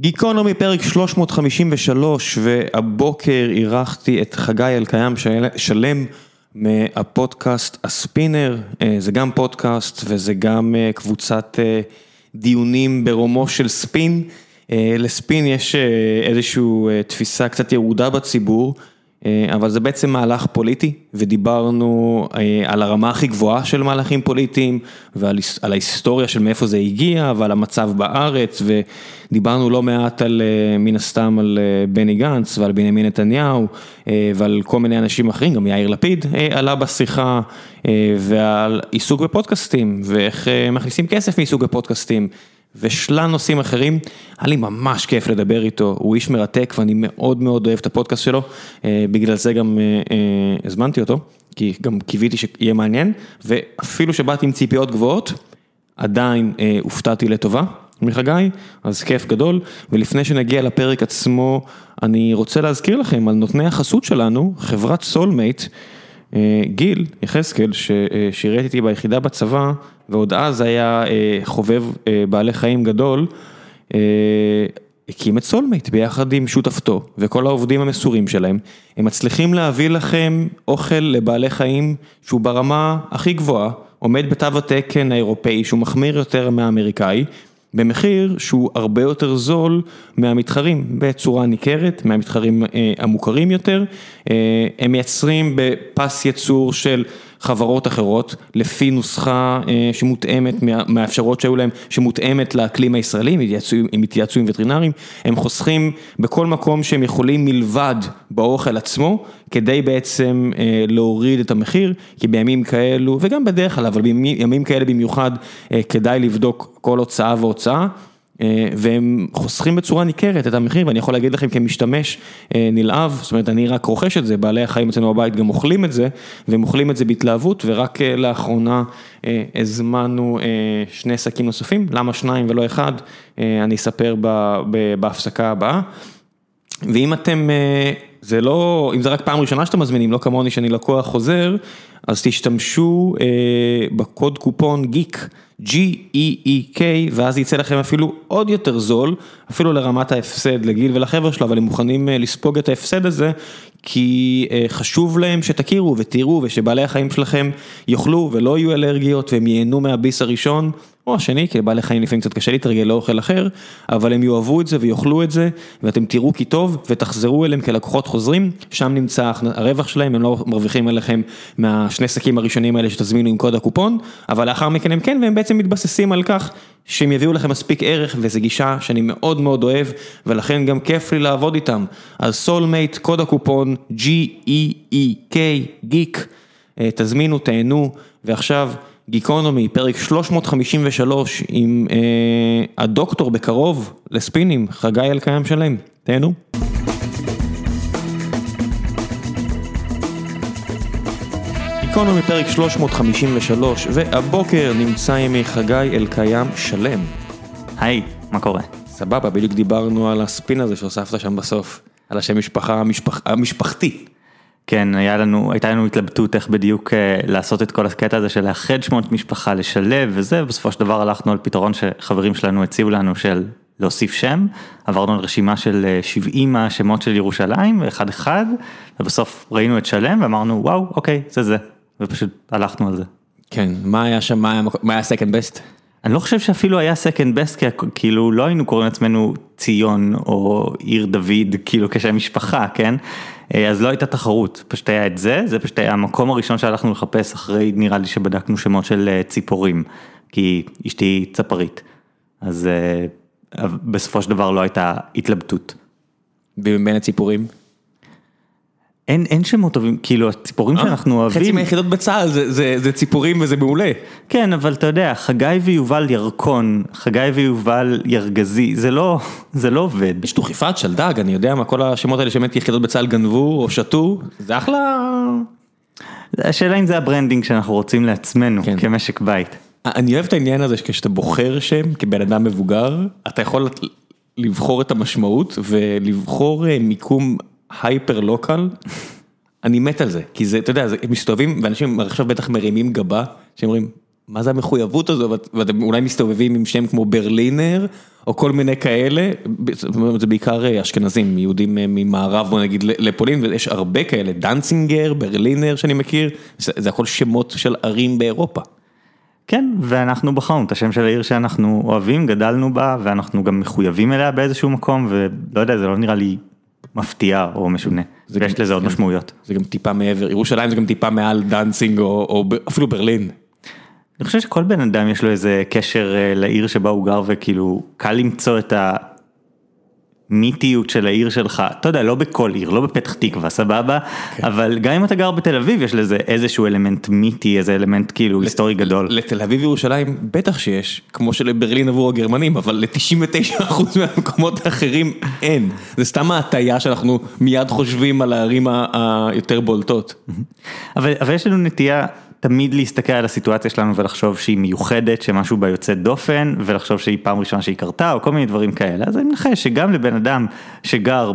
גיקונומי פרק 353 והבוקר אירחתי את חגי אלקיים שלם מהפודקאסט הספינר, אה, זה גם פודקאסט וזה גם אה, קבוצת אה, דיונים ברומו של ספין, לספין יש איזושהי תפיסה קצת ירודה בציבור. אה, אבל זה בעצם מהלך פוליטי ודיברנו אה, על הרמה הכי גבוהה של מהלכים פוליטיים ועל ההיסטוריה של מאיפה זה הגיע ועל המצב בארץ ודיברנו לא מעט על אה, מן הסתם על בני גנץ ועל בנימין נתניהו ועל כל מיני אנשים אחרים, גם יאיר לפיד עלה בשיחה ועל עיסוק בפודקאסטים ואיך מכניסים כסף מעיסוק בפודקאסטים. ושלל נושאים אחרים, היה לי ממש כיף לדבר איתו, הוא איש מרתק ואני מאוד מאוד אוהב את הפודקאסט שלו, אה, בגלל זה גם אה, אה, הזמנתי אותו, כי גם קיוויתי שיהיה מעניין, ואפילו שבאתי עם ציפיות גבוהות, עדיין הופתעתי לטובה מחגי, אז כיף גדול, ולפני שנגיע לפרק עצמו, אני רוצה להזכיר לכם על נותני החסות שלנו, חברת סולמייט, גיל יחזקאל ששירת איתי ביחידה בצבא, ועוד אז היה אה, חובב אה, בעלי חיים גדול, אה, הקים את סולמייט ביחד עם שותפתו וכל העובדים המסורים שלהם, הם מצליחים להביא לכם אוכל לבעלי חיים שהוא ברמה הכי גבוהה, עומד בתו התקן האירופאי שהוא מחמיר יותר מהאמריקאי, במחיר שהוא הרבה יותר זול מהמתחרים בצורה ניכרת, מהמתחרים המוכרים יותר, הם מייצרים בפס ייצור של חברות אחרות, לפי נוסחה אה, שמותאמת מהאפשרות שהיו להם, שמותאמת לאקלים הישראלי, הם התייעצו עם וטרינרים, הם חוסכים בכל מקום שהם יכולים מלבד באוכל עצמו, כדי בעצם אה, להוריד את המחיר, כי בימים כאלו, וגם בדרך כלל, אבל בימים כאלה במיוחד, אה, כדאי לבדוק כל הוצאה והוצאה. אה, והם חוסכים בצורה ניכרת את המחיר ואני יכול להגיד לכם כמשתמש אה, נלהב, זאת אומרת אני רק רוכש את זה, בעלי החיים אצלנו בבית גם אוכלים את זה והם אוכלים את זה בהתלהבות ורק אה, לאחרונה הזמנו שני שקים נוספים, למה שניים ולא אחד, אני אספר בהפסקה הבאה. ואם אתם, זה לא, אם זה רק פעם ראשונה שאתם מזמינים, לא כמוני שאני לקוח חוזר, אז תשתמשו בקוד קופון גיק. G-E-E-K, ואז יצא לכם אפילו עוד יותר זול, אפילו לרמת ההפסד לגיל ולחבר'ה שלו, אבל הם מוכנים אה, לספוג את ההפסד הזה, כי אה, חשוב להם שתכירו ותראו ושבעלי החיים שלכם יאכלו ולא יהיו אלרגיות והם ייהנו מהביס הראשון או השני, כי לבעלי חיים לפעמים קצת קשה להתרגל לאוכל אחר, אבל הם יאהבו את זה ויאכלו את זה ואתם תראו כי טוב ותחזרו אליהם כלקוחות חוזרים, שם נמצא הרווח שלהם, הם לא מרוויחים עליכם מהשני שקים הראשונים האלה שתזמינו עם קוד הקופון, אבל לאחר מכן הם כן והם בעצם מתבססים על כך שהם יביאו לכם מספיק ערך וזו גישה שאני מאוד מאוד אוהב ולכן גם כיף לי לעבוד איתם. אז סולמייט, קוד הקופון G-E-E-K, גיק, אה, תזמינו, תהנו ועכשיו גיקונומי, פרק 353 עם אה, הדוקטור בקרוב לספינים, חגי אלקיים שלם, תהנו. גיקונומי פרק 353 והבוקר נמצא עמי חגי אלקיים שלם. היי, מה קורה? סבבה, בדיוק דיברנו על הספין הזה שהוספת שם בסוף, על השם משפחה המשפח, המשפחתי. כן, היה לנו, הייתה לנו התלבטות איך בדיוק אה, לעשות את כל הקטע הזה של לאחד שמות משפחה, לשלב וזה, ובסופו של דבר הלכנו על פתרון שחברים שלנו הציעו לנו של להוסיף שם, עברנו על רשימה של 70 אה, השמות של ירושלים, אחד אחד, ובסוף ראינו את שלם ואמרנו וואו, אוקיי, זה זה, ופשוט הלכנו על זה. כן, מה היה שם, מה היה, מה היה second best? אני לא חושב שאפילו היה second best, כי כאילו לא היינו קוראים לעצמנו ציון או עיר דוד, כאילו כשם משפחה, כן? אה, אז לא הייתה תחרות, פשוט היה את זה, זה פשוט היה המקום הראשון שהלכנו לחפש אחרי נראה לי שבדקנו שמות של אה, ציפורים, כי אשתי צפרית, אז אה, בסופו של דבר לא הייתה התלבטות. ובין הציפורים? אין אין שמות טובים, כאילו הציפורים שאנחנו אוהבים. חצי מהיחידות בצה"ל זה זה, זה ציפורים וזה מעולה. כן, אבל אתה יודע, חגי ויובל ירקון, חגי ויובל ירגזי, זה לא זה לא עובד. יש דוכיפת שלדג, אני יודע מה כל השמות האלה שבאמת יחידות בצה"ל גנבו או שתו, זה אחלה. השאלה אם זה ה branding שאנחנו רוצים לעצמנו כן. כמשק בית. אני אוהב את העניין הזה שכשאתה בוחר שם כבן אדם מבוגר, אתה יכול לבחור את המשמעות ולבחור אה, מיקום hyper local, אני מת על זה, כי זה, אתה יודע, הם מסתובבים ואנשים עכשיו בטח מרימים גבה, שאומרים, מה זה המחויבות הזו, ואתם אולי מסתובבים עם שם כמו ברלינר, או כל מיני כאלה, זה בעיקר אשכנזים, יהודים ממערב בוא נגיד לפולין, ויש הרבה כאלה, דנצינגר, ברלינר שאני מכיר, זה הכל שמות של ערים באירופה. כן, ואנחנו בחרנו את השם של העיר שאנחנו אוהבים, גדלנו בה, ואנחנו גם מחויבים אליה באיזשהו מקום, ולא יודע, זה לא נראה לי מפתיע או משונה, ויש לזה עוד כן. משמעויות. זה גם טיפה מעבר, ירושלים זה גם טיפה מעל דנציג או אפילו ברלין. אני חושב שכל בן אדם יש לו איזה קשר אה, לעיר שבה הוא גר וכאילו קל למצוא את המיתיות של העיר שלך, אתה יודע, לא בכל עיר, לא בפתח תקווה, סבבה, כן. אבל גם אם אתה גר בתל אביב יש לזה איזשהו אלמנט מיתי, איזה אלמנט כאילו היסטורי גדול. לתל אביב וירושלים בטח שיש, כמו שלברלין עבור הגרמנים, אבל ל-99% מהמקומות האחרים אין. זה סתם ההטייה שאנחנו מיד חושבים על הערים היותר בולטות. אבל, אבל יש לנו נטייה... תמיד להסתכל על הסיטואציה שלנו ולחשוב שהיא מיוחדת, שמשהו בה יוצא דופן, ולחשוב שהיא פעם ראשונה שהיא קרתה, או כל מיני דברים כאלה. אז אני מנחש שגם לבן אדם שגר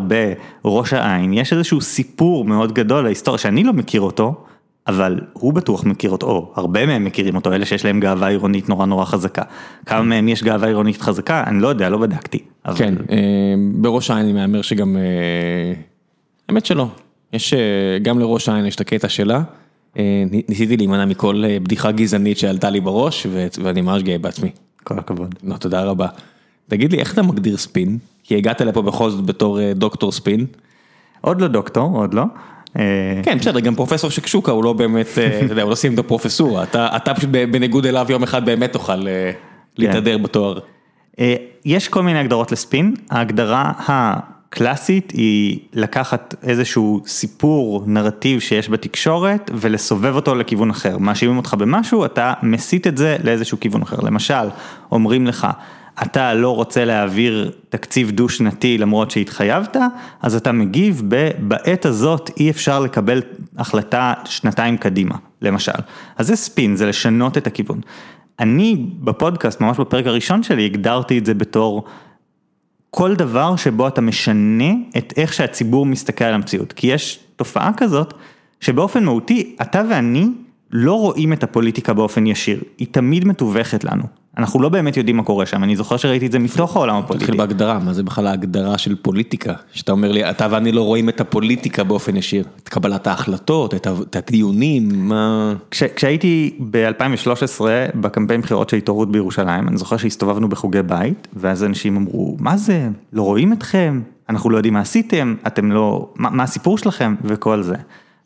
בראש העין, יש איזשהו סיפור מאוד גדול להיסטוריה, שאני לא מכיר אותו, אבל הוא בטוח מכיר אותו, או הרבה מהם מכירים אותו, אלה שיש להם גאווה עירונית נורא נורא חזקה. כמה מהם יש גאווה עירונית חזקה, אני לא יודע, לא בדקתי. אבל... כן, אה, בראש העין אני מהמר שגם, אה, האמת שלא, יש, אה, גם לראש העין יש את הקטע שלה. אה, ניסיתי להימנע מכל אה, בדיחה גזענית שעלתה לי בראש ואני ממש גאה בעצמי. כל הכבוד. לא, תודה רבה. תגיד לי, איך אתה מגדיר ספין? כי הגעת לפה בכל זאת בתור אה, דוקטור ספין. עוד לא דוקטור, עוד לא. כן, בסדר, גם פרופסור שקשוקה הוא לא באמת, אתה יודע, הוא לא סיים את הפרופסורה, אתה פשוט בניגוד אליו יום אחד באמת תוכל כן. להתהדר בתואר. יש כל מיני הגדרות לספין, ההגדרה קלאסית היא לקחת איזשהו סיפור נרטיב שיש בתקשורת ולסובב אותו לכיוון אחר. מאשימים אותך במשהו, אתה מסיט את זה לאיזשהו כיוון אחר. למשל, אומרים לך, אתה לא רוצה להעביר תקציב דו שנתי למרות שהתחייבת, אז אתה מגיב בעת הזאת אי אפשר לקבל החלטה שנתיים קדימה, למשל. אז זה ספין, זה לשנות את הכיוון. אני בפודקאסט, ממש בפרק הראשון שלי, הגדרתי את זה בתור כל דבר שבו אתה משנה את איך שהציבור מסתכל על המציאות. כי יש תופעה כזאת, שבאופן מהותי, אתה ואני לא רואים את הפוליטיקה באופן ישיר, היא תמיד מתווכת לנו. אנחנו לא באמת יודעים מה קורה שם, אני זוכר שראיתי את זה מתוך העולם הפוליטי. תתחיל בהגדרה, מה זה בכלל ההגדרה של פוליטיקה? שאתה אומר לי, אתה ואני לא רואים את הפוליטיקה באופן ישיר, את קבלת ההחלטות, את הדיונים, מה... כש, כשהייתי ב-2013 בקמפיין בחירות של התעוררות בירושלים, אני זוכר שהסתובבנו בחוגי בית, ואז אנשים אמרו, מה זה, לא רואים אתכם, אנחנו לא יודעים מה עשיתם, אתם לא, מה, מה הסיפור שלכם, וכל זה.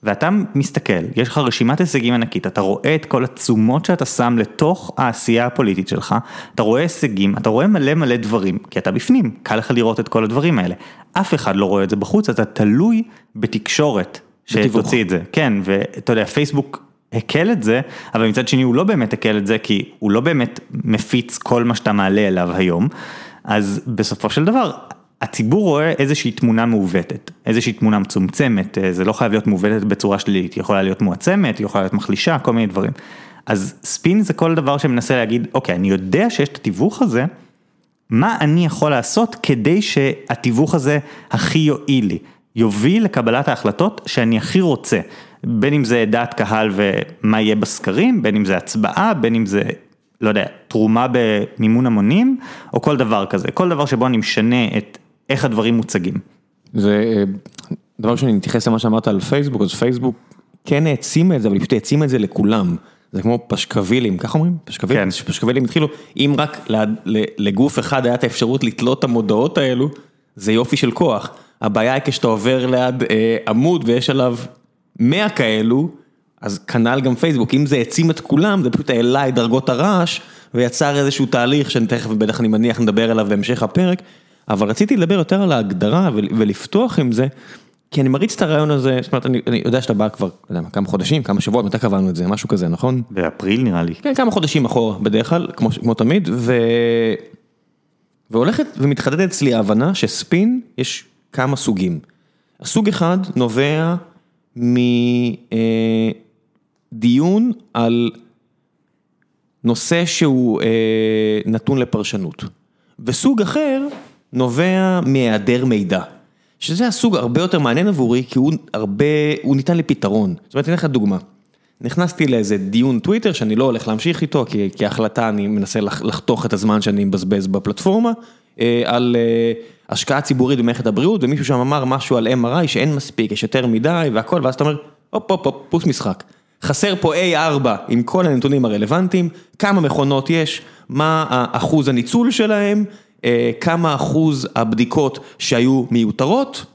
ואתה מסתכל, יש לך רשימת הישגים ענקית, אתה רואה את כל התשומות שאתה שם לתוך העשייה הפוליטית שלך, אתה רואה הישגים, אתה רואה מלא מלא דברים, כי אתה בפנים, קל לך לראות את כל הדברים האלה. אף אחד לא רואה את זה בחוץ, אתה תלוי בתקשורת שתוציא את זה. כן, ואתה יודע, פייסבוק הקל את זה, אבל מצד שני הוא לא באמת הקל את זה, כי הוא לא באמת מפיץ כל מה שאתה מעלה אליו היום. אז בסופו של דבר, הציבור רואה איזושהי תמונה מעוותת, איזושהי תמונה מצומצמת, אה, זה לא חייב להיות מעוותת בצורה שלילית, היא יכולה להיות מועצמת, היא יכולה להיות מחלישה, כל מיני דברים. אז ספין זה כל דבר שמנסה להגיד, אוקיי, אני יודע שיש את התיווך הזה, מה אני יכול לעשות כדי שהתיווך הזה הכי יועיל לי, יוביל לקבלת ההחלטות שאני הכי רוצה, בין אם זה דעת קהל ומה יהיה בסקרים, בין אם זה הצבעה, בין אם זה לא יודע, תרומה במימון המונים, או כל דבר כזה, כל דבר שבו אני משנה את איך הדברים מוצגים. זה אה, דבר שאני מתייחס למה שאמרת על פייסבוק, אז פייסבוק כן העצים את זה, אבל היא פשוט העצים את זה לכולם. זה כמו פשקווילים, ככה אומרים? פשקווילים? כן. פשקווילים התחילו, אם רק לגוף אחד היה את האפשרות לתלות את המודעות האלו, זה יופי של כוח. הבעיה היא כשאתה עובר ליד אה, עמוד ויש עליו 100 כאלו, אז כנ"ל גם פייסבוק, אם זה העצים את כולם, זה פשוט העלה את דרגות הרעש ויצר איזשהו תהליך שאני תכף, בטח אני מניח, נדבר עליו בהמשך הפרק. אבל רציתי לדבר יותר על ההגדרה ולפתוח עם זה, כי אני מריץ את הרעיון הזה, זאת אומרת, אני, אני יודע שאתה בא כבר, לא יודע מה, כמה חודשים, כמה שבועות, מתי קבענו את זה, משהו כזה, נכון? באפריל נראה לי. כן, כמה חודשים אחורה, בדרך כלל, כמו, כמו תמיד, ו... והולכת ומתחדדת אצלי ההבנה שספין, יש כמה סוגים. הסוג אחד נובע מדיון אה, על נושא שהוא אה, נתון לפרשנות. וסוג אחר נובע מהיעדר מידע. שזה הסוג הרבה יותר מעניין עבורי, כי הוא הרבה, הוא ניתן לפתרון. זאת אומרת, אני אתן לך דוגמה. נכנסתי לאיזה דיון טוויטר שאני לא הולך להמשיך איתו, כי כהחלטה אני מנסה לחתוך את הזמן שאני מבזבז בפלטפורמה, על השקעה ציבורית במערכת הבריאות, ומישהו שם אמר משהו על MRI שאין מספיק, יש יותר מדי והכל, ואז אתה אומר, הופ הופ הופ, פוס משחק. חסר פה A4 עם כל הנתונים הרלוונטיים, כמה מכונות יש, מה אחוז הניצול שלהם, כמה אחוז הבדיקות שהיו מיותרות,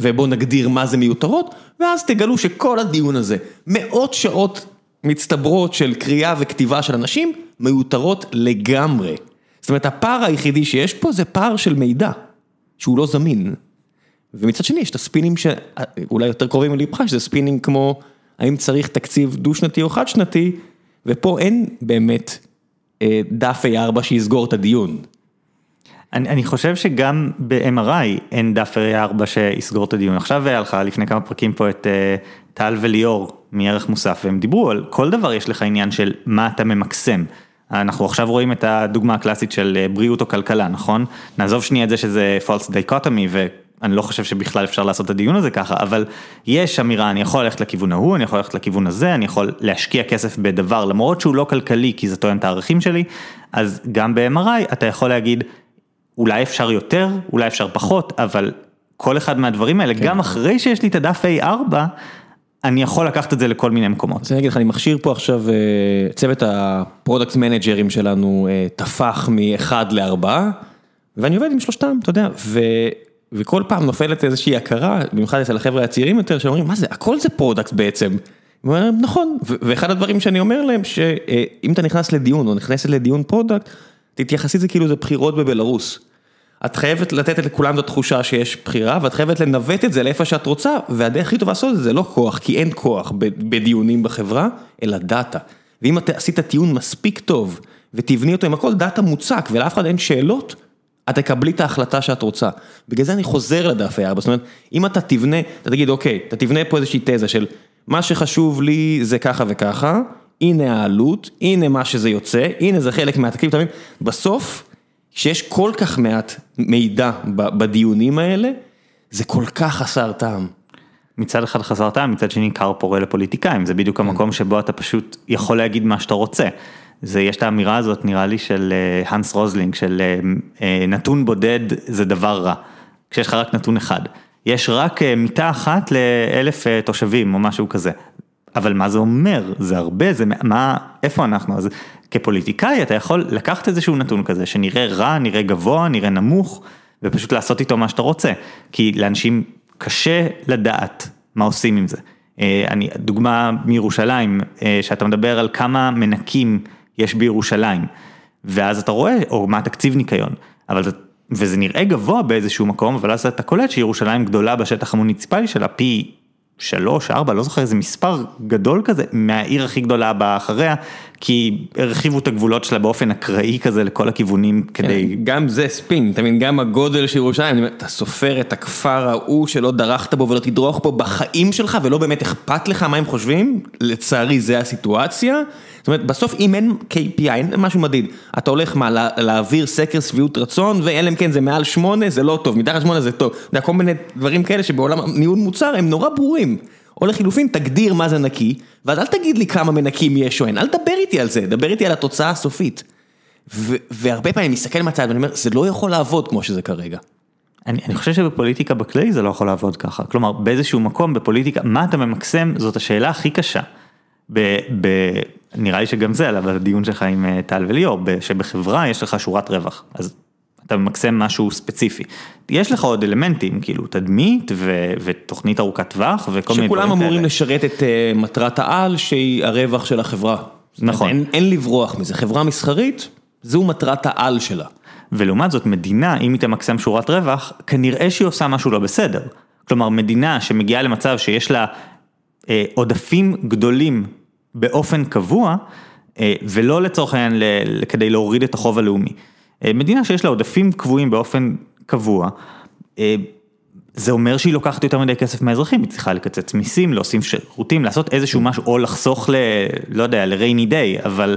ובואו נגדיר מה זה מיותרות, ואז תגלו שכל הדיון הזה, מאות שעות מצטברות של קריאה וכתיבה של אנשים, מיותרות לגמרי. זאת אומרת, הפער היחידי שיש פה זה פער של מידע, שהוא לא זמין. ומצד שני יש את הספינים שאולי יותר קרובים ללבך, שזה ספינים כמו האם צריך תקציב דו שנתי או חד שנתי, ופה אין באמת דף A4 שיסגור את הדיון. אני אני חושב שגם ב-MRI אין דף A4 שיסגור את הדיון, עכשיו היה לך לפני כמה פרקים פה את טל וליאור מערך מוסף, והם דיברו על כל דבר יש לך עניין של מה אתה ממקסם. אנחנו עכשיו רואים את הדוגמה הקלאסית של בריאות או כלכלה, נכון? נעזוב שנייה את זה שזה false dichotomy ואני לא חושב שבכלל אפשר לעשות את הדיון הזה ככה, אבל יש אמירה, אני יכול ללכת לכיוון ההוא, אני יכול ללכת לכיוון הזה, אני יכול להשקיע כסף בדבר למרות שהוא לא כלכלי כי זה טוען את הערכים שלי, אז גם ב-MRI אתה יכול להגיד, אולי אפשר יותר, אולי אפשר פחות, אבל כל אחד מהדברים האלה, גם אחרי שיש לי את הדף A4, אני יכול לקחת את זה לכל מיני מקומות. אז אני אגיד לך, אני מכשיר פה עכשיו, צוות ה product manager ים שלנו תפח מאחד לארבעה, ואני עובד עם שלושתם, אתה יודע, וכל פעם נופלת איזושהי הכרה, במיוחד אצל החבר'ה הצעירים יותר, שאומרים, מה זה, הכל זה product בעצם. נכון, ואחד הדברים שאני אומר להם, שאם אתה נכנס לדיון או נכנסת לדיון product, תתייחסי לזה כאילו זה בחירות בבלארוס. את חייבת לתת לכולם את התחושה שיש בחירה, ואת חייבת לנווט את זה לאיפה שאת רוצה, והדרך הכי טובה לעשות את זה, זה לא כוח, כי אין כוח בדיונים בחברה, אלא דאטה. ואם את עשית טיעון מספיק טוב, ותבני אותו עם הכל דאטה מוצק, ולאף אחד אין שאלות, את תקבלי את ההחלטה שאת רוצה. בגלל זה אני חוזר לדף A4, זאת אומרת, אם אתה תבנה, אתה תגיד, אוקיי, אתה תבנה פה איזושהי תזה של, מה שחשוב לי זה ככה וככה, הנה העלות, הנה מה שזה יוצא, הנה זה חלק מהתקציב, אתה מבין? בסוף, כשיש כל כך מעט מידע בדיונים האלה, זה כל כך חסר טעם. מצד אחד חסר טעם, מצד שני כר פורה לפוליטיקאים, זה בדיוק המקום שבו אתה פשוט יכול להגיד מה שאתה רוצה. זה, יש את האמירה הזאת נראה לי של הנס רוזלינג, של נתון בודד זה דבר רע, כשיש לך רק נתון אחד. יש רק מיטה אחת לאלף תושבים או משהו כזה. אבל מה זה אומר? זה הרבה, זה מה, איפה אנחנו? אז כפוליטיקאי אתה יכול לקחת איזשהו נתון כזה שנראה רע, נראה גבוה, נראה נמוך, ופשוט לעשות איתו מה שאתה רוצה. כי לאנשים קשה לדעת מה עושים עם זה. אני, דוגמה מירושלים, שאתה מדבר על כמה מנקים יש בירושלים, ואז אתה רואה, או מה תקציב ניקיון, אבל זה, וזה נראה גבוה באיזשהו מקום, אבל אז אתה קולט שירושלים גדולה בשטח המוניציפלי שלה פי שלוש, ארבע, לא זוכר איזה מספר גדול כזה, מהעיר הכי גדולה הבאה אחריה, כי הרחיבו את הגבולות שלה באופן אקראי כזה לכל הכיוונים כדי... גם זה ספין, אתה מבין, גם הגודל של ירושלים, אתה סופר את הכפר ההוא שלא דרכת בו ולא תדרוך בו בחיים שלך ולא באמת אכפת לך מה הם חושבים, לצערי זה הסיטואציה. זאת אומרת, בסוף אם אין KPI, אין משהו מדיד, אתה הולך מה, להעביר סקר שביעות רצון, ואלא אם כן זה מעל שמונה, זה לא טוב, מתחת שמונה זה טוב. אתה יודע, כל מיני דברים כאלה שבעולם ניהול מוצר הם נורא ברורים. או לחילופין, תגדיר מה זה נקי, ואז אל תגיד לי כמה מנקים יש או אין, אל תדבר איתי על זה, דבר איתי על התוצאה הסופית. והרבה פעמים אני מסתכל מהצד ואני אומר, זה לא יכול לעבוד כמו שזה כרגע. אני, אני חושב שבפוליטיקה בכלי זה לא יכול לעבוד ככה, כלומר באיזשהו מקום בפוליטיקה, מה אתה ממקסם זאת השאלה הכי קשה. ב, ב, נראה לי שגם זה עלה בדיון שלך עם טל וליאור, שבחברה יש לך שורת רווח, אז אתה ממקסם משהו ספציפי. יש לך עוד אלמנטים, כאילו תדמית ו, ותוכנית ארוכת טווח וכל מיני דברים כאלה. שכולם אמורים לשרת את uh, מטרת העל שהיא הרווח של החברה. נכון. אין, אין לברוח מזה, חברה מסחרית, זו מטרת העל שלה. ולעומת זאת מדינה, אם היא תמקסם שורת רווח, כנראה שהיא עושה משהו לא בסדר. כלומר מדינה שמגיעה למצב שיש לה אה, עודפים גדולים באופן קבוע, אה, ולא לצורך העניין כדי להוריד את החוב הלאומי. אה, מדינה שיש לה עודפים קבועים באופן קבוע, אה, זה אומר שהיא לוקחת יותר מדי כסף מהאזרחים, היא צריכה לקצץ מיסים, להוסיף שירותים, לעשות איזשהו משהו, או לחסוך ל... לא יודע, ל-rainy day, אבל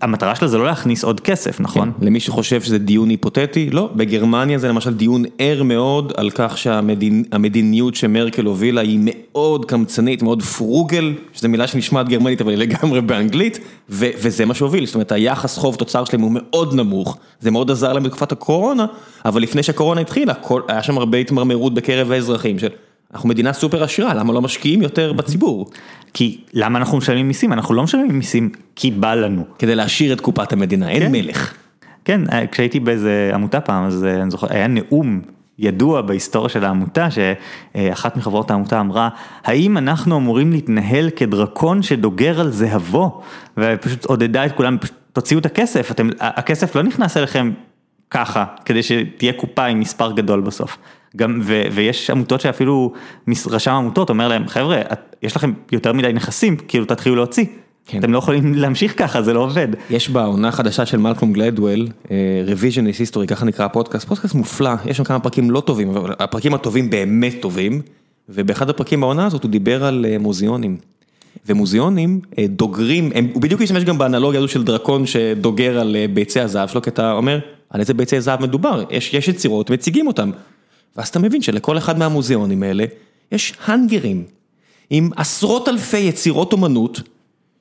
המטרה שלה זה לא להכניס עוד כסף, נכון? כן, למי שחושב שזה דיון היפותטי, לא, בגרמניה זה למשל דיון ער מאוד על כך שהמדיניות שמרקל הובילה היא מאוד קמצנית, מאוד פרוגל, שזו מילה שנשמעת גרמנית אבל היא לגמרי באנגלית, וזה מה שהוביל, זאת אומרת היחס חוב תוצר שלהם הוא מאוד נמוך, זה מאוד עזר להם בתקופת הקורונה, אבל לפני שהקורונה התחילה, היה שם הרבה התמרמרות בקרב האזרחים של... אנחנו מדינה סופר עשירה, למה לא משקיעים יותר בציבור? כי למה אנחנו משלמים מיסים? אנחנו לא משלמים מיסים כי בא לנו. כדי להשאיר את קופת המדינה, אין כן. מלך. כן, אה, כשהייתי באיזה עמותה פעם, אז אה, אני זוכר, היה נאום ידוע בהיסטוריה של העמותה, שאחת מחברות העמותה אמרה, האם אנחנו אמורים להתנהל כדרקון שדוגר על זהבו? ופשוט עודדה את כולם, תוציאו את הכסף, אתם, הכסף לא נכנס אליכם ככה, כדי שתהיה קופה עם מספר גדול בסוף. גם, ו, ויש עמותות שאפילו רשם עמותות אומר להם, חבר'ה, יש לכם יותר מדי נכסים, כאילו תתחילו להוציא. כן. אתם לא יכולים להמשיך ככה, זה לא עובד. יש בעונה חדשה של מלקום גלדוול, Revisionist History, ככה נקרא הפודקאסט, פודקאסט מופלא, יש שם כמה פרקים לא טובים, אבל הפרקים הטובים באמת טובים, ובאחד הפרקים בעונה הזאת הוא דיבר על אה, מוזיאונים. ומוזיאונים אה, דוגרים, הם, הוא בדיוק השתמש גם באנלוגיה הזו של דרקון שדוגר על אה, ביצי הזהב שלו, כי אתה אומר, על איזה ביצי זהב מדובר, יש, יש יצירות, מציגים אותם. ואז אתה מבין שלכל אחד מהמוזיאונים האלה יש האנגרים עם עשרות אלפי יצירות אומנות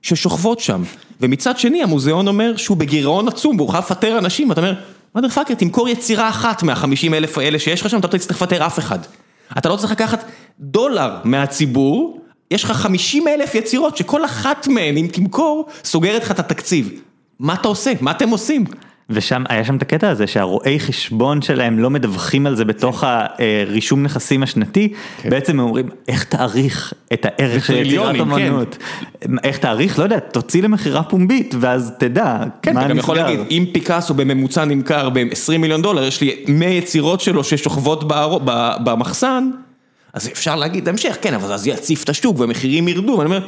ששוכבות שם. ומצד שני המוזיאון אומר שהוא בגירעון עצום והוא חייב לפטר אנשים, אתה אומר, מדר פאקר, תמכור יצירה אחת מהחמישים אלף האלה שיש לך שם, אתה לא תצטרך לפטר אף אחד. אתה לא צריך לקחת דולר מהציבור, יש לך חמישים אלף יצירות שכל אחת מהן, אם תמכור, סוגרת לך את התקציב. מה אתה עושה? מה אתם עושים? ושם, היה שם את הקטע הזה שהרואי חשבון שלהם לא מדווחים על זה בתוך הרישום נכסים השנתי, כן. בעצם הם אומרים, איך תעריך את הערך של יצירת אמנות? כן. איך תעריך? לא יודע, תוציא למכירה פומבית, ואז תדע כן, מה נסגר. אתה גם יכול להגיד, אם פיקאסו בממוצע נמכר ב-20 מיליון דולר, יש לי 100 יצירות שלו ששוכבות במחסן, אז אפשר להגיד, המשך, כן, אבל אז יציף את השוק והמחירים ירדו, ואני אומר,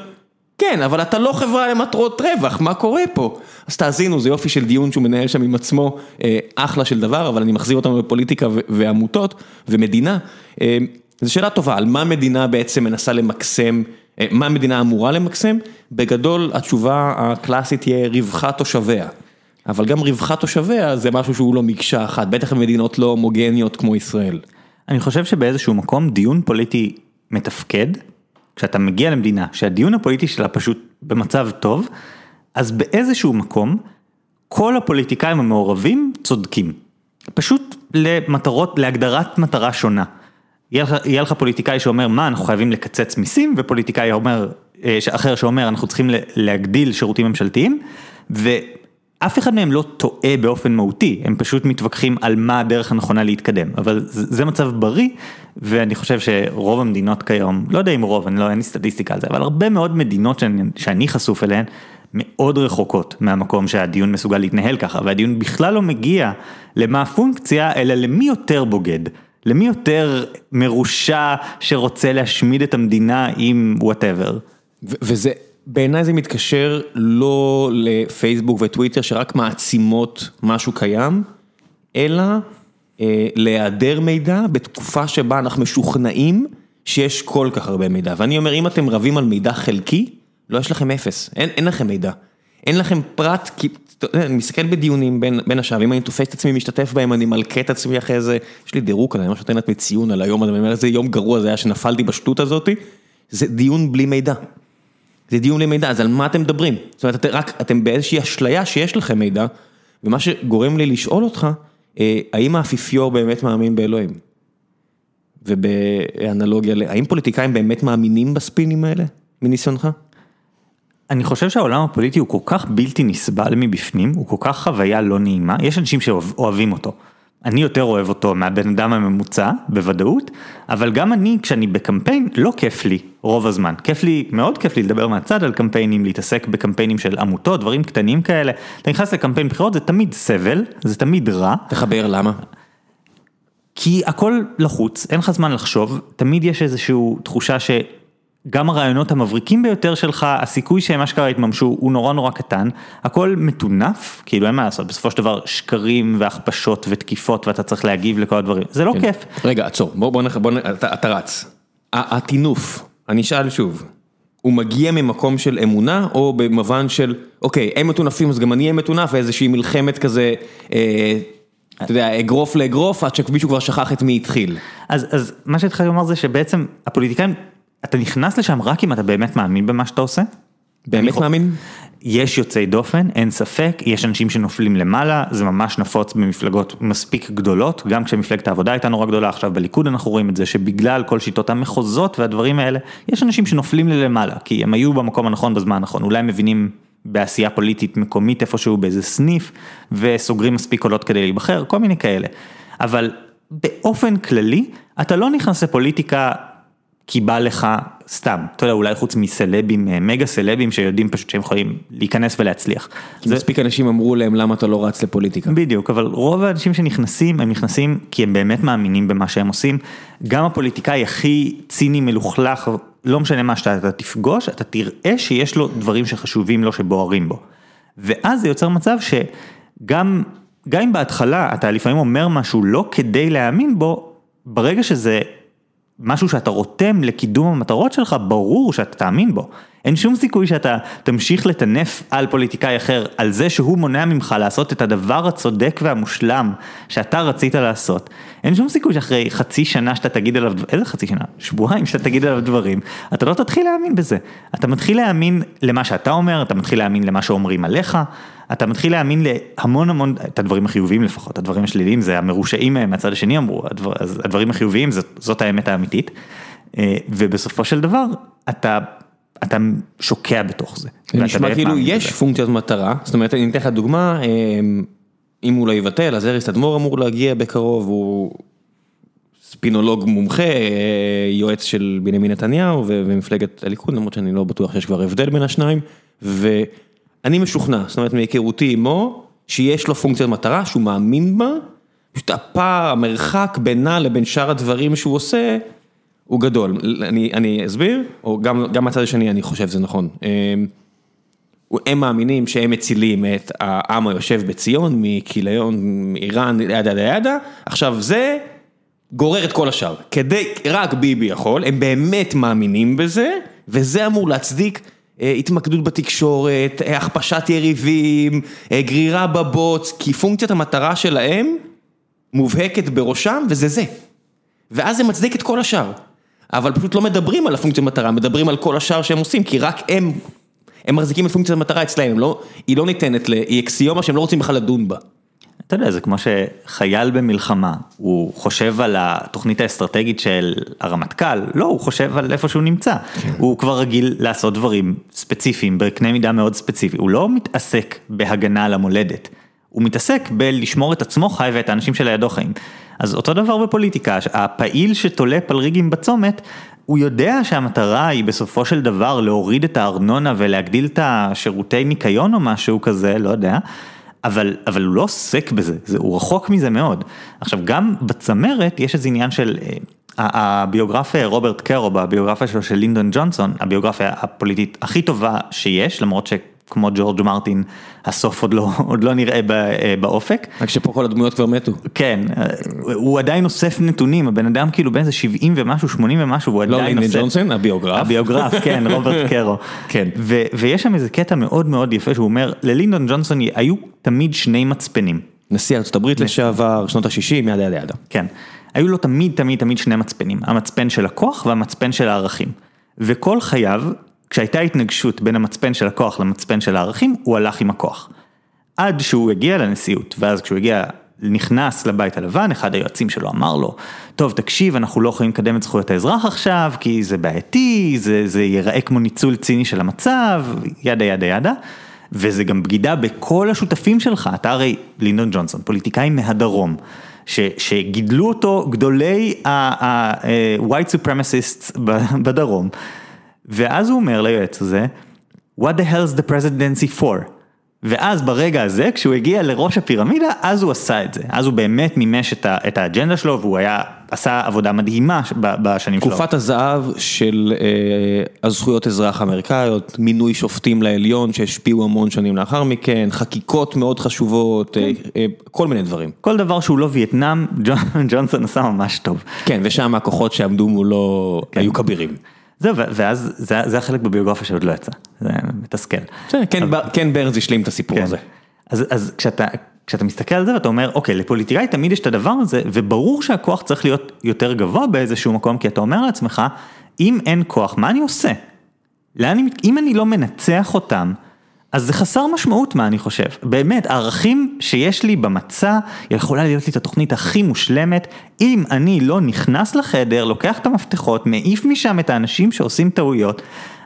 כן, אבל אתה לא חברה למטרות רווח, מה קורה פה? אז תאזינו, זה יופי של דיון שהוא מנהל שם עם עצמו, אה, אחלה של דבר, אבל אני מחזיר אותנו לפוליטיקה ועמותות ומדינה. אה, זו שאלה טובה, על מה מדינה בעצם מנסה למקסם, אה, מה המדינה אמורה למקסם? בגדול התשובה הקלאסית תהיה רווחת תושביה. אבל גם רווחת תושביה זה משהו שהוא לא מקשה אחת, בטח במדינות לא הומוגניות כמו ישראל. אני חושב שבאיזשהו מקום דיון פוליטי מתפקד. כשאתה מגיע למדינה שהדיון הפוליטי שלה פשוט במצב טוב, אז באיזשהו מקום כל הפוליטיקאים המעורבים צודקים. פשוט למטרות, להגדרת מטרה שונה. יהיה לך, יהיה לך פוליטיקאי שאומר מה אנחנו חייבים לקצץ מיסים ופוליטיקאי אומר, אה, אחר שאומר אנחנו צריכים להגדיל שירותים ממשלתיים אף אחד מהם לא טועה באופן מהותי, הם פשוט מתווכחים על מה הדרך הנכונה להתקדם, אבל זה מצב בריא, ואני חושב שרוב המדינות כיום, לא יודע אם רוב, אני לא, אין לי סטטיסטיקה על זה, אבל הרבה מאוד מדינות שאני, שאני חשוף אליהן, מאוד רחוקות מהמקום שהדיון מסוגל להתנהל ככה, והדיון בכלל לא מגיע למה הפונקציה, אלא למי יותר בוגד. למי יותר מרושע שרוצה להשמיד את המדינה עם וואטאבר. וזה בעיניי זה מתקשר לא לפייסבוק וטוויטר שרק מעצימות משהו קיים, אלא אה, להיעדר מידע בתקופה שבה אנחנו משוכנעים שיש כל כך הרבה מידע. ואני אומר, אם אתם רבים על מידע חלקי, לא יש לכם אפס, אין, אין לכם מידע. אין לכם פרט, כי, אני מסתכל בדיונים בין, בין השאר, אם אני תופס את עצמי משתתף בהם, אני מלכה את עצמי אחרי זה, יש לי דירוג כזה, אני ממש נותן לעצמי ציון על היום הזה, אני אומר, איזה יום גרוע זה היה שנפלתי בשטות הזאתי, זה דיון בלי מידע. זה דיון למידע, אז על מה אתם מדברים? זאת אומרת, אתם רק, אתם באיזושהי אשליה שיש לכם מידע, ומה שגורם לי לשאול אותך, אה, האם האפיפיור באמת מאמין באלוהים? ובאנלוגיה, האם פוליטיקאים באמת מאמינים בספינים האלה, מניסיונך? אני חושב שהעולם הפוליטי הוא כל כך בלתי נסבל מבפנים, הוא כל כך חוויה לא נעימה, יש אנשים שאוהבים אותו. אני יותר אוהב אותו מהבן אדם הממוצע, בוודאות, אבל גם אני, כשאני בקמפיין, לא כיף לי רוב הזמן. כיף לי, מאוד כיף לי לדבר מהצד על קמפיינים, להתעסק בקמפיינים של עמותות, דברים קטנים כאלה. אתה נכנס לקמפיין בחירות, זה תמיד סבל, זה תמיד רע. תחבר, למה? כי הכל לחוץ, אין לך זמן לחשוב, תמיד יש איזושהי תחושה ש... גם הרעיונות המבריקים ביותר שלך, הסיכוי שהם אשכרה יתממשו הוא נורא נורא קטן, הכל מטונף, כאילו אין מה לעשות, בסופו של דבר שקרים והכפשות ותקיפות ואתה צריך להגיב לכל הדברים, זה לא כן. כיף. רגע, עצור, בוא, בוא, בוא, בוא אתה, אתה רץ. הטינוף, אני אשאל שוב, הוא מגיע ממקום של אמונה, או במובן של, אוקיי, הם מטונפים אז גם אני אהיה מטונף, ואיזושהי מלחמת כזה, אה, אתה יודע, אגרוף לאגרוף, עד שמישהו כבר שכח את מי התחיל. אז, אז מה שהתחלתי לומר זה שבעצם הפוליטיקאים, אתה נכנס לשם רק אם אתה באמת מאמין במה שאתה עושה. באמת אני- מאמין? יש יוצאי דופן, אין ספק, יש אנשים שנופלים למעלה, זה ממש נפוץ במפלגות מספיק גדולות, גם כשמפלגת העבודה הייתה נורא גדולה, עכשיו בליכוד אנחנו רואים את זה שבגלל כל שיטות המחוזות והדברים האלה, יש אנשים שנופלים ללמעלה, כי הם היו במקום הנכון בזמן הנכון, אולי הם מבינים בעשייה פוליטית מקומית איפשהו באיזה סניף, וסוגרים מספיק קולות כדי להיבחר, כל מיני כאלה. אבל באופן כללי, אתה לא נכנס לפוליטיקה כי בא לך סתם, אתה יודע, אולי חוץ מסלבים, אה, מגה סלבים שיודעים פשוט שהם יכולים להיכנס ולהצליח. כי מספיק אנשים אמרו להם למה אתה לא רץ לפוליטיקה. בדיוק, אבל רוב האנשים שנכנסים, הם נכנסים כי הם באמת מאמינים במה שהם עושים. גם הפוליטיקאי הכי ציני מלוכלך, לא משנה מה שאתה אתה תפגוש, אתה תראה שיש לו דברים שחשובים לו, שבוערים בו. ואז זה יוצר מצב שגם, גם אם בהתחלה אתה לפעמים אומר משהו לא כדי להאמין בו, ברגע שזה משהו שאתה רותם לקידום המטרות שלך, ברור שאתה תאמין בו. אין שום סיכוי שאתה תמשיך לטנף על פוליטיקאי אחר, על זה שהוא מונע ממך לעשות את הדבר הצודק והמושלם שאתה רצית לעשות. אין שום סיכוי שאחרי חצי שנה שאתה תגיד עליו, איזה חצי שנה? שבועיים שאתה תגיד עליו דברים, אתה לא תתחיל להאמין בזה. אתה מתחיל להאמין למה שאתה אומר, אתה מתחיל להאמין למה שאומרים עליך, אתה מתחיל להאמין להמון המון, את הדברים החיוביים לפחות, הדברים השליליים זה המרושעים מהם מהצד השני אמרו, הדבר, אז הדברים החיוביים זאת, זאת האמת האמיתית. אה, ובסופו של דבר אתה, אתה שוקע בתוך זה. זה נשמע כאילו יש בזה. פונקציית מטרה, זאת אומרת, אני אתן לך דוגמה, אמ, אם הוא לא יבטל, אז אריס תדמור אמור להגיע בקרוב, הוא ספינולוג מומחה, אה, יועץ של בנימין נתניהו ו- ומפלגת הליכוד, למרות שאני לא בטוח שיש כבר הבדל בין השניים, ואני משוכנע, זאת אומרת מהיכרותי עמו, שיש לו פונקציית מטרה, שהוא מאמין בה, פשוט הפער, המרחק בינה לבין שאר הדברים שהוא עושה, הוא גדול. אני, אני אסביר, או גם, גם מהצד השני אני חושב שזה נכון. אמ, הם מאמינים שהם מצילים את העם היושב בציון מכיליון, מאיראן, ידה ידה ידה, עכשיו זה גורר את כל השאר, כדי, רק ביבי יכול, הם באמת מאמינים בזה, וזה אמור להצדיק אה, התמקדות בתקשורת, אה, הכפשת יריבים, אה, גרירה בבוץ, כי פונקציית המטרה שלהם מובהקת בראשם וזה זה. ואז זה מצדיק את כל השאר. אבל פשוט לא מדברים על הפונקציה מטרה, מדברים על כל השאר שהם עושים, כי רק הם, הם מחזיקים את פונקציית המטרה אצלהם, הם לא, היא לא ניתנת, היא אקסיומה שהם לא רוצים בכלל לדון בה. אתה יודע, זה כמו שחייל במלחמה, הוא חושב על התוכנית האסטרטגית של הרמטכ"ל, לא, הוא חושב על איפה שהוא נמצא. הוא כבר רגיל לעשות דברים ספציפיים, בקנה מידה מאוד ספציפי, הוא לא מתעסק בהגנה על המולדת, הוא מתעסק בלשמור את עצמו חי ואת האנשים שלידו חיים. אז אותו דבר בפוליטיקה, הפעיל שתולה פלריגים בצומת, הוא יודע שהמטרה היא בסופו של דבר להוריד את הארנונה ולהגדיל את השירותי ניקיון או משהו כזה, לא יודע. אבל, אבל הוא לא עוסק בזה, זה, הוא רחוק מזה מאוד. עכשיו גם בצמרת יש איזה עניין של, אה, ה- הביוגרף אה, רוברט קרו, בביוגרפיה שלו של לינדון ג'ונסון, הביוגרפיה הפוליטית הכי טובה שיש, למרות שכמו ג'ורג' מרטין, הסוף עוד לא, עוד לא נראה ב- אה, באופק. רק שפה כל הדמויות כבר מתו. כן, אה, הוא עדיין אוסף נתונים, הבן אדם כאילו בין איזה 70 ומשהו, 80 ומשהו, והוא לא עדיין אוסף. ג'ונסון, הביוגרף. הביוגרף, כן, רוברט קרו. כן. ו- ויש שם איזה קטע מאוד מאוד יפה שהוא אומר, ללינדון ג'ונסון היו תמיד שני מצפנים. נשיא ארצות הברית לשעבר, שנות ה-60, ידה ידה ידה. כן. היו לו תמיד תמיד תמיד שני מצפנים, המצפן של הכוח והמצפן של הערכים. וכל חייו, כשהייתה התנגשות בין המצפן של הכוח למצפן של הערכים, הוא הלך עם הכוח. עד שהוא הגיע לנשיאות, ואז כשהוא הגיע, נכנס לבית הלבן, אחד היועצים שלו אמר לו, טוב תקשיב, אנחנו לא יכולים לקדם את זכויות האזרח עכשיו, כי זה בעייתי, זה, זה ייראה כמו ניצול ציני של המצב, ידה ידה ידה. וזה גם בגידה בכל השותפים שלך, אתה הרי לינדון ג'ונסון, פוליטיקאי מהדרום, ש, שגידלו אותו גדולי ה-white supremacists ב- בדרום, ואז הוא אומר ליועץ הזה, what the hell is the presidency for? ואז ברגע הזה, כשהוא הגיע לראש הפירמידה, אז הוא עשה את זה. אז הוא באמת מימש את, ה, את האג'נדה שלו, והוא היה, עשה עבודה מדהימה בשנים שלו. תקופת הזהב של אה, הזכויות אזרח האמריקאיות, מינוי שופטים לעליון שהשפיעו המון שנים לאחר מכן, חקיקות מאוד חשובות, אה, אה, כל מיני דברים. כל דבר שהוא לא וייטנאם, ג'ונסון עשה ממש טוב. כן, ושם הכוחות שעמדו מולו היו כבירים. זהו, ואז זה החלק בביוגרפיה שעוד לא יצא, זה מתסכל. כן ברנס השלים את הסיפור הזה. אז כשאתה מסתכל על זה ואתה אומר, אוקיי, לפוליטיקאי תמיד יש את הדבר הזה, וברור שהכוח צריך להיות יותר גבוה באיזשהו מקום, כי אתה אומר לעצמך, אם אין כוח, מה אני עושה? אם אני לא מנצח אותם, אז זה חסר משמעות מה אני חושב, באמת, הערכים שיש לי במצע, יכולה להיות לי את התוכנית הכי מושלמת, אם אני לא נכנס לחדר, לוקח את המפתחות, מעיף משם את האנשים שעושים טעויות,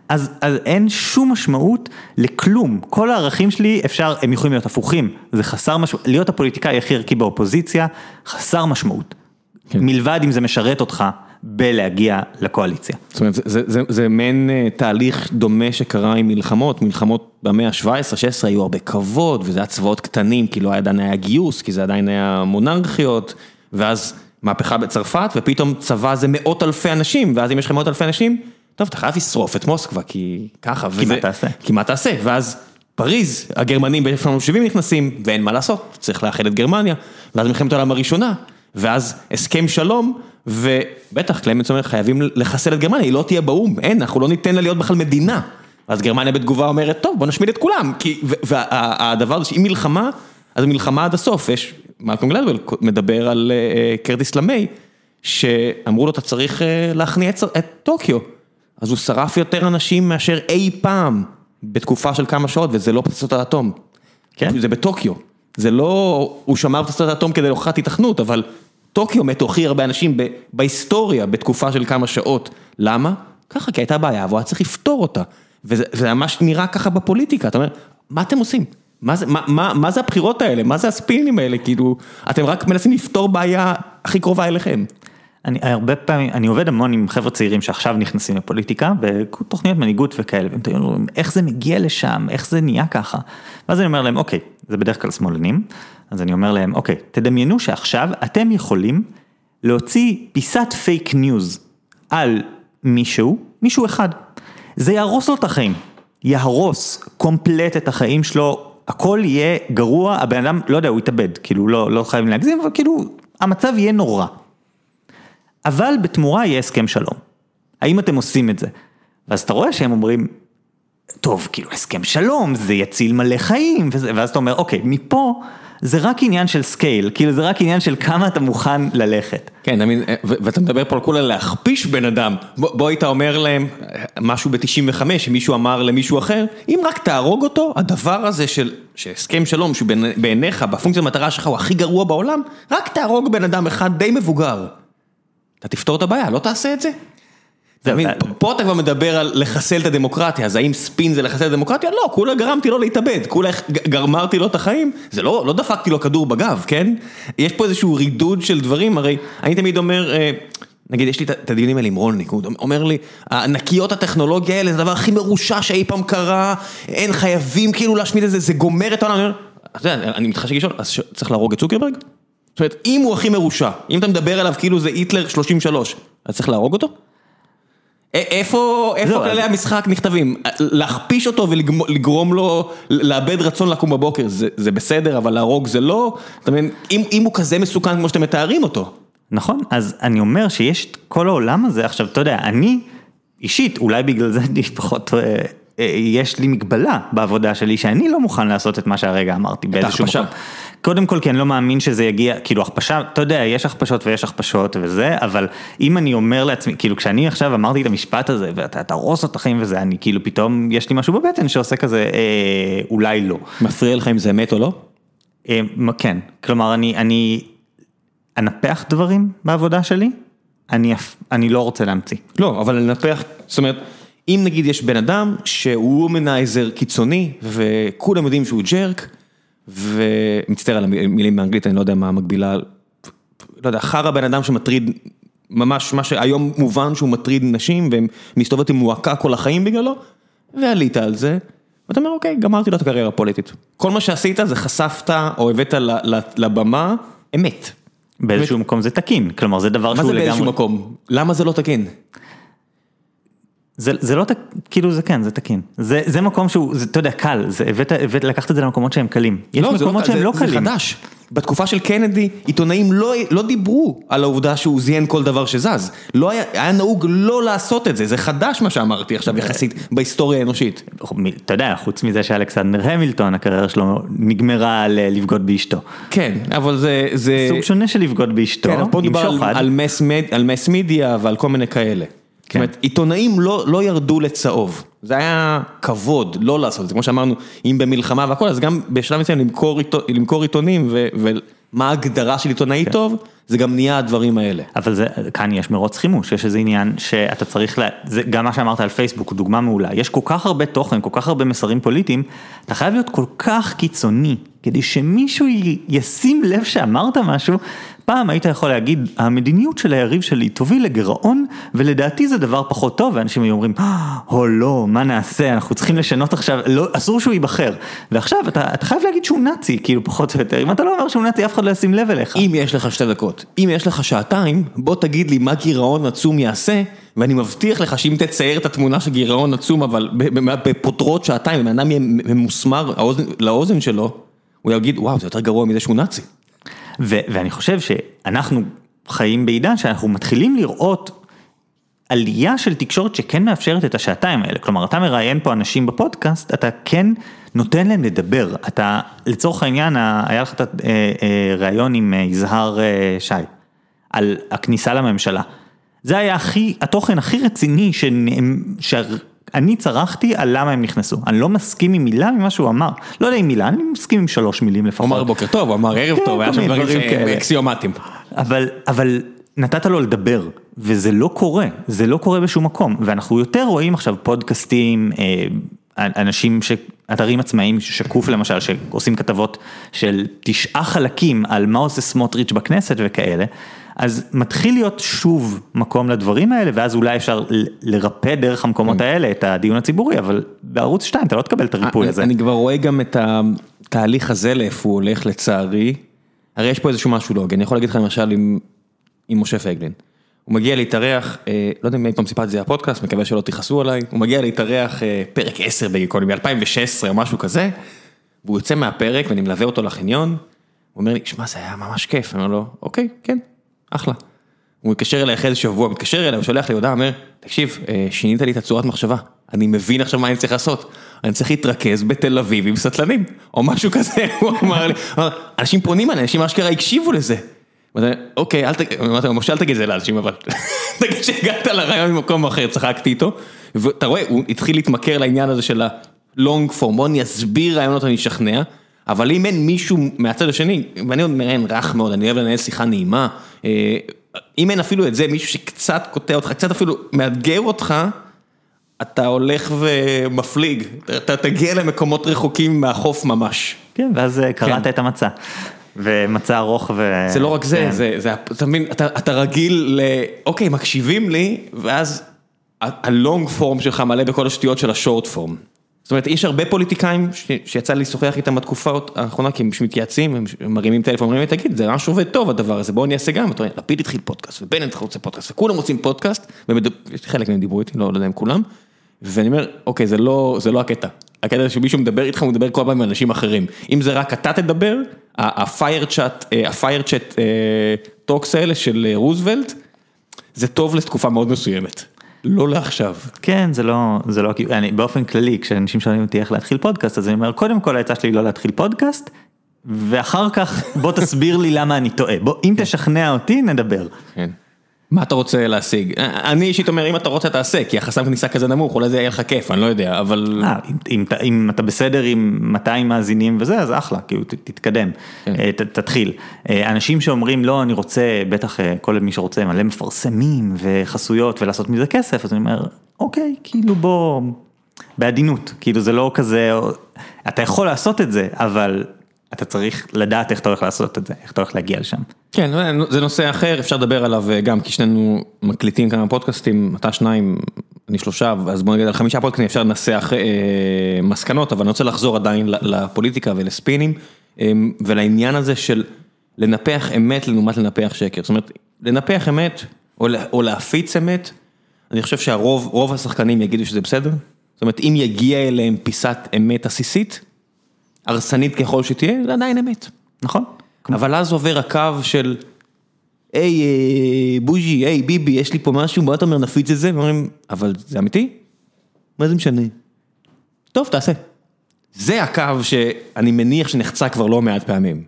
אז, אז אין שום משמעות לכלום, כל הערכים שלי אפשר, הם יכולים להיות הפוכים, זה חסר משמעות, להיות הפוליטיקאי הכי ערכי באופוזיציה, חסר משמעות, כן. מלבד אם זה משרת אותך. בלהגיע לקואליציה. זאת אומרת, זה, זה, זה, זה מעין אה, תהליך דומה שקרה עם מלחמות, מלחמות במאה ה-17-16 היו הרבה כבוד, וזה היה צבאות קטנים, כי לא עדיין היה גיוס, כי זה עדיין היה מונרכיות, ואז מהפכה בצרפת, ופתאום צבא זה מאות אלפי אנשים, ואז אם יש לך מאות אלפי אנשים, טוב, אתה חייב לשרוף את מוסקבה, כי ככה, כי וזה, מה תעשה? כי מה תעשה, ואז פריז, הגרמנים ב-1970 נכנסים, ואין מה לעשות, צריך לאחד את גרמניה, ואז מלחמת העולם הראשונה, ואז הסכם שלום, ובטח קלמנס אומר חייבים לחסל את גרמניה, היא לא תהיה באו"ם, אין, אנחנו לא ניתן לה להיות בכלל מדינה. אז גרמניה בתגובה אומרת, טוב בוא נשמיד את כולם, כי, והדבר הזה שאם מלחמה, אז מלחמה עד הסוף, יש, מלקום גלדוול מדבר על אה, קרטיס למי, שאמרו לו אתה צריך אה, להכניע את טוקיו, אז הוא שרף יותר אנשים מאשר אי פעם, בתקופה של כמה שעות, וזה לא פצצות האטום. כן? זה בטוקיו. זה לא, הוא שמר פצצות האטום כדי להוכחת התכנות, אבל טוקיו מתו הכי הרבה אנשים בהיסטוריה בתקופה של כמה שעות. למה? ככה, כי הייתה בעיה והוא היה צריך לפתור אותה. וזה ממש נראה ככה בפוליטיקה, אתה אומר, מה אתם עושים? מה זה, מה, מה, מה זה הבחירות האלה? מה זה הספינים האלה? כאילו, אתם רק מנסים לפתור בעיה הכי קרובה אליכם. אני הרבה פעמים, אני עובד המון עם חבר'ה צעירים שעכשיו נכנסים לפוליטיקה, בתוכניות מנהיגות וכאלה, והם אומרים, איך זה מגיע לשם, איך זה נהיה ככה. ואז אני אומר להם, אוקיי, זה בדרך כלל שמאלנים, אז אני אומר להם, אוקיי, תדמיינו שעכשיו אתם יכולים להוציא פיסת fake news על מישהו, מישהו אחד. זה יהרוס לו את החיים, יהרוס קומפלט את החיים שלו, הכל יהיה גרוע, הבן אדם, לא יודע, הוא יתאבד, כאילו לא, לא חייבים להגזים, אבל כאילו, המצב יהיה נורא. אבל בתמורה יהיה הסכם שלום. האם אתם עושים את זה? ואז אתה רואה שהם אומרים, טוב, כאילו הסכם שלום, זה יציל מלא חיים, וזה, ואז אתה אומר, אוקיי, מפה זה רק עניין של scale, כאילו זה רק עניין של כמה אתה מוכן ללכת. כן, אני, ואתה מדבר פה על כולה להכפיש בן אדם, בוא, בוא היית אומר להם משהו ב-95, מישהו אמר למישהו אחר, אם רק תהרוג אותו, הדבר הזה של, שהסכם שלום, שבעיניך, בפונקציה המטרה שלך הוא הכי גרוע בעולם, רק תהרוג בן אדם אחד די מבוגר. אתה תפתור את הבעיה, לא תעשה את זה? פה אתה כבר מדבר על לחסל את הדמוקרטיה, אז האם ספין זה לחסל את הדמוקרטיה? לא, כולה גרמתי לו להתאבד, כולה גרמרתי לו את החיים, זה לא, לא דפקתי לו כדור בגב, כן? יש פה איזשהו רידוד של דברים, הרי אני תמיד אומר, אה, נגיד יש לי את הדיונים האלה עם רולניק, הוא אומר לי, ענקיות הטכנולוגיה האלה זה הדבר הכי מרושע שאי פעם קרה, אין חייבים כאילו להשמיד את זה, זה גומר את העולם, אני אומר, אתה יודע, אני מתחשק לשאול, אז צריך להרוג את צוקרברג? זאת אומרת, אם הוא הכי מרושע, אם אתה מדבר עליו כאילו זה היטלר 33, אז צריך להרוג אותו? איפה כללי המשחק נכתבים? להכפיש אותו ולגרום לו לאבד רצון לקום בבוקר זה בסדר, אבל להרוג זה לא, אתה מבין, אם הוא כזה מסוכן כמו שאתם מתארים אותו. נכון, אז אני אומר שיש את כל העולם הזה, עכשיו אתה יודע, אני אישית, אולי בגלל זה אני פחות, אה, אה, יש לי מגבלה בעבודה שלי שאני לא מוכן לעשות את מה שהרגע אמרתי באיזשהו מקום. קודם כל כי אני לא מאמין שזה יגיע, כאילו הכפשה, אתה יודע, יש הכפשות ויש הכפשות וזה, אבל אם אני אומר לעצמי, כאילו כשאני עכשיו אמרתי את המשפט הזה, ואתה תהרוס את החיים וזה, אני כאילו פתאום, יש לי משהו בבטן שעושה כזה, אה, אולי לא. מפריע לך אם זה אמת או לא? אה, כן, כלומר אני, אני אנפח דברים בעבודה שלי, אני, אני לא רוצה להמציא. לא, אבל לנפח, זאת אומרת... אם נגיד יש בן אדם שהוא וומנייזר קיצוני וכולם יודעים שהוא ג'רק ומצטער על המילים באנגלית, אני לא יודע מה המקבילה, לא יודע, חרא בן אדם שמטריד, ממש מה שהיום מובן שהוא מטריד נשים והם מסתובבת עם מועקה כל החיים בגללו, ועלית על זה, ואתה אומר אוקיי, גמרתי לו את הקריירה הפוליטית. כל מה שעשית זה חשפת או הבאת לבמה אמת. באיזשהו מקום זה תקין, כלומר זה דבר שהוא לגמרי... מה זה באיזשהו מקום? למה זה לא תקין? זה זה לא, כאילו זה כן, זה תקין. זה זה מקום שהוא, זה, אתה יודע, קל, זה, הבאת, הבאת, לקחת את זה למקומות שהם קלים. יש לא, מקומות לא, שהם זה, לא קלים. זה חדש. בתקופה של קנדי, עיתונאים לא, לא דיברו על העובדה שהוא זיין כל דבר שזז. לא היה, היה נהוג לא לעשות את זה, זה חדש מה שאמרתי עכשיו יחסית בהיסטוריה האנושית. אתה יודע, חוץ מזה שאלכסנדר המילטון, הקריירה שלו נגמרה על לבגוד באשתו. כן, אבל זה... זה... סוג שונה של לבגוד באשתו, כן, פה עם מדובר על, שוחד. על, מס, על מס מידיה ועל כל מיני כאלה. זאת אומרת, עיתונאים לא, לא ירדו לצהוב. זה היה כבוד לא לעשות את זה, כמו שאמרנו, אם במלחמה והכל, אז גם בשלב מסוים למכור, למכור עיתונים ו, ומה ההגדרה של עיתונאי טוב, זה גם נהיה הדברים האלה. אבל זה, כאן יש מרוץ חימוש, יש איזה עניין שאתה צריך, לה, זה גם מה שאמרת על פייסבוק הוא דוגמה מעולה, יש כל כך הרבה תוכן, כל כך הרבה מסרים פוליטיים, אתה חייב להיות כל כך קיצוני, כדי שמישהו ישים לב שאמרת משהו, פעם היית יכול להגיד, המדיניות של היריב שלי תוביל לגירעון, ולדעתי זה דבר פחות טוב, ואנשים היו אומרים, או לא, מה נעשה, אנחנו צריכים לשנות עכשיו, לא, אסור שהוא ייבחר, ועכשיו אתה, אתה חייב להגיד שהוא נאצי, כאילו פחות או יותר, אם אתה לא אומר שהוא נאצי, אף אחד לא ישים לב אליך. אם יש לך שתי דקות, אם יש לך שעתיים, בוא תגיד לי מה גירעון עצום יעשה, ואני מבטיח לך שאם תצייר את התמונה של גירעון עצום, אבל בפותרות שעתיים, אם אדם יהיה ממוסמר לאוזן שלו, הוא יגיד, וואו, זה יותר גרוע מזה שהוא נאצי. ו- ואני חושב שאנחנו חיים בעידן שאנחנו מתחילים לראות עלייה של תקשורת שכן מאפשרת את השעתיים האלה. כלומר, אתה מראיין פה אנשים בפודקאסט, אתה כן נותן להם לדבר. אתה, לצורך העניין, היה לך את הראיון עם אה, יזהר אה, שי, על הכניסה לממשלה. זה היה הכי, התוכן הכי רציני שנאמ- שאני צרחתי על למה הם נכנסו. אני לא מסכים עם מילה ממה שהוא אמר. לא יודע עם מילה, אני מסכים עם שלוש מילים הוא לפחות. אמר בוקר טוב, הוא אמר ערב כן, טוב, היה שם דברים כאלה. אקסיומטיים. אבל, אבל נתת לו לדבר, וזה לא קורה, זה לא קורה בשום מקום, ואנחנו יותר רואים עכשיו פודקאסטים, אה, אנשים, ש... אתרים עצמאיים, שקוף למשל, שעושים כתבות של תשעה חלקים על מה עושה סמוטריץ' בכנסת וכאלה, אז מתחיל להיות שוב מקום לדברים האלה, ואז אולי אפשר לרפא דרך המקומות האלה את הדיון הציבורי, אבל בערוץ 2 אתה לא תקבל את הריפוי הזה. אני כבר רואה גם את התהליך הזה לאיפה הוא הולך לצערי. הרי יש פה איזשהו משהו לא הוגן, אני יכול להגיד לך למשל עם, עם משה פייגלין. הוא מגיע להתארח, אה, לא יודע אם אי פעם סיפרתי את זה בפודקאסט, מקווה שלא תכעסו עליי, הוא מגיע להתארח אה, פרק 10 בגיקוני, ב-2016 או משהו כזה, והוא יוצא מהפרק ואני מלווה אותו לחניון, הוא אומר לי, שמע זה היה ממש כיף, אני אומר לו, אוקיי, כן, אחלה. הוא מתקשר אליי אחרי איזה שבוע, מתקשר אליי, הוא שולח לי הודעה, אומר, תקשיב, אה, שינית לי את הצורת מחשבה, אני מבין עכשיו מה אני צריך לעשות, אני צריך להתרכז בתל אביב עם סטלנים, או משהו כזה, הוא אמר לי, אנשים פונים אליי, אנשים אשכרה הקשיבו לזה. אוקיי, אל תגיד, אמרתי לו, משה אל תגיד זה לאנשים, אבל תגיד שהגעת לרעיון ממקום אחר, צחקתי איתו, ואתה רואה, הוא התחיל להתמכר לעניין הזה של הלונג פורם, בוא אני אסביר רעיונות, אני אשכנע, אבל אם אין מישהו מהצד השני, ואני עוד מראיין רך מאוד, אני אוהב לנהל שיחה נעימה, אה, אם אין אפילו את זה, מישהו שקצת קוטע אותך, קצת אפילו מאתגר אותך, אתה הולך ומפליג, אתה תגיע למקומות רחוקים מהחוף ממש. כן, ואז אה, קראת כן. את המצע. ומצע ארוך ו... זה לא רק זה, כן. זה, זה, אתה מבין, אתה, אתה רגיל ל... אוקיי, מקשיבים לי, ואז ה long form שלך מלא בכל השטויות של ה short form. זאת אומרת, יש הרבה פוליטיקאים שיצא לי לשוחח איתם בתקופה האחרונה, כי הם מתייעצים, הם מרימים טלפון, אומרים לי, תגיד, זה ממש עובד טוב הדבר הזה, בואו אני אעשה גם. אתה אומר, לפיד התחיל פודקאסט, ובנט רוצה פודקאסט, וכולם רוצים פודקאסט, וחלק מהם דיברו איתי, לא לא יודע אם כולם, ואני אומר, אוקיי, זה לא, זה לא הקטע. הקטע זה שמישהו מדבר איתך, הוא מדבר כל פעם עם אנשים אחרים. אם זה רק אתה תדבר, ה fireside chat, ה fireside chat talks האלה של אה, רוזוולט, זה טוב לתקופה מאוד מסוימת. לא לעכשיו. כן, זה לא, זה לא, אני באופן כללי, כשאנשים שואלים אותי איך להתחיל פודקאסט, אז אני אומר, קודם כל העצה שלי לא להתחיל פודקאסט, ואחר כך בוא תסביר לי למה אני טועה, בוא, אם תשכנע אותי, נדבר. כן. מה אתה רוצה להשיג? אני אישית אומר, אם אתה רוצה תעשה, כי החסם כניסה כזה נמוך, אולי זה יהיה לך כיף, אני לא יודע, אבל... אה, אם, אתה- אם אתה בסדר עם 200 מאזינים וזה, אז אחלה, כאילו, תתקדם, כן. אה, תתחיל. אה, אנשים שאומרים, לא, אני רוצה, בטח אה, כל מי שרוצה מלא מפרסמים וחסויות ולעשות מזה כסף, אז אני אומר, אוקיי, כאילו בוא, בעדינות, כאילו זה לא כזה, אתה יכול לעשות את זה, אבל אתה צריך לדעת איך אתה הולך לעשות את זה, איך אתה הולך להגיע לשם. כן, זה נושא אחר, אפשר לדבר עליו אה, גם, כי שנינו מקליטים כמה פודקאסטים, אתה שניים, אני שלושה, אז בוא נגיד על חמישה פודקאסטים אפשר לנסח אה, מסקנות, אבל אני רוצה לחזור עדיין לפוליטיקה ולספינים, אה, ולעניין הזה של לנפח אמת לעומת לנפח שקר. זאת אומרת, לנפח אמת, או, או להפיץ אמת, אני חושב שהרוב, רוב השחקנים יגידו שזה בסדר. זאת אומרת, אם יגיע אליהם פיסת אמת עסיסית, הרסנית ככל שתהיה, זה עדיין אמת. נכון? אבל אז עובר הקו של, היי אה, בוז'י, היי ביבי, יש לי פה משהו, בוא אתה אומר נפיץ את זה, ואומרים, אבל זה אמיתי? מה זה משנה? טוב, תעשה. זה הקו שאני מניח שנחצה כבר לא מעט פעמים.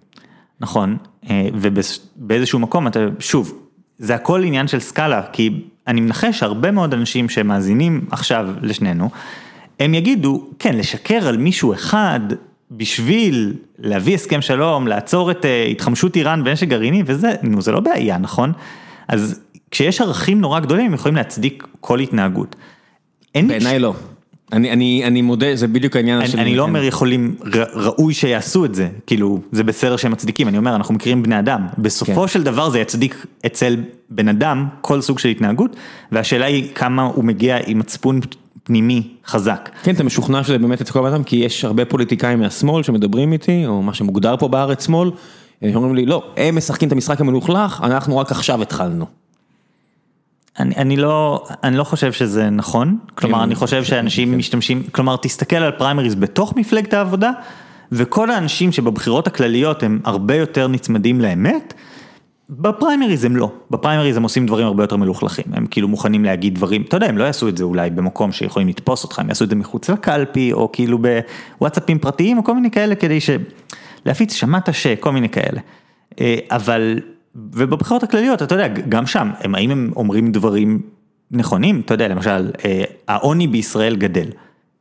נכון, אה, ובאיזשהו מקום אתה, שוב, זה הכל עניין של סקאלה, כי אני מנחש שהרבה מאוד אנשים שמאזינים עכשיו לשנינו, הם יגידו, כן, לשקר על מישהו אחד בשביל להביא הסכם שלום, לעצור את אה, התחמשות איראן בנשק גרעיני וזה, נו זה לא בעיה, נכון? אז כשיש ערכים נורא גדולים הם יכולים להצדיק כל התנהגות. בעיניי לא. אני, אני, אני מודה, זה בדיוק העניין אני, אני לא אומר יכולים, ראוי שיעשו את זה, כאילו, זה בסדר שהם מצדיקים, אני אומר, אנחנו מכירים בני אדם, בסופו כן. של דבר זה יצדיק אצל בן אדם כל סוג של התנהגות, והשאלה היא כמה הוא מגיע עם מצפון פנימי חזק. כן, אתה משוכנע שזה באמת אצל כל בן אדם, כי יש הרבה פוליטיקאים מהשמאל שמדברים איתי, או מה שמוגדר פה בארץ שמאל, הם אומרים לי, לא, הם משחקים את המשחק המלוכלך, אנחנו רק עכשיו התחלנו. אני, אני לא, אני לא חושב שזה נכון, כלומר כן, אני חושב כן, שאנשים כן. משתמשים, כלומר תסתכל על פריימריז בתוך מפלגת העבודה, וכל האנשים שבבחירות הכלליות הם הרבה יותר נצמדים לאמת, בפריימריז הם לא, בפריימריז הם עושים דברים הרבה יותר מלוכלכים, הם כאילו מוכנים להגיד דברים, אתה יודע, הם לא יעשו את זה אולי במקום שיכולים לתפוס אותך, הם יעשו את זה מחוץ לקלפי, או כאילו בוואטסאפים פרטיים, או כל מיני כאלה כדי ש... להפיץ, שמעת ש... כל מיני כאלה. אה, אבל ובבחירות הכלליות, אתה יודע, גם שם, הם, האם הם אומרים דברים נכונים? אתה יודע, למשל, אה, העוני בישראל גדל.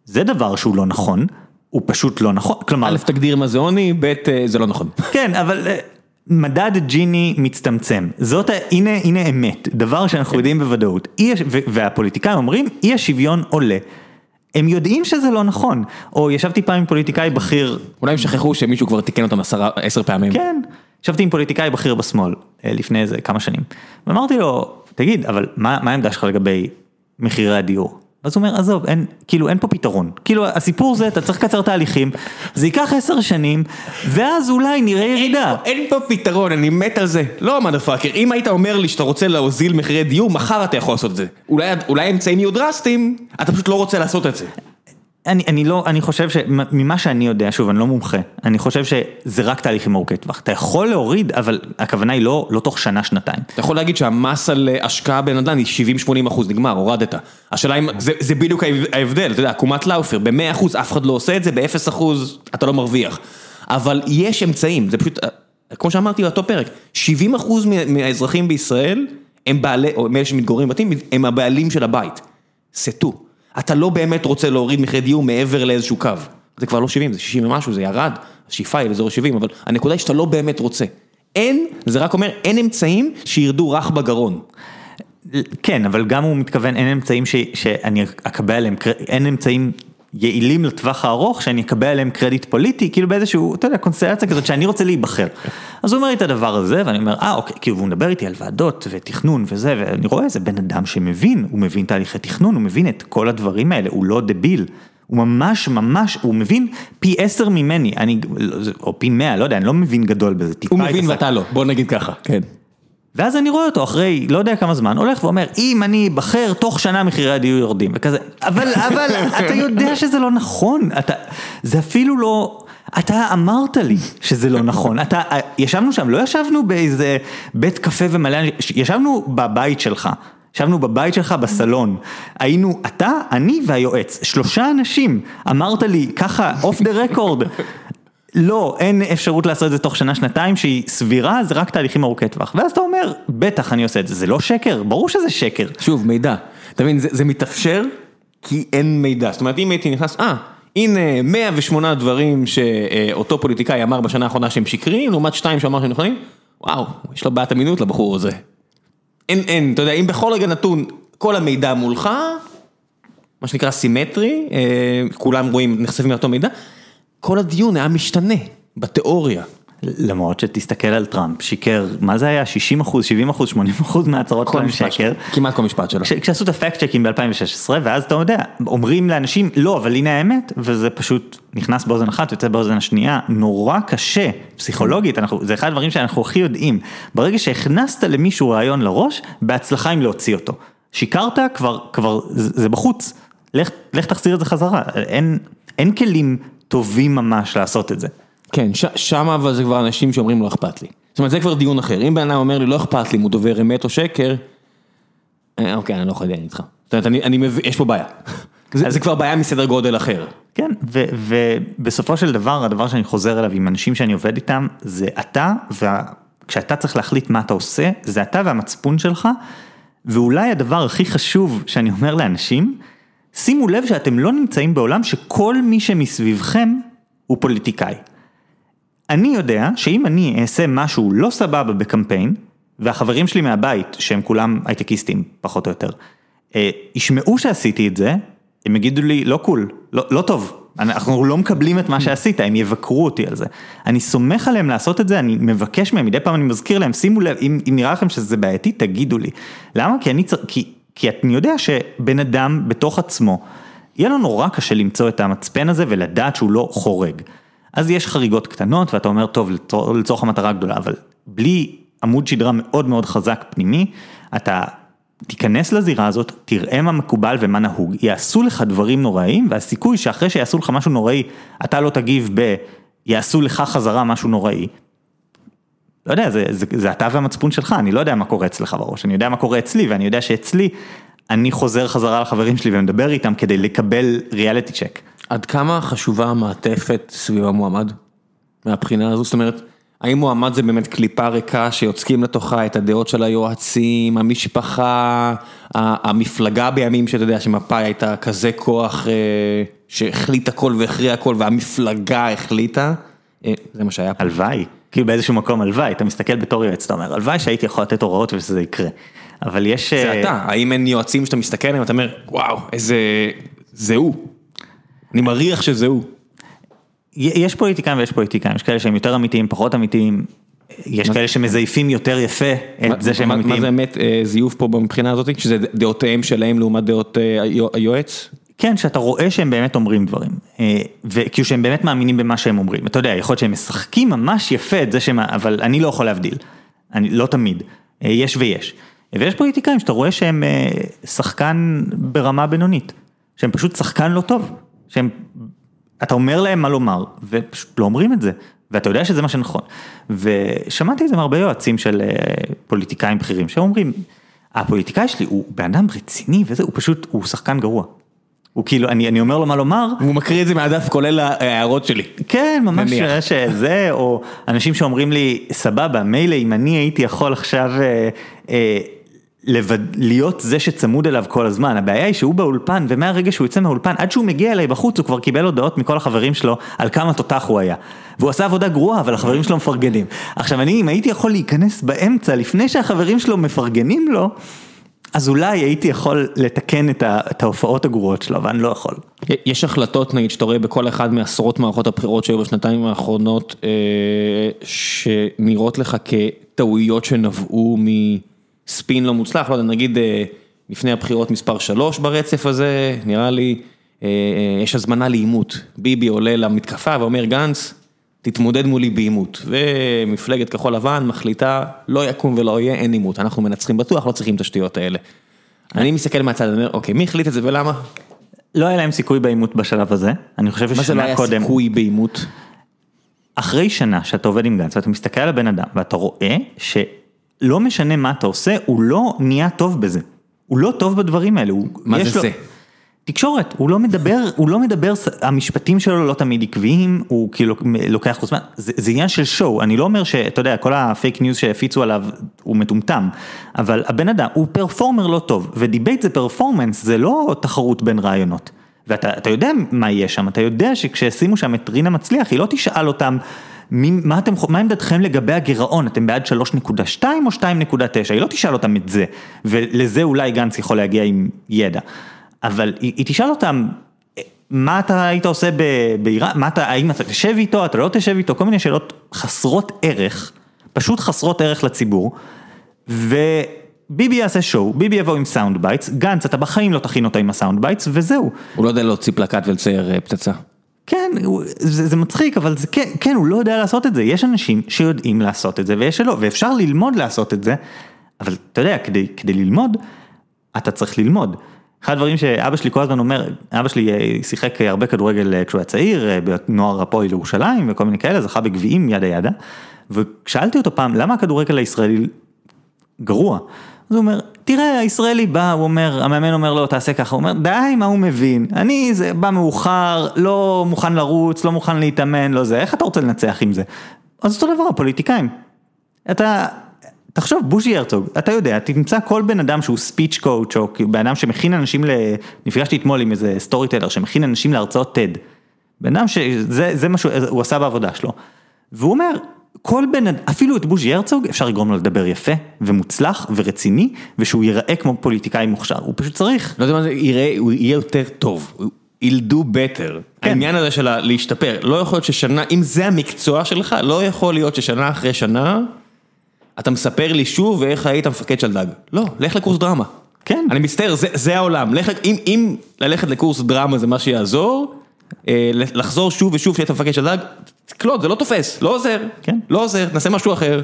זה דבר שהוא לא נכון, הוא פשוט לא נכון, כלומר... א', תגדיר מה זה עוני, ב', אה, זה לא נכון. כן, אבל מדד ג'יני מצטמצם, זאת, הנה, הנה אמת, דבר שאנחנו יודעים בוודאות, אי, והפוליטיקאים אומרים, אי השוויון עולה. הם יודעים שזה לא נכון, או ישבתי פעם עם פוליטיקאי בכיר. אולי הם שכחו שמישהו כבר תיקן אותם עשר פעמים. כן, ישבתי עם פוליטיקאי בכיר בשמאל אה, לפני איזה כמה שנים, ואמרתי לו, תגיד, אבל מה העמדה שלך לגבי מחירי הדיור? אז הוא אומר, עזוב, אין, כאילו אין פה פתרון, כאילו הסיפור זה, אתה צריך לקצר תהליכים, זה ייקח עשר שנים, ואז אולי נראה ירידה. אין, אין פה פתרון, אני מת על זה. לא מדה פאקר, אם היית אומר לי שאתה רוצה להוזיל מחירי דיור, מחר אתה יכול לעשות את זה. אולי, אולי האמצעים יהיו דרסטיים, אתה פשוט לא רוצה לעשות את זה. אני, אני לא, אני חושב שממה שאני יודע, שוב, אני לא מומחה, אני חושב שזה רק תהליכים ארוכי טווח. אתה יכול להוריד, אבל הכוונה היא לא, לא תוך שנה, שנתיים. אתה יכול להגיד שהמס על אה, השקעה בנדל"ן היא 70-80 אחוז, נגמר, הורדת. השאלה אם, זה, זה בדיוק ההבדל, אתה יודע, עקומת לאופר, ב-100 אחוז אף אחד לא עושה את זה, ב-0 אחוז אתה לא מרוויח. אבל יש אמצעים, זה פשוט, אה, כמו שאמרתי באותו פרק, 70 אחוז מהאזרחים בישראל הם בעלי, או מאלה שמתגוררים בבתים, הם הבעלים של הבית. סטו. אתה לא באמת רוצה להוריד מחירי דיור מעבר לאיזשהו קו. זה כבר לא 70, זה 60 ומשהו, זה ירד, השאיפה היא לאזור 70, אבל הנקודה היא שאתה לא באמת רוצה. אין, זה רק אומר, אין אמצעים שירדו רך בגרון. כן, אבל גם הוא מתכוון, אין אמצעים ש, שאני אקבל עליהם, אין אמצעים יעילים לטווח הארוך, שאני אקבל עליהם קרדיט פוליטי, כאילו באיזשהו, אתה יודע, קונסטלציה כזאת שאני רוצה להיבחר. אז הוא אומר לי את הדבר הזה, ואני אומר, אה אוקיי, כאילו הוא מדבר איתי על ועדות ותכנון וזה, ואני רואה איזה בן אדם שמבין, הוא מבין תהליכי תכנון, הוא מבין את כל הדברים האלה, הוא לא דביל. הוא ממש ממש, הוא מבין פי עשר ממני, אני, או פי מאה, לא יודע, אני לא מבין גדול בזה, טיפה... הוא מבין ואתה לא, בוא נגיד ככה, כן. ואז אני רואה אותו אחרי לא יודע כמה זמן, הולך ואומר, אם אני אבחר, תוך שנה מחירי הדיור יורדים, וכזה, אבל, אבל, אתה יודע שזה לא נכון, אתה, זה אפילו לא, אתה אמרת לי שזה לא נכון, אתה, ישבנו שם, לא ישבנו באיזה בית קפה ומלא, ישבנו בבית שלך. ישבנו בבית שלך בסלון, היינו אתה, אני והיועץ, שלושה אנשים, אמרת לי ככה אוף דה רקורד, לא, אין אפשרות לעשות את זה תוך שנה, שנתיים שהיא סבירה, זה רק תהליכים ארוכי טווח. ואז אתה אומר, בטח אני עושה את זה, זה לא שקר? ברור שזה שקר. שוב, מידע. אתה מבין, זה, זה מתאפשר כי אין מידע. זאת אומרת, אם הייתי נכנס, אה, הנה 108 דברים שאותו פוליטיקאי אמר בשנה האחרונה שהם שקריים, לעומת שתיים שאמר שהם נכונים, וואו, יש לו בעיית אמינות לבחור הזה. אין, אין, אתה יודע, אם בכל רגע נתון כל המידע מולך, מה שנקרא סימטרי, אה, כולם רואים, נחשפים לאותו מידע. כל הדיון היה משתנה, בתיאוריה. למרות שתסתכל על טראמפ, שיקר, מה זה היה? 60 אחוז, 70 אחוז, 80 אחוז מההצהרות שלהם שקר. כמעט כל משפט שלו. כשעשו את הפקט צ'קים ב-2016, ואז אתה יודע, אומרים לאנשים, לא, אבל הנה האמת, וזה פשוט נכנס באוזן אחת, יוצא באוזן השנייה, נורא קשה, פסיכולוגית, אנחנו, זה אחד הדברים שאנחנו הכי יודעים. ברגע שהכנסת למישהו רעיון לראש, בהצלחה אם להוציא אותו. שיקרת, כבר, כבר, זה בחוץ. לך, לך תחזיר את זה חזרה, אין, אין כלים טובים ממש לעשות את זה. כן, ש, שם אבל זה כבר אנשים שאומרים לא אכפת לי. זאת אומרת, זה כבר דיון אחר. אם בן אדם אומר לי לא אכפת לי אם הוא דובר אמת או שקר, אה, אוקיי, אני לא יכול לדעת איתך. זאת אומרת, אני, אני מבין, יש פה בעיה. זה, זה כבר בעיה מסדר גודל אחר. כן, ו- ובסופו של דבר, הדבר שאני חוזר אליו עם אנשים שאני עובד איתם, זה אתה, וכשאתה צריך להחליט מה אתה עושה, זה אתה והמצפון שלך, ואולי הדבר הכי חשוב שאני אומר לאנשים, שימו לב שאתם לא נמצאים בעולם שכל מי שמסביבכם הוא פוליטיקאי. אני יודע שאם אני אעשה משהו לא סבבה בקמפיין, והחברים שלי מהבית, שהם כולם הייטקיסטים, פחות או יותר, אה, ישמעו שעשיתי את זה, הם יגידו לי, לא קול, לא, לא טוב, אנחנו לא מקבלים את מה שעשית, הם יבקרו אותי על זה. אני סומך עליהם לעשות את זה, אני מבקש מהם, מדי פעם אני מזכיר להם, שימו לב, אם, אם נראה לכם שזה בעייתי, תגידו לי. למה? כי אני צריך, כי, כי אני יודע שבן אדם בתוך עצמו, יהיה לו נורא קשה למצוא את המצפן הזה ולדעת שהוא לא חורג. אז יש חריגות קטנות ואתה אומר, טוב, לצורך המטרה הגדולה, אבל בלי עמוד שדרה מאוד מאוד חזק פנימי, אתה תיכנס לזירה הזאת, תראה מה מקובל ומה נהוג, יעשו לך דברים נוראים, והסיכוי שאחרי שיעשו לך משהו נוראי, אתה לא תגיב ב... יעשו לך חזרה משהו נוראי. לא יודע, זה, זה, זה אתה והמצפון שלך, אני לא יודע מה קורה אצלך בראש, אני יודע מה קורה אצלי, ואני יודע שאצלי, אני חוזר חזרה לחברים שלי ומדבר איתם כדי לקבל ריאליטי צ'ק. עד כמה חשובה המעטפת סביב המועמד? מהבחינה הזו, זאת אומרת, האם מועמד זה באמת קליפה ריקה שיוצקים לתוכה את הדעות של היועצים, המשפחה, המפלגה בימים שאתה יודע שמפאי הייתה כזה כוח אה, שהחליט הכל והכריע הכל והמפלגה החליטה, אה, זה מה שהיה פה. הלוואי, כאילו באיזשהו מקום הלוואי, אתה מסתכל בתור יועץ, אתה אומר, הלוואי שהייתי יכול לתת הוראות ושזה יקרה, אבל יש... זה אתה, האם אין יועצים שאתה מסתכל עליהם, אתה אומר, וואו, איזה... זה הוא. אני מריח שזה הוא. יש פוליטיקאים ויש פוליטיקאים, יש כאלה שהם יותר אמיתיים, פחות אמיתיים, יש כאלה שמזייפים יותר יפה את זה שהם אמיתיים. מה זה אמת אה, זיוף פה מבחינה הזאת, שזה דעותיהם שלהם לעומת דעות אה, היועץ? כן, שאתה רואה שהם באמת אומרים דברים, אה, וכאילו שהם באמת מאמינים במה שהם אומרים, אתה יודע, יכול להיות שהם משחקים ממש יפה את זה שהם, אבל אני לא יכול להבדיל, אני לא תמיד, יש ויש. ויש פוליטיקאים שאתה רואה שהם שחקן ברמה בינונית, שהם פשוט שחקן לא טוב, שהם אתה אומר להם מה לומר, ופשוט לא אומרים את זה, ואתה יודע שזה מה שנכון. ושמעתי את זה מהרבה יועצים של אה, פוליטיקאים בכירים, שאומרים, הפוליטיקאי שלי הוא בן אדם רציני וזה, הוא פשוט, הוא שחקן גרוע. הוא כאילו, אני, אני אומר לו מה לומר. הוא מקריא את זה מהדף כולל ההערות שלי. כן, ממש שזה, או אנשים שאומרים לי, סבבה, מילא אם אני הייתי יכול עכשיו... אה, אה, לבד... להיות זה שצמוד אליו כל הזמן, הבעיה היא שהוא באולפן ומהרגע שהוא יוצא מהאולפן עד שהוא מגיע אליי בחוץ הוא כבר קיבל הודעות מכל החברים שלו על כמה תותח הוא היה. והוא עשה עבודה גרועה אבל החברים שלו מפרגנים. עכשיו אני אם הייתי יכול להיכנס באמצע לפני שהחברים שלו מפרגנים לו, אז אולי הייתי יכול לתקן את ההופעות הגרועות שלו, אבל אני לא יכול. יש החלטות נגיד שאתה רואה בכל אחד מעשרות מערכות הבחירות שהיו בשנתיים האחרונות אה, שנראות לך כטעויות שנבעו מ... ספין לא מוצלח, לא יודע, נגיד אה, לפני הבחירות מספר 3 ברצף הזה, נראה לי, אה, יש הזמנה לעימות. ביבי עולה למתקפה ואומר, גנץ, תתמודד מולי בעימות. ומפלגת כחול לבן מחליטה, לא יקום ולא יהיה, אין עימות. אנחנו מנצחים בטוח, לא צריכים את השטויות האלה. אני מסתכל מהצד, אני אומר, אוקיי, מי החליט את זה ולמה? לא היה להם סיכוי בעימות בשלב הזה, אני חושב ששנה קודם... מה זה לא היה סיכוי בעימות? אחרי שנה שאתה עובד עם גנץ ואתה מסתכל על הבן אדם ואתה רואה ש... לא משנה מה אתה עושה, הוא לא נהיה טוב בזה. הוא לא טוב בדברים האלה. מה זה לו... זה? תקשורת, הוא לא מדבר, הוא לא מדבר, המשפטים שלו לא תמיד עקביים, הוא כאילו לוקח זמן, זה, זה עניין של show, אני לא אומר שאתה יודע, כל ה fake news שהפיצו עליו הוא מטומטם, אבל הבן אדם הוא performer לא טוב, ו debate זה performance, זה לא תחרות בין רעיונות. ואתה יודע מה יהיה שם, אתה יודע שכשישימו שם את רינה מצליח, היא לא תשאל אותם. מי, מה, אתם, מה עמדתכם לגבי הגירעון, אתם בעד 3.2 או 2.9, היא לא תשאל אותם את זה, ולזה אולי גנץ יכול להגיע עם ידע, אבל היא, היא תשאל אותם, מה אתה היית עושה באיראן, מה אתה, האם אתה תשב איתו, אתה לא תשב איתו, כל מיני שאלות חסרות ערך, פשוט חסרות ערך לציבור, וביבי יעשה שואו, ביבי יבוא עם sound bites, גנץ אתה בחיים לא תכין אותו עם ה sound bites, וזהו. הוא לא יודע להוציא פלקט ולצייר אה, פצצה. כן, זה, זה מצחיק, אבל זה כן, כן, הוא לא יודע לעשות את זה. יש אנשים שיודעים לעשות את זה ויש שלא, ואפשר ללמוד לעשות את זה, אבל אתה יודע, כדי, כדי ללמוד, אתה צריך ללמוד. אחד הדברים שאבא שלי כל הזמן אומר, אבא שלי אה, שיחק הרבה כדורגל אה, כשהוא היה צעיר, אה, בנוער הפועל ירושלים וכל מיני כאלה, זכה בגביעים ידה ידה. ושאלתי אותו פעם, למה הכדורגל הישראלי גרוע? אז הוא אומר, תראה, הישראלי בא, הוא אומר, המאמן אומר לו, תעשה ככה, הוא אומר, די, מה הוא מבין? אני, זה בא מאוחר, לא מוכן לרוץ, לא מוכן להתאמן, לא זה, איך אתה רוצה לנצח עם זה? אז אותו דבר, הפוליטיקאים. אתה, תחשוב, בוז'י הרצוג, אתה יודע, תמצא כל בן אדם שהוא speech coach או כאילו בן אדם שמכין אנשים ל... נפגשתי אתמול עם איזה storyteller שמכין אנשים להרצאות TED. בן אדם שזה זה מה שהוא עשה בעבודה שלו. והוא אומר, כל בן אדם, אפילו את בוז'י הרצוג אפשר לגרום לו לדבר יפה ומוצלח ורציני ושהוא ייראה כמו פוליטיקאי מוכשר, הוא פשוט צריך. לא יודע מה זה יראה, הוא יהיה יותר טוב, he'll do better. כן. העניין הזה של להשתפר, לא יכול להיות ששנה, אם זה המקצוע שלך, לא יכול להיות ששנה אחרי שנה, אתה מספר לי שוב איך היית מפקד של דג. לא, לך לקורס דרמה. כן. אני מצטער, זה, זה העולם. לך, אם, אם ללכת לקורס דרמה זה מה שיעזור, אה, לחזור שוב ושוב שהיית מפקד של דג, תקלוט, זה לא תופס, לא עוזר. כן. לא עוזר, נעשה משהו אחר.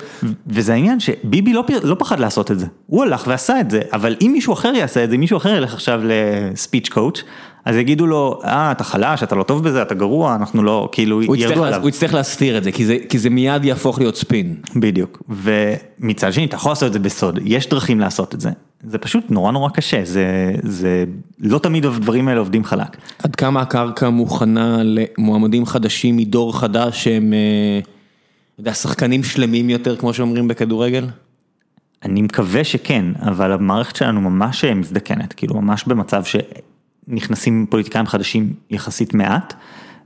וזה העניין שביבי לא, לא פחד לעשות את זה, הוא הלך ועשה את זה, אבל אם מישהו אחר יעשה את זה, אם מישהו אחר ילך עכשיו לספיץ' קואוץ', אז יגידו לו, אה, אתה חלש, אתה לא טוב בזה, אתה גרוע, אנחנו לא, כאילו, ירדו עליו. הוא יצטרך להסתיר את זה, כי זה, כי זה מיד יהפוך להיות ספין. בדיוק, ומצד שני, אתה יכול לעשות את זה בסוד, יש דרכים לעשות את זה, זה פשוט נורא נורא קשה, זה, זה לא תמיד הדברים האלה עובדים חלק. עד כמה הקרקע מוכנה למועמדים חדשים מדור חדש שהם, אה, אתה יודע, שחקנים שלמים יותר, כמו שאומרים בכדורגל? אני מקווה שכן, אבל המערכת שלנו ממש אה, מזדקנת, כאילו ממש במצב שנכנסים פוליטיקאים חדשים יחסית מעט,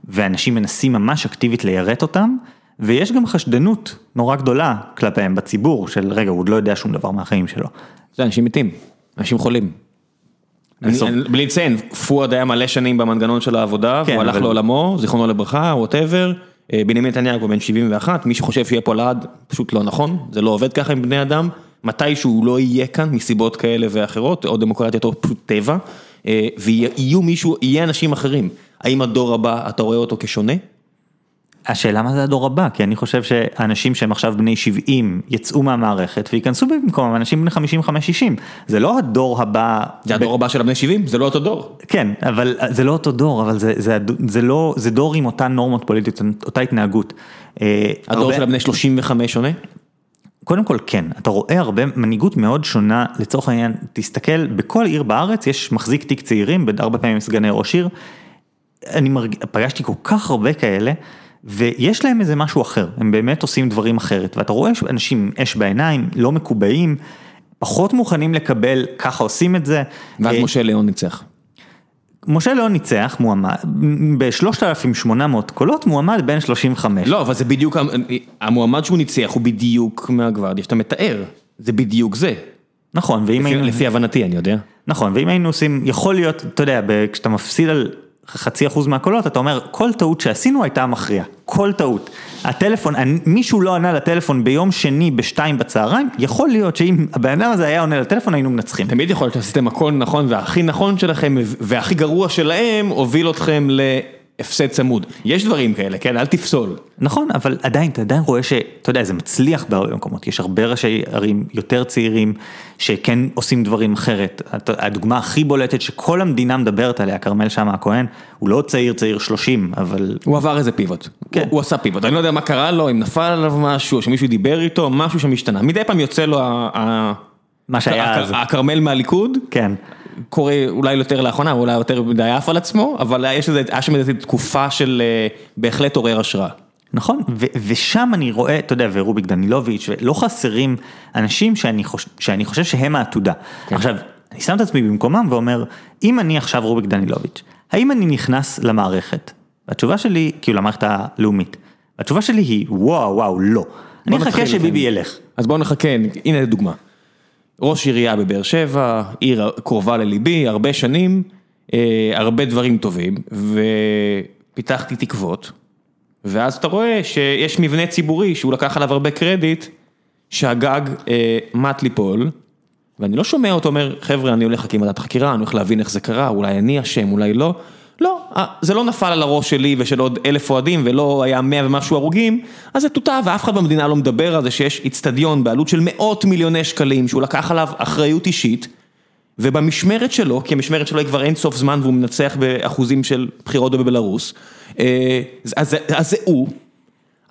ואנשים מנסים ממש אקטיבית ליירט אותם, ויש גם חשדנות נורא גדולה כלפיהם בציבור, של רגע, הוא עוד לא יודע שום דבר מהחיים שלו. זה אנשים מתים, אנשים חולים. אני, בסוף- אני, בלי לציין, פואד היה מלא שנים במנגנון של העבודה, כן, הוא הלך אבל- לעולמו, זיכרונו לברכה, ווטאבר. בנימין נתניהו כבר בן 71, מי שחושב שיהיה פה לעד, פשוט לא נכון, זה לא עובד ככה עם בני אדם, מתי שהוא לא יהיה כאן מסיבות כאלה ואחרות, או דמוקרטיה או פשוט טבע, אה, ויהיו מישהו, יהיה אנשים אחרים. האם הדור הבא, אתה רואה אותו כשונה? השאלה מה זה הדור הבא, כי אני חושב שאנשים שהם עכשיו בני 70 יצאו מהמערכת וייכנסו במקומם אנשים בני 55-60, זה לא הדור הבא. זה הדור הבא של הבני 70, זה לא אותו דור. כן, אבל זה לא אותו דור, אבל זה, זה, זה לא, זה דור עם אותן נורמות פוליטיות, אותה התנהגות. אה, הדור הרבה- של הבני 35 שונה? קודם כל כן, אתה רואה הרבה מנהיגות מאוד שונה, לצורך העניין, תסתכל, בכל עיר בארץ יש מחזיק תיק צעירים, הרבה פעמים סגני ראש עיר, אני מרג... פגשתי כל כך הרבה כאלה, ויש להם איזה משהו אחר, הם באמת עושים דברים אחרת, ואתה רואה אנשים עם אש בעיניים, לא מקובעים, פחות מוכנים לקבל, ככה עושים את זה. ואז אה, משה ליאון ניצח. משה לא ניצח מועמד, ב-3,800 קולות מועמד בין 35. לא, אבל זה בדיוק, המועמד שהוא ניצח הוא בדיוק מהגוורדיה שאתה מתאר, זה בדיוק זה. נכון, ואם לפי- היינו... לפי הבנתי, אני יודע. נכון, ואם היינו עושים, יכול להיות, אתה יודע, כשאתה מפסיד על חצי אחוז מהקולות, אתה אומר, כל טעות שעשינו הייתה מכריעה, כל טעות. הטלפון, מישהו לא ענה לטלפון ביום שני בשתיים בצהריים, יכול להיות שאם הבן אדם הזה היה עונה לטלפון, היינו מנצחים. תמיד יכול להיות שעשיתם הכל נכון והכי נכון שלכם והכי גרוע שלהם הוביל אתכם להפסד צמוד. יש דברים כאלה, כן? אל תפסול. נכון, אבל עדיין, אתה עדיין רואה שאתה יודע, זה מצליח בהרבה מקומות, יש הרבה ראשי ערים יותר צעירים שכן עושים דברים אחרת. הדוגמה הכי בולטת שכל המדינה מדברת עליה, כרמל שאמה הכהן, הוא לא צעיר צעיר 30, אבל הוא עבר איזה פיבוט. כן. הוא, הוא עשה פיבוט. אני לא יודע מה קרה לו, אם נפל עליו משהו, שמישהו דיבר איתו, משהו שם השתנה. מדי פעם יוצא לו ה- ה- מה שהיה הכ- אז. הכרמל מהליכוד. כן. קורה אולי יותר לאחרונה, אולי יותר מדי עף על עצמו, אבל יש איזה, היה שם איזו תקופה של אה, בהחלט עורר השראה. נכון, ו- ושם אני רואה, אתה יודע, ורוביק דנילוביץ', ולא חסרים אנשים שאני, חוש- שאני חושב שהם העתודה. כן. עכשיו, אני שם את עצמי במקומם ואומר, אם אני עכשיו רוביק דנילוביץ', האם אני נכנס למערכת? והתשובה שלי, כאילו למערכת הלאומית, והתשובה שלי היא, וואו, וואו, לא. אני אחכה שביבי כן. ילך. אז בואו נחכה, הנה דוגמה. ראש עירייה בבאר שבע, עיר קרובה לליבי, הרבה שנים, אה, הרבה דברים טובים, ופיתחתי תקוות, ואז אתה רואה שיש מבנה ציבורי שהוא לקח עליו הרבה קרדיט, שהגג אה, מט ליפול, ואני לא שומע אותו אומר, חבר'ה, אני הולך להקים ועדת חקירה, אני הולך להבין איך זה קרה, אולי אני אשם, אולי לא. לא, אה, זה לא נפל על הראש שלי ושל עוד אלף אוהדים ולא היה מאה ומשהו הרוגים, אז זה טוטה ואף אחד במדינה לא מדבר על זה שיש איצטדיון בעלות של מאות מיליוני שקלים שהוא לקח עליו אחריות אישית, ובמשמרת שלו, כי המשמרת שלו היא כבר אין סוף זמן והוא מנצח באחוזים של בחירות בבלארוס, אה, אז זה- הוא,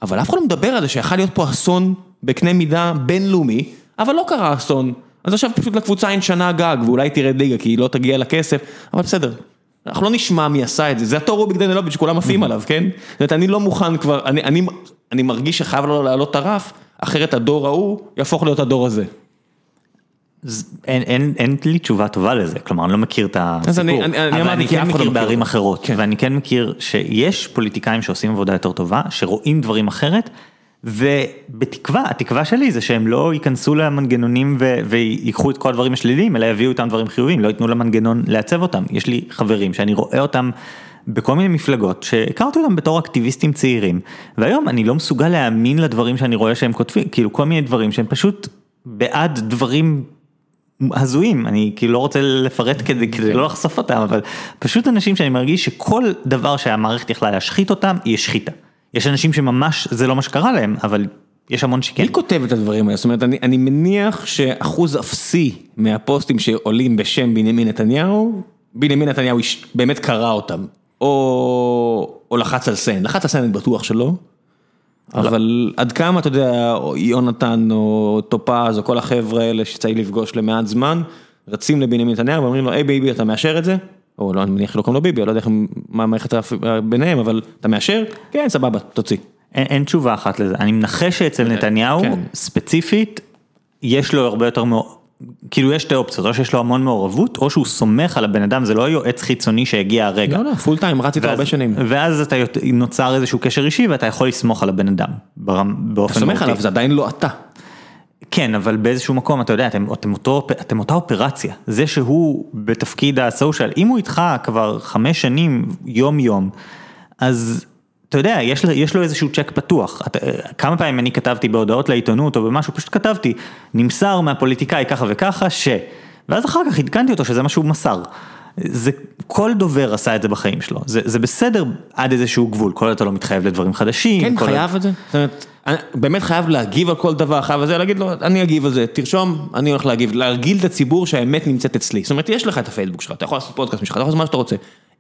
אבל אף אחד לא מדבר על זה שיכול להיות פה אסון בקנה מידה בינלאומי, אבל לא קרה אסון. אז עכשיו פשוט לקבוצה אין שנה גג, ואולי תרד ליגה כי היא לא תגיע לכסף, אבל בסדר. אנחנו לא נשמע מי עשה את זה, זה התור רוביק דנילוביץ' שכולם עפים עליו, כן? זאת אומרת, אני לא מוכן כבר, אני, אני, אני מרגיש שחייב לו לעלות את הרף, אחרת הדור ההוא יהפוך להיות הדור הזה. אין, אין, אין לי תשובה טובה לזה, כלומר אני לא מכיר את הסיפור, אני- אני- אני אבל אני כי כן לא מכיר בערים. אחרות, כן. ואני כן מכיר שיש פוליטיקאים שעושים עבודה יותר טובה, שרואים דברים אחרת, ובתקווה, התקווה שלי זה שהם לא ייכנסו למנגנונים ו- ויקחו את כל הדברים השליליים, אלא יביאו איתם דברים חיוביים, לא ייתנו למנגנון לעצב אותם. יש לי חברים שאני רואה אותם בכל מיני מפלגות, שהכרתי אותם בתור אקטיביסטים צעירים, והיום אני לא מסוגל להאמין לדברים שאני רואה שהם כותבים, כאילו כל מיני דברים שהם פשוט בעד דברים הזויים, אני כאילו לא רוצה לפרט כדי, כדי לא לחשוף אותם, אבל פשוט אנשים שאני מרגיש שכל דבר שהמערכת יכלה להשחית אותם, היא השחיתה. יש אנשים שממש זה לא מה שקרה להם, אבל יש המון שכן. מי כותב את הדברים האלה? זאת אומרת, אני, אני מניח שאחוז אפסי מהפוסטים שעולים בשם בנימין נתניהו, בנימין נתניהו איש- באמת קרא אותם, או, או לחץ על סן, לחץ על סן אני בטוח שלא, אבל עד כמה, אתה יודע, או יונתן או טופז או כל החבר'ה האלה שצריך לפגוש למעט זמן, רצים לבנימין נתניהו ואומרים לו, היי ביבי, אתה מאשר את זה? או לא, אני מניח שלא קוראים לו ביבי, אני לא יודע מה המערכת ביניהם, אבל אתה מאשר? כן, סבבה, תוציא. אין, אין תשובה אחת לזה, אני מנחש שאצל נתניהו, כן. ספציפית, יש לו הרבה יותר, מעור- כאילו יש שתי אופציות, או שיש לו המון מעורבות, או שהוא סומך על הבן אדם, זה לא יועץ חיצוני שהגיע הרגע. לא, לא, פול טיים, רץ איתו הרבה שנים. ואז אתה נוצר איזשהו קשר אישי ואתה יכול לסמוך על הבן אדם, באופן אתה סומך. עליו, זה עדיין לא אתה. כן, אבל באיזשהו מקום, אתה יודע, אתם, אתם, אותו, אתם אותה אופרציה. זה שהוא בתפקיד הסושיאל, אם הוא איתך כבר חמש שנים, יום יום, אז אתה יודע, יש, יש לו איזשהו צ'ק פתוח. אתה, כמה פעמים אני כתבתי בהודעות לעיתונות או במשהו, פשוט כתבתי, נמסר מהפוליטיקאי ככה וככה, ש... ואז אחר כך עדכנתי אותו שזה מה שהוא מסר. זה, כל דובר עשה את זה בחיים שלו, זה, זה בסדר עד איזשהו גבול, כל עוד אתה לא מתחייב לדברים חדשים. כן, חייב את זה. זאת אומרת, באמת חייב להגיב על כל דבר, חייב על זה, להגיד לו, אני אגיב על זה, תרשום, אני הולך להגיב, להרגיל את הציבור שהאמת נמצאת אצלי. זאת אומרת, יש לך את הפייסבוק שלך, אתה יכול לעשות פודקאסט משלך, אתה יכול לעשות מה שאתה רוצה.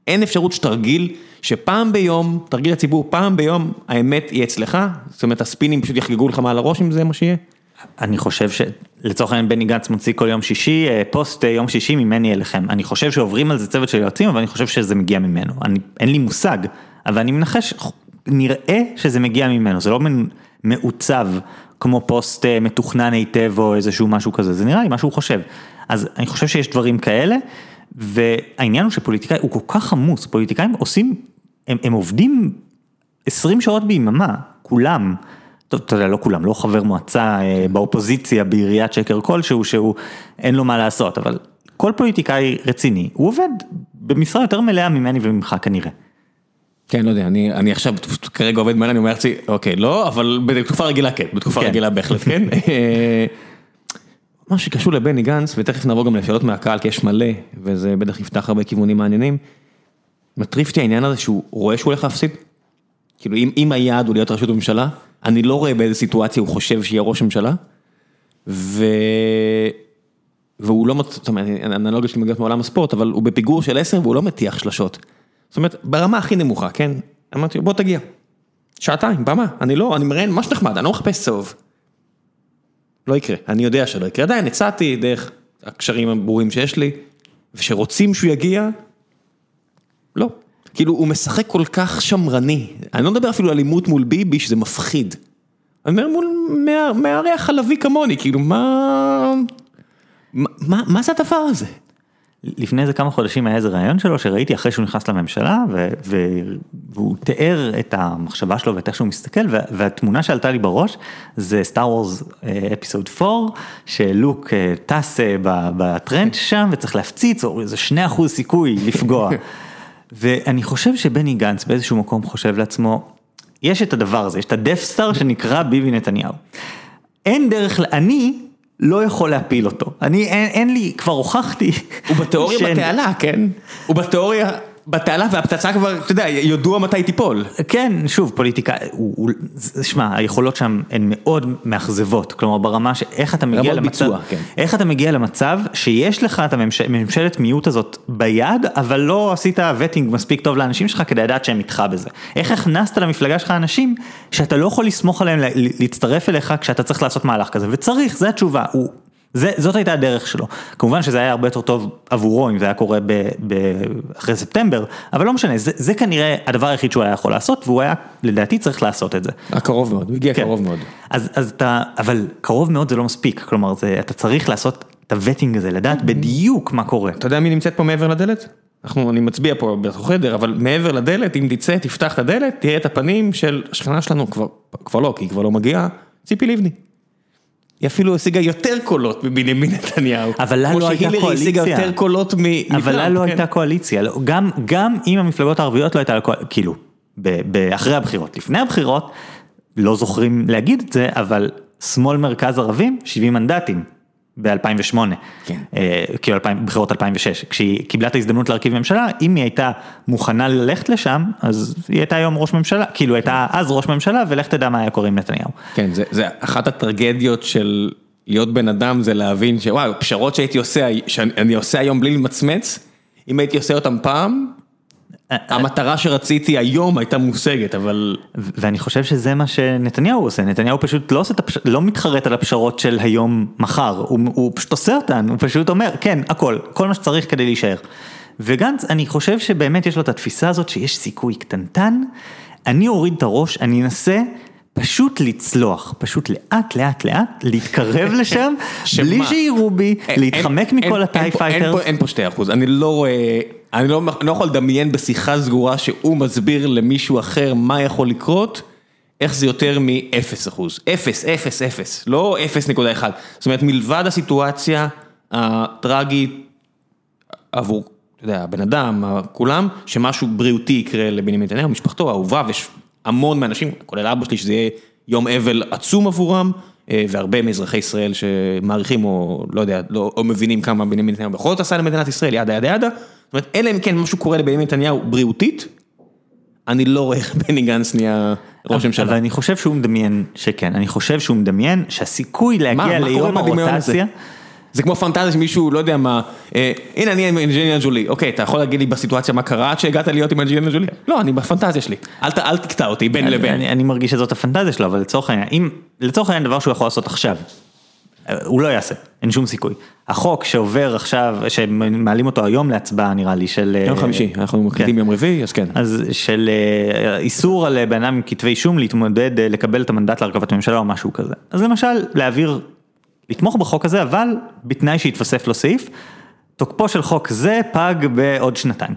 אין אפשרות שתרגיל, שפעם ביום, תרגיל לציבור, פעם ביום, האמת היא אצלך, זאת אומרת, הספינים פשוט יחגגו לך מעל הראש אם זה מה שיהיה. אני חושב שלצורך העניין בני גנץ מוציא כל יום שישי אה, פוסט אה, יום שישי ממני אליכם. אני חושב שעוברים על זה צוות של יועצים, אבל אני חושב שזה מגיע ממנו. אני, אין לי מושג, אבל אני מנחש, נראה שזה מגיע ממנו, זה לא מעוצב כמו פוסט אה, מתוכנן היטב או איזשהו משהו כזה, זה נראה לי מה שהוא חושב. אז אני חושב שיש דברים כאלה, והעניין הוא שפוליטיקאי הוא כל כך עמוס, פוליטיקאים עושים, הם, הם עובדים 20 שעות ביממה, כולם. טוב, אתה יודע, לא כולם, לא חבר מועצה אה, באופוזיציה בעיריית שקר כלשהו, שהוא אין לו מה לעשות, אבל כל פוליטיקאי רציני, הוא עובד במשרה יותר מלאה ממני וממך כנראה. כן, לא יודע, אני, אני עכשיו כרגע עובד מהר, אני אומר לעצמי, אוקיי, לא, אבל בתקופה רגילה כן, בתקופה כן. רגילה בהחלט כן. אה, מה שקשור לבני גנץ, ותכף נעבור גם לשאלות מהקהל, כי יש מלא, וזה בטח יפתח הרבה כיוונים מעניינים. מטריף אותי העניין הזה שהוא רואה שהוא הולך להפסיד. כאילו, אם, אם היעד הוא להיות ראשות הממשלה, אני לא רואה באיזה סיטואציה הוא חושב שיהיה ראש ממשלה, ו... והוא לא, זאת אומרת, האנלוגיה שלי מגיעה מעולם הספורט, אבל הוא בפיגור של 10 והוא לא מטיח שלשות. זאת אומרת, ברמה הכי נמוכה, כן? אמרתי לו, בוא תגיע. שעתיים, במה, אני לא, אני מראיין ממש נחמד, אני לא מחפש צהוב. לא יקרה, אני יודע שלא יקרה, עדיין הצעתי דרך הקשרים הברורים שיש לי, ושרוצים שהוא יגיע, לא. כאילו, הוא משחק כל כך שמרני, אני לא מדבר אפילו על אלימות מול ביבי, שזה מפחיד. אני אומר מול מארח חלבי כמוני, כאילו. מה, מה, מה זה הדבר הזה? לפני איזה כמה חודשים היה איזה ראיון שלו שראיתי אחרי שהוא נכנס לממשלה ו- ו- והוא תיאר את המחשבה שלו ואת איך שהוא מסתכל וה- והתמונה שעלתה לי בראש זה סטאר וורס אפיסוד 4 שלוק אה, טס אה, ב- בטרנץ' שם וצריך להפציץ או איזה 2% סיכוי לפגוע. ואני חושב שבני גנץ באיזשהו מקום חושב לעצמו, יש את הדבר הזה, יש את הדף סטאר שנקרא ביבי נתניהו. אין דרך, אני לא יכול להפיל אותו, אני אין, אין לי, כבר הוכחתי. הוא בתיאוריה בתעלה, כן? הוא בתיאוריה בתעלה והפצצה כבר, אתה יודע, ידוע מתי תיפול. כן, שוב, פוליטיקה, שמע, היכולות שם הן מאוד מאכזבות, כלומר ברמה שאיך אתה מגיע למצב, ביצוע, כן. איך אתה מגיע למצב שיש לך את הממשל- ממשלת מיעוט הזאת ביד, אבל לא עשית וטינג מספיק טוב לאנשים שלך כדי לדעת שהם איתך בזה. איך הכנסת למפלגה שלך אנשים שאתה לא יכול לסמוך עליהם לה- להצטרף אליך כשאתה צריך לעשות מהלך כזה, וצריך, זו התשובה. הוא... זה, זאת הייתה הדרך שלו. כמובן שזה היה הרבה יותר טוב עבורו אם זה היה קורה ב, ב, אחרי ספטמבר, אבל לא משנה, זה, זה כנראה הדבר היחיד שהוא היה יכול לעשות, והוא היה לדעתי צריך לעשות את זה. היה קרוב מאוד, הוא הגיע כן. קרוב מאוד. אז, אז אתה, אבל קרוב מאוד זה לא מספיק, כלומר זה, אתה צריך לעשות את הווטינג הזה, לדעת בדיוק מה קורה. אתה יודע מי נמצאת פה מעבר לדלת? אנחנו, אני מצביע פה בתוך חדר, אבל מעבר לדלת, אם תצא, תפתח את הדלת, תראה את הפנים של השכנה שלנו, כבר, כבר לא, כי היא כבר לא מגיעה, ציפי לבני. היא אפילו השיגה יותר קולות מבנימין נתניהו. אבל לה לא הייתה כמו שהילרי השיגה קואליציה. יותר קולות מ... אבל לה לא כן. הייתה קואליציה, לא, גם, גם אם המפלגות הערביות לא הייתה, לה קואל- כאילו, אחרי הבחירות, לפני הבחירות, לא זוכרים להגיד את זה, אבל שמאל מרכז ערבים, 70 מנדטים. ב-2008, כן. אה, כאילו 2000, בחירות 2006, כשהיא קיבלה את ההזדמנות להרכיב ממשלה, אם היא הייתה מוכנה ללכת לשם, אז היא הייתה היום ראש ממשלה, כאילו הייתה אז ראש ממשלה, ולך תדע מה היה קורה עם נתניהו. כן, זה, זה אחת הטרגדיות של להיות בן אדם, זה להבין שוואו, פשרות שהייתי עושה, שאני עושה היום בלי למצמץ, אם הייתי עושה אותם פעם, המטרה שרציתי היום הייתה מושגת, אבל... ואני חושב שזה מה שנתניהו עושה, נתניהו פשוט לא עושה הפש... לא מתחרט על הפשרות של היום מחר, הוא, הוא פשוט עושה אותן, הוא פשוט אומר, כן, הכל, כל מה שצריך כדי להישאר. וגנץ, אני חושב שבאמת יש לו את התפיסה הזאת שיש סיכוי קטנטן, אני אוריד את הראש, אני אנסה פשוט לצלוח, פשוט לאט לאט לאט, להתקרב לשם? בלי שיראו בי, להתחמק מכל אין- הטייי אין פה- אין פה- פייטרס. אין פה שתי אחוז, אני לא רואה, אני לא אני לא יכול לדמיין בשיחה סגורה שהוא מסביר למישהו אחר מה יכול לקרות, איך זה יותר מ-0 אחוז, 0, 0, 0, לא 0.1, זאת אומרת מלבד הסיטואציה הטרגית עבור, אתה יודע, הבן אדם, כולם, שמשהו בריאותי יקרה לבנימין נתניהו, משפחתו האהובה, ויש המון מהאנשים, כולל אבא שלי, שזה יהיה יום אבל עצום עבורם, אה, והרבה מאזרחי ישראל שמעריכים או לא יודע, לא, או מבינים כמה בנימין נתניהו בכל זאת עשה למדינת ישראל, ידה ידה ידה, זאת אומרת, אלא אם כן משהו קורה לבנימין נתניהו בריאותית, אני לא רואה איך בני גנץ נהיה ראש אבל ממשלה. אני חושב שהוא מדמיין שכן, אני חושב שהוא מדמיין שהסיכוי להגיע ליום? הרוטציה, זה כמו פנטזיה שמישהו, לא יודע מה, אה, הנה אני עם אנג'לינה ג'ולי, אוקיי, אתה יכול להגיד לי בסיטואציה מה קרה עד שהגעת להיות עם אנג'לינה ג'ולי? לא, אני בפנטזיה שלי, אל אל תקטע אותי בין אני, לבין. אני, אני מרגיש שזאת הפנטזיה שלו, אבל לצורך העניין, אם, לצורך העניין דבר שהוא יכול לעשות עכשיו, הוא לא יעשה, אין שום סיכוי. החוק שעובר עכשיו, שמעלים אותו היום להצבעה נראה לי, של... יום אה, חמישי, אנחנו מקליטים כן. יום רביעי, אז כן. אז של אה, איסור על בן אדם עם כתבי אישום להתמודד, אה, לקבל את המנדט להרכבת ממשלה או משהו כזה. אז למשל, להעביר, לתמוך בחוק הזה, אבל בתנאי שיתווסף לו סעיף, תוקפו של חוק זה פג בעוד שנתיים.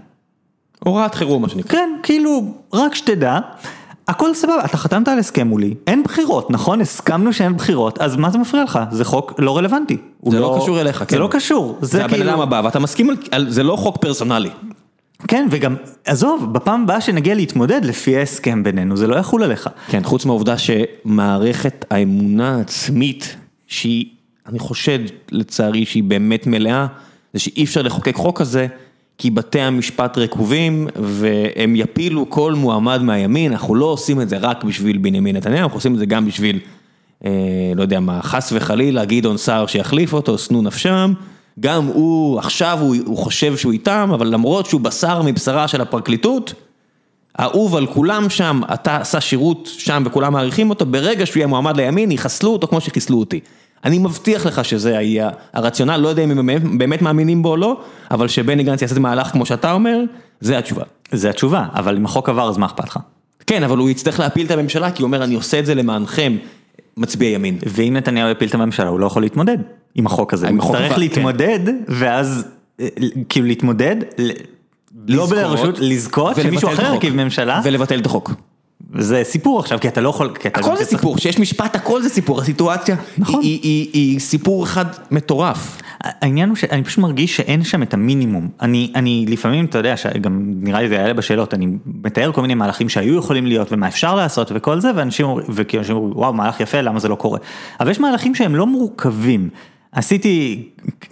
הוראת חירום מה שנקרא. כן, כאילו, רק שתדע, הכל סבבה, אתה חתמת על הסכם מולי, אין בחירות, נכון? הסכמנו שאין בחירות, אז מה זה מפריע לך? זה חוק לא רלוונטי. זה לא קשור אליך, זה כן. לא קשור, זה זה הבן כאילו... אדם הבא, ואתה מסכים על, זה לא חוק פרסונלי. כן, וגם, עזוב, בפעם הבאה שנגיע להתמודד לפי ההסכם בינינו, זה לא יחול עליך. כן, חוץ מהעובדה שמערכת האמונה העצמית, שהיא, אני חושד לצערי שהיא באמת מלאה, זה שאי אפשר לחוקק חוק כזה, כי בתי המשפט רקובים, והם יפילו כל מועמד מהימין, אנחנו לא עושים את זה רק בשביל בנימין נתניהו, אנחנו עושים את זה גם בשביל, אה, לא יודע מה, חס וחלילה, גדעון סער שיחליף אותו, שנוא נפשם. גם הוא, עכשיו הוא, הוא חושב שהוא איתם, אבל למרות שהוא בשר מבשרה של הפרקליטות, אהוב על כולם שם, אתה עשה שירות שם וכולם מעריכים אותו, ברגע שהוא יהיה מועמד לימין, יחסלו אותו כמו שחיסלו אותי. אני מבטיח לך שזה היה הרציונל, לא יודע אם הם באמת- מאמינים בו או לא, אבל שבני גנץ יעשה את מהלך כמו שאתה אומר, זה התשובה. זה התשובה, אבל אם החוק עבר אז מה אכפת לך? כן, אבל הוא יצטרך להפיל את הממשלה, כי הוא אומר, אני עושה את זה למענכם, מצביע ימין. ואם נתניהו יפיל את הממשלה, הוא לא יכול להתמודד עם החוק הזה. הוא יצטרך הבא, להתמודד, ואז, אה, כאילו להתמודד, לא בלרשות, לזכות, שמישהו אחר. ירכיב ממשלה, ולבטל את החוק. זה סיפור עכשיו, כי אתה לא יכול, אתה הכל זה צריך- סיפור, כשיש משפט הכל זה סיפור, הסיטואציה נכון. היא- היא- היא היא סיפור אחד מטורף. העניין הוא שאני פשוט מרגיש שאין שם את המינימום. אני, אני לפעמים, אתה יודע, גם נראה לי זה יעלה בשאלות, אני מתאר כל מיני מהלכים שהיו יכולים להיות ומה אפשר לעשות וכל זה, ואנשים אומרים, וכאילו אנשים אומרים, וואו, מהלך יפה, למה זה לא קורה? אבל יש מהלכים שהם לא מורכבים. עשיתי,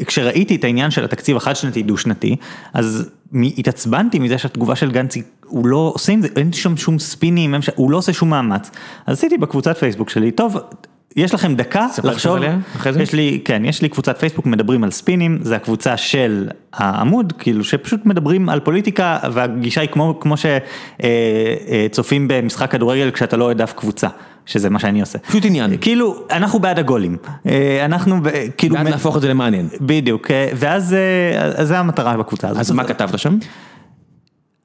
כשראיתי את העניין של התקציב החד שנתי דו שנתי, אז התעצבנתי מזה שהתגובה של גנץ, הוא לא עושה עם זה, אין שם שום ספינים, הוא לא עושה שום מאמץ. אז עשיתי בקבוצת פייסבוק שלי, טוב, יש לכם דקה לחשוב. יש לי, כן, יש לי קבוצת פייסבוק, מדברים על ספינים, זה הקבוצה של העמוד, כאילו שפשוט מדברים על פוליטיקה, והגישה היא כמו, כמו שצופים במשחק כדורגל כשאתה לא אוהד אף קבוצה, שזה מה שאני עושה. פשוט עניין. כאילו, אנחנו בעד הגולים, אה, אנחנו כאילו, בעד להפוך את זה למעניין. בדיוק, אה, ואז אה, אז זה המטרה בקבוצה הזאת. אז מה כתבת שם?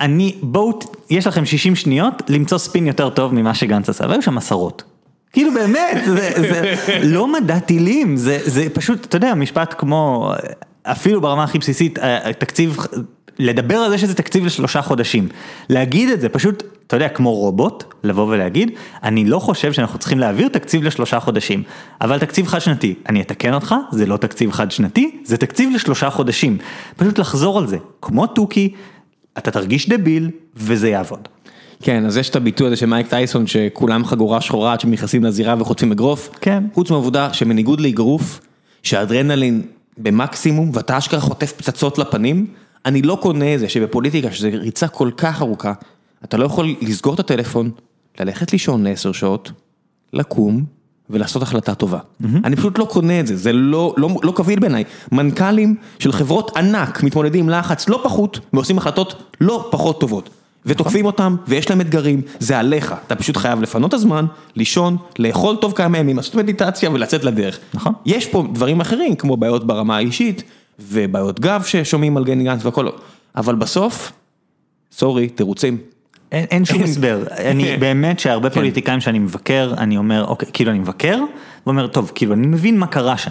אני, בואו, יש לכם 60 שניות למצוא ספין יותר טוב ממה שגנץ עשה, והיו שם עשרות. כאילו באמת, זה, זה לא מדע טילים, זה, זה פשוט, אתה יודע, משפט כמו, אפילו ברמה הכי בסיסית, אה, תקציב, לדבר על זה שזה תקציב לשלושה חודשים. להגיד את זה, פשוט, אתה יודע, כמו רובוט, לבוא ולהגיד, אני לא חושב שאנחנו צריכים להעביר תקציב לשלושה חודשים, אבל תקציב חד שנתי, אני אתקן אותך, זה לא תקציב חד שנתי, זה תקציב לשלושה חודשים. פשוט לחזור על זה, כמו תוכי, אתה תרגיש דביל, וזה יעבוד. כן, אז יש את הביטוי הזה של מייק טייסון שכולם חגורה שחורה עד שנכנסים לזירה וחוטפים אגרוף. כן. חוץ מהעובדה שבניגוד לאגרוף, שהאדרנלין במקסימום ואתה אשכרה חוטף פצצות לפנים, אני לא קונה את זה שבפוליטיקה, שזו ריצה כל כך ארוכה, אתה לא יכול לסגור את הטלפון, ללכת לישון לעשר שעות, לקום ולעשות החלטה טובה. אני פשוט לא קונה את זה, זה לא, לא, לא קביל בעיניי. מנכ"לים של חברות ענק מתמודדים לחץ לא פחות ועושים החלטות לא פחות טובות. ותוקפים אותם, ויש להם אתגרים, זה עליך, אתה פשוט חייב לפנות את הזמן, לישון, לאכול טוב כמה ימים, לעשות מדיטציה ולצאת לדרך. נכון. יש פה דברים אחרים, כמו בעיות ברמה האישית, ובעיות גב ששומעים על גני גנץ והכל, אבל בסוף, סורי, תירוצים. אין, אין שום הסבר, אני באמת שהרבה כן. פוליטיקאים שאני מבקר, אני אומר, אוקיי, כאילו אני מבקר, ואומר, טוב, כאילו אני מבין מה קרה שם.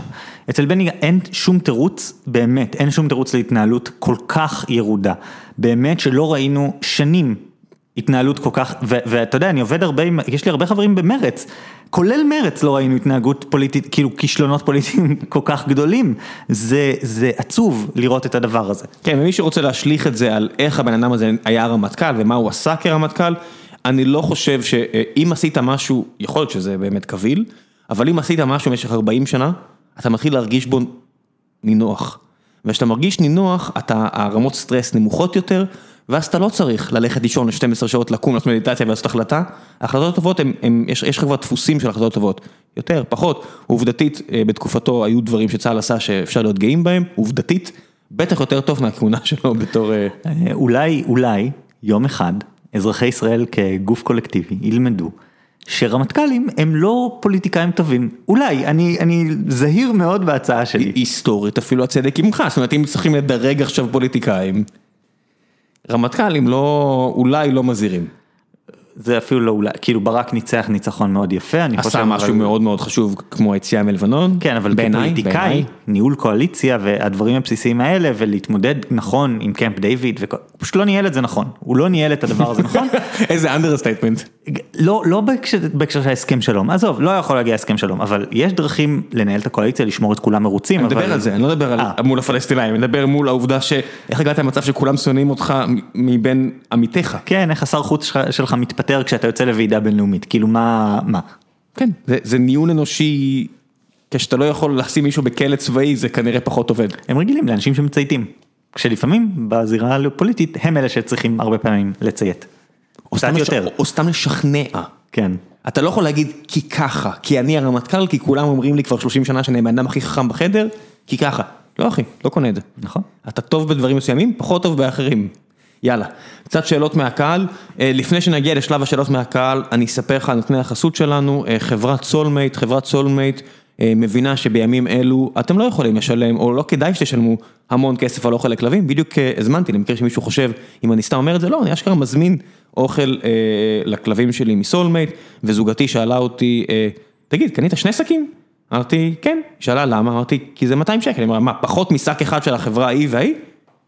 אצל בני גנץ אין שום תירוץ, באמת, אין שום תירוץ להתנהלות כל כך ירודה. באמת שלא ראינו שנים התנהלות כל כך, ואתה יודע, אני עובד הרבה עם, יש לי הרבה חברים במרץ, כולל מרץ לא ראינו התנהגות פוליטית, כאילו כישלונות פוליטיים כל כך גדולים. זה, זה עצוב לראות את הדבר הזה. כן, ומי שרוצה להשליך את זה על איך הבן אדם הזה היה רמטכ"ל ומה הוא עשה כרמטכ"ל, אני לא חושב שאם עשית משהו, יכול להיות שזה באמת קביל, אבל אם עשית משהו במשך 40 שנה, אתה מתחיל להרגיש בו נינוח. וכשאתה מרגיש נינוח, אתה, הרמות סטרס נמוכות יותר, ואז אתה לא צריך ללכת לישון ל-12 שעות, לקום, לעשות מדיטציה ולעשות החלטה. ההחלטות הטובות, הם, הם, יש, יש לך כבר דפוסים של החלטות טובות. יותר, פחות. עובדתית, אה, בתקופתו היו דברים שצה"ל עשה שאפשר להיות גאים בהם, עובדתית, בטח יותר טוב מהכהונה שלו בתור... אה, אה, אולי, אולי, יום אחד, אזרחי ישראל כגוף קולקטיבי ילמדו שרמטכ"לים הם לא פוליטיקאים טובים. אולי, אני, אני זהיר מאוד בהצעה שלי. היסטורית אפילו הצדק עמך, זאת אומרת אם צריכים לדרג עכשיו פוליטיקאים, רמטכ"לים לא, אולי לא מזהירים. זה אפילו לא אולי, כאילו ברק ניצח ניצחון מאוד יפה, אני חושב. עשה משהו אבל- מאוד מאוד חשוב כמו היציאה מלבנון. כן, אבל בעיניי, כפוליטיקאי. ניהול קואליציה והדברים הבסיסיים האלה, ולהתמודד נכון עם קמפ דיוויד, וכל- הוא פשוט לא ניהל את זה נכון. הוא לא ניהל את הדבר הזה נכון. איזה understatement. לא, לא בהקשר, בהקשר של ההסכם שלום, עזוב, לא יכול להגיע הסכם שלום, אבל יש דרכים לנהל את הקואליציה, לשמור את כולם מרוצים. אני אבל... מדבר על זה, אני לא מדבר על אה. מול הפלסטינאים, אני מדבר מול העובדה שאיך הגעת למצב שכולם שונאים אותך מבין עמיתיך. כן, איך השר חוץ שלך- שלך מתפטר כשאתה יוצא לוועידה בינלאומית, כאילו מה, מה? כן, זה, זה ניהול אנושי, כשאתה לא יכול לשים מישהו בכלא צבאי זה כנראה פחות עובד. הם רגילים לאנשים שמצייתים, כשלפעמים בזירה הפוליטית הם אלה שצריכים הרבה פעמים לציית. או סתם, יותר. לש... או סתם לשכנע. כן. אתה לא יכול להגיד כי ככה, כי אני הרמטכ"ל, כי כולם אומרים לי כבר 30 שנה שאני הבן הכי חכם בחדר, כי ככה. לא אחי, לא קונה את זה. נכון. אתה טוב בדברים מסוימים, פחות טוב באחרים. יאללה, קצת שאלות מהקהל. אה, לפני שנגיע לשלב השאלות מהקהל, אני אספר לך על נותני החסות שלנו, אה, חברת סולמייט, חברת סולמייט אה, מבינה שבימים אלו אתם לא יכולים לשלם, או לא כדאי שתשלמו המון כסף על אוכל לכלבים, בדיוק הזמנתי, למקרה שמישהו חושב, אם אני סתם אומר את זה, לא, אני אשכרה מזמין אוכל אה, לכלבים שלי מסולמייט, וזוגתי שאלה אותי, אה, תגיד, קנית שני שקים? אמרתי, כן, שאלה למה, אמרתי, כי זה 200 שקל, היא אמרה, מה, פחות משק אחד של החברה ההיא וההיא?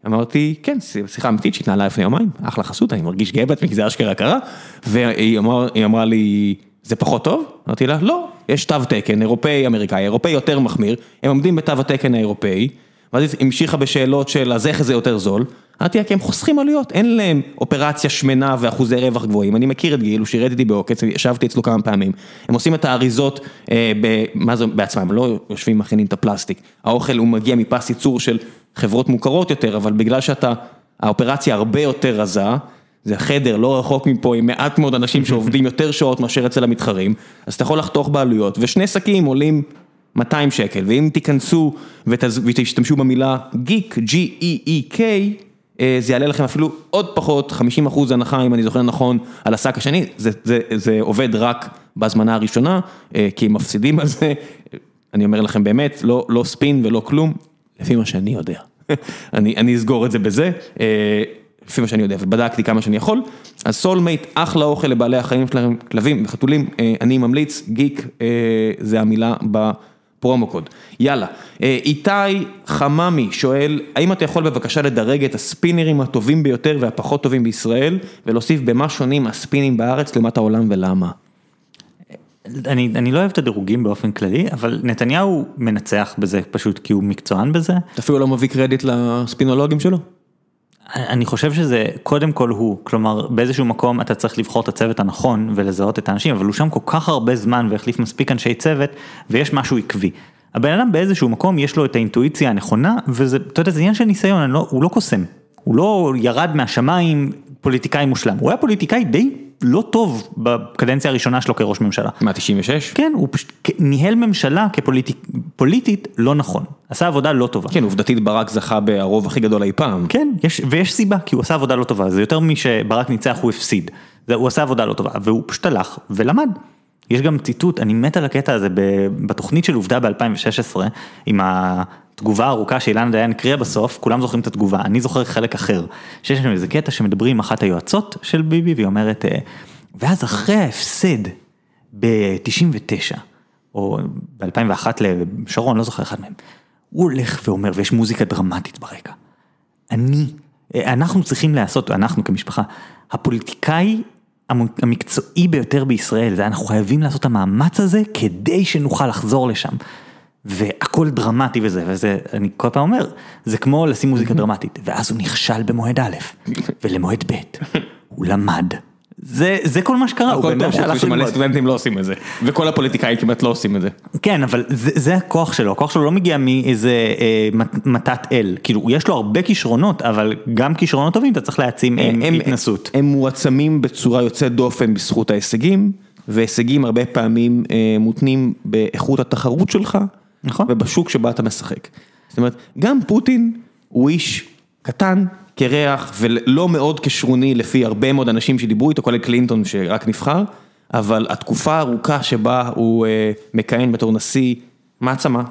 אמרתי, כן, שיחה אמיתית שהתנהלה לפני יומיים, אחלה חסות, אני מרגיש גאה בעצמי, כי זה אשכרה קרה, והיא אמר, אמרה לי, זה פחות טוב? אמרתי לה, לא, יש תו תקן, אירופאי, אמריקאי, אירופאי יותר מחמיר, הם עומדים בתו התקן האירופאי, ואז היא המשיכה בשאלות של אז איך זה יותר זול, אמרתי לה, כי הם חוסכים עלויות, אין להם אופרציה שמנה ואחוזי רווח גבוהים, אני מכיר את גיל, הוא שירת איתי בעוקץ, ישבתי אצלו כמה פעמים, הם עושים את האריזות, אה, ב, מה זה בעצמם, לא יושבים מכינים את הפלסטיק, האוכל הוא מגיע מפס ייצור של חברות מוכרות יותר, אבל בגלל שאתה האופרציה הרבה יותר רזה, זה חדר לא רחוק מפה עם מעט מאוד אנשים שעובדים יותר שעות מאשר אצל המתחרים, אז אתה יכול לחתוך בעלויות, ושני שקים עולים 200 שקל, ואם תיכנסו ותז... ותשתמשו במילה גיק, G-E-E-K, אה, זה יעלה לכם אפילו עוד פחות, 50 אחוז הנחה אם אני זוכר נכון על השק השני, זה, זה, זה עובד רק בהזמנה הראשונה, אה, כי הם מפסידים על זה, אני אומר לכם באמת, לא, לא ספין ולא כלום, לפי מה שאני יודע, אני, אני אסגור את זה בזה, אה, לפי מה שאני יודע, ובדקתי כמה שאני יכול, אז סולמייט, אחלה אוכל לבעלי החיים שלהם, כלבים וחתולים, אני ממליץ, גיק זה המילה ב... promo code. יאללה, איתי חממי שואל, האם אתה יכול בבקשה לדרג את הספינרים הטובים ביותר והפחות טובים בישראל, ולהוסיף במה שונים הספינים בארץ לעומת העולם ולמה? אני, אני לא אוהב את הדירוגים באופן כללי, אבל נתניהו מנצח בזה פשוט כי הוא מקצוען בזה. אתה אפילו לא מביא קרדיט לספינולוגים שלו? אני חושב שזה קודם כל הוא, כלומר באיזשהו מקום אתה צריך לבחור את הצוות הנכון ולזהות את האנשים, אבל הוא שם כל כך הרבה זמן והחליף מספיק אנשי צוות ויש משהו עקבי. הבן אדם באיזשהו מקום יש לו את האינטואיציה הנכונה וזה, אתה יודע, זה עניין של ניסיון, לא, הוא לא קוסם, הוא לא ירד מהשמיים פוליטיקאי מושלם, הוא היה פוליטיקאי די לא טוב בקדנציה הראשונה שלו כראש ממשלה. מה, 96? כן, הוא פשוט ניהל ממשלה כפוליטית לא נכון, עשה עבודה לא טובה. כן, עובדתית ברק זכה ברוב הכי גדול אי פעם. כן, יש, ויש סיבה, כי הוא עשה עבודה לא טובה, זה יותר משברק ניצח הוא הפסיד, זה, הוא עשה עבודה לא טובה, והוא פשוט הלך ולמד. יש גם ציטוט, אני מת על הקטע הזה בתוכנית של עובדה ב-2016, עם התגובה הארוכה שאילנה דיין הקריאה בסוף, כולם זוכרים את התגובה, אני זוכר חלק אחר, שיש שם איזה קטע שמדברים עם אחת היועצות של ביבי, והיא אומרת, אה, ואז אחרי ההפסד ב-99, או ב-2001 לשרון, לא זוכר אחד מהם, הוא הולך ואומר, ויש מוזיקה דרמטית ברקע, אני, אה, אנחנו צריכים לעשות, אנחנו כמשפחה, הפוליטיקאי המקצועי ביותר בישראל, זה אנחנו חייבים לעשות את המאמץ הזה כדי שנוכל לחזור לשם. והכל דרמטי וזה, וזה, אני כל פעם אומר, זה כמו לשים מוזיקה דרמטית, ואז הוא נכשל במועד א', ולמועד ב', הוא למד. זה, זה כל מה שקרה, הוא באמת הלך ללמוד. סטודנטים לא עושים את זה, וכל הפוליטיקאים כמעט לא עושים את זה. כן, אבל זה, זה הכוח שלו, הכוח שלו לא מגיע מאיזה אה, מתת אל, כאילו יש לו הרבה כישרונות, אבל גם כישרונות טובים אתה צריך להעצים עם הם, התנסות. הם, הם מועצמים בצורה יוצאת דופן בזכות ההישגים, והישגים הרבה פעמים אה, מותנים באיכות התחרות שלך, נכון. ובשוק שבה אתה משחק. זאת אומרת, גם פוטין הוא איש קטן, קרח ולא מאוד כשרוני לפי הרבה מאוד אנשים שדיברו איתו, כולל קלינטון שרק נבחר, אבל התקופה הארוכה שבה הוא אה, מכהן בתור נשיא מעצמה,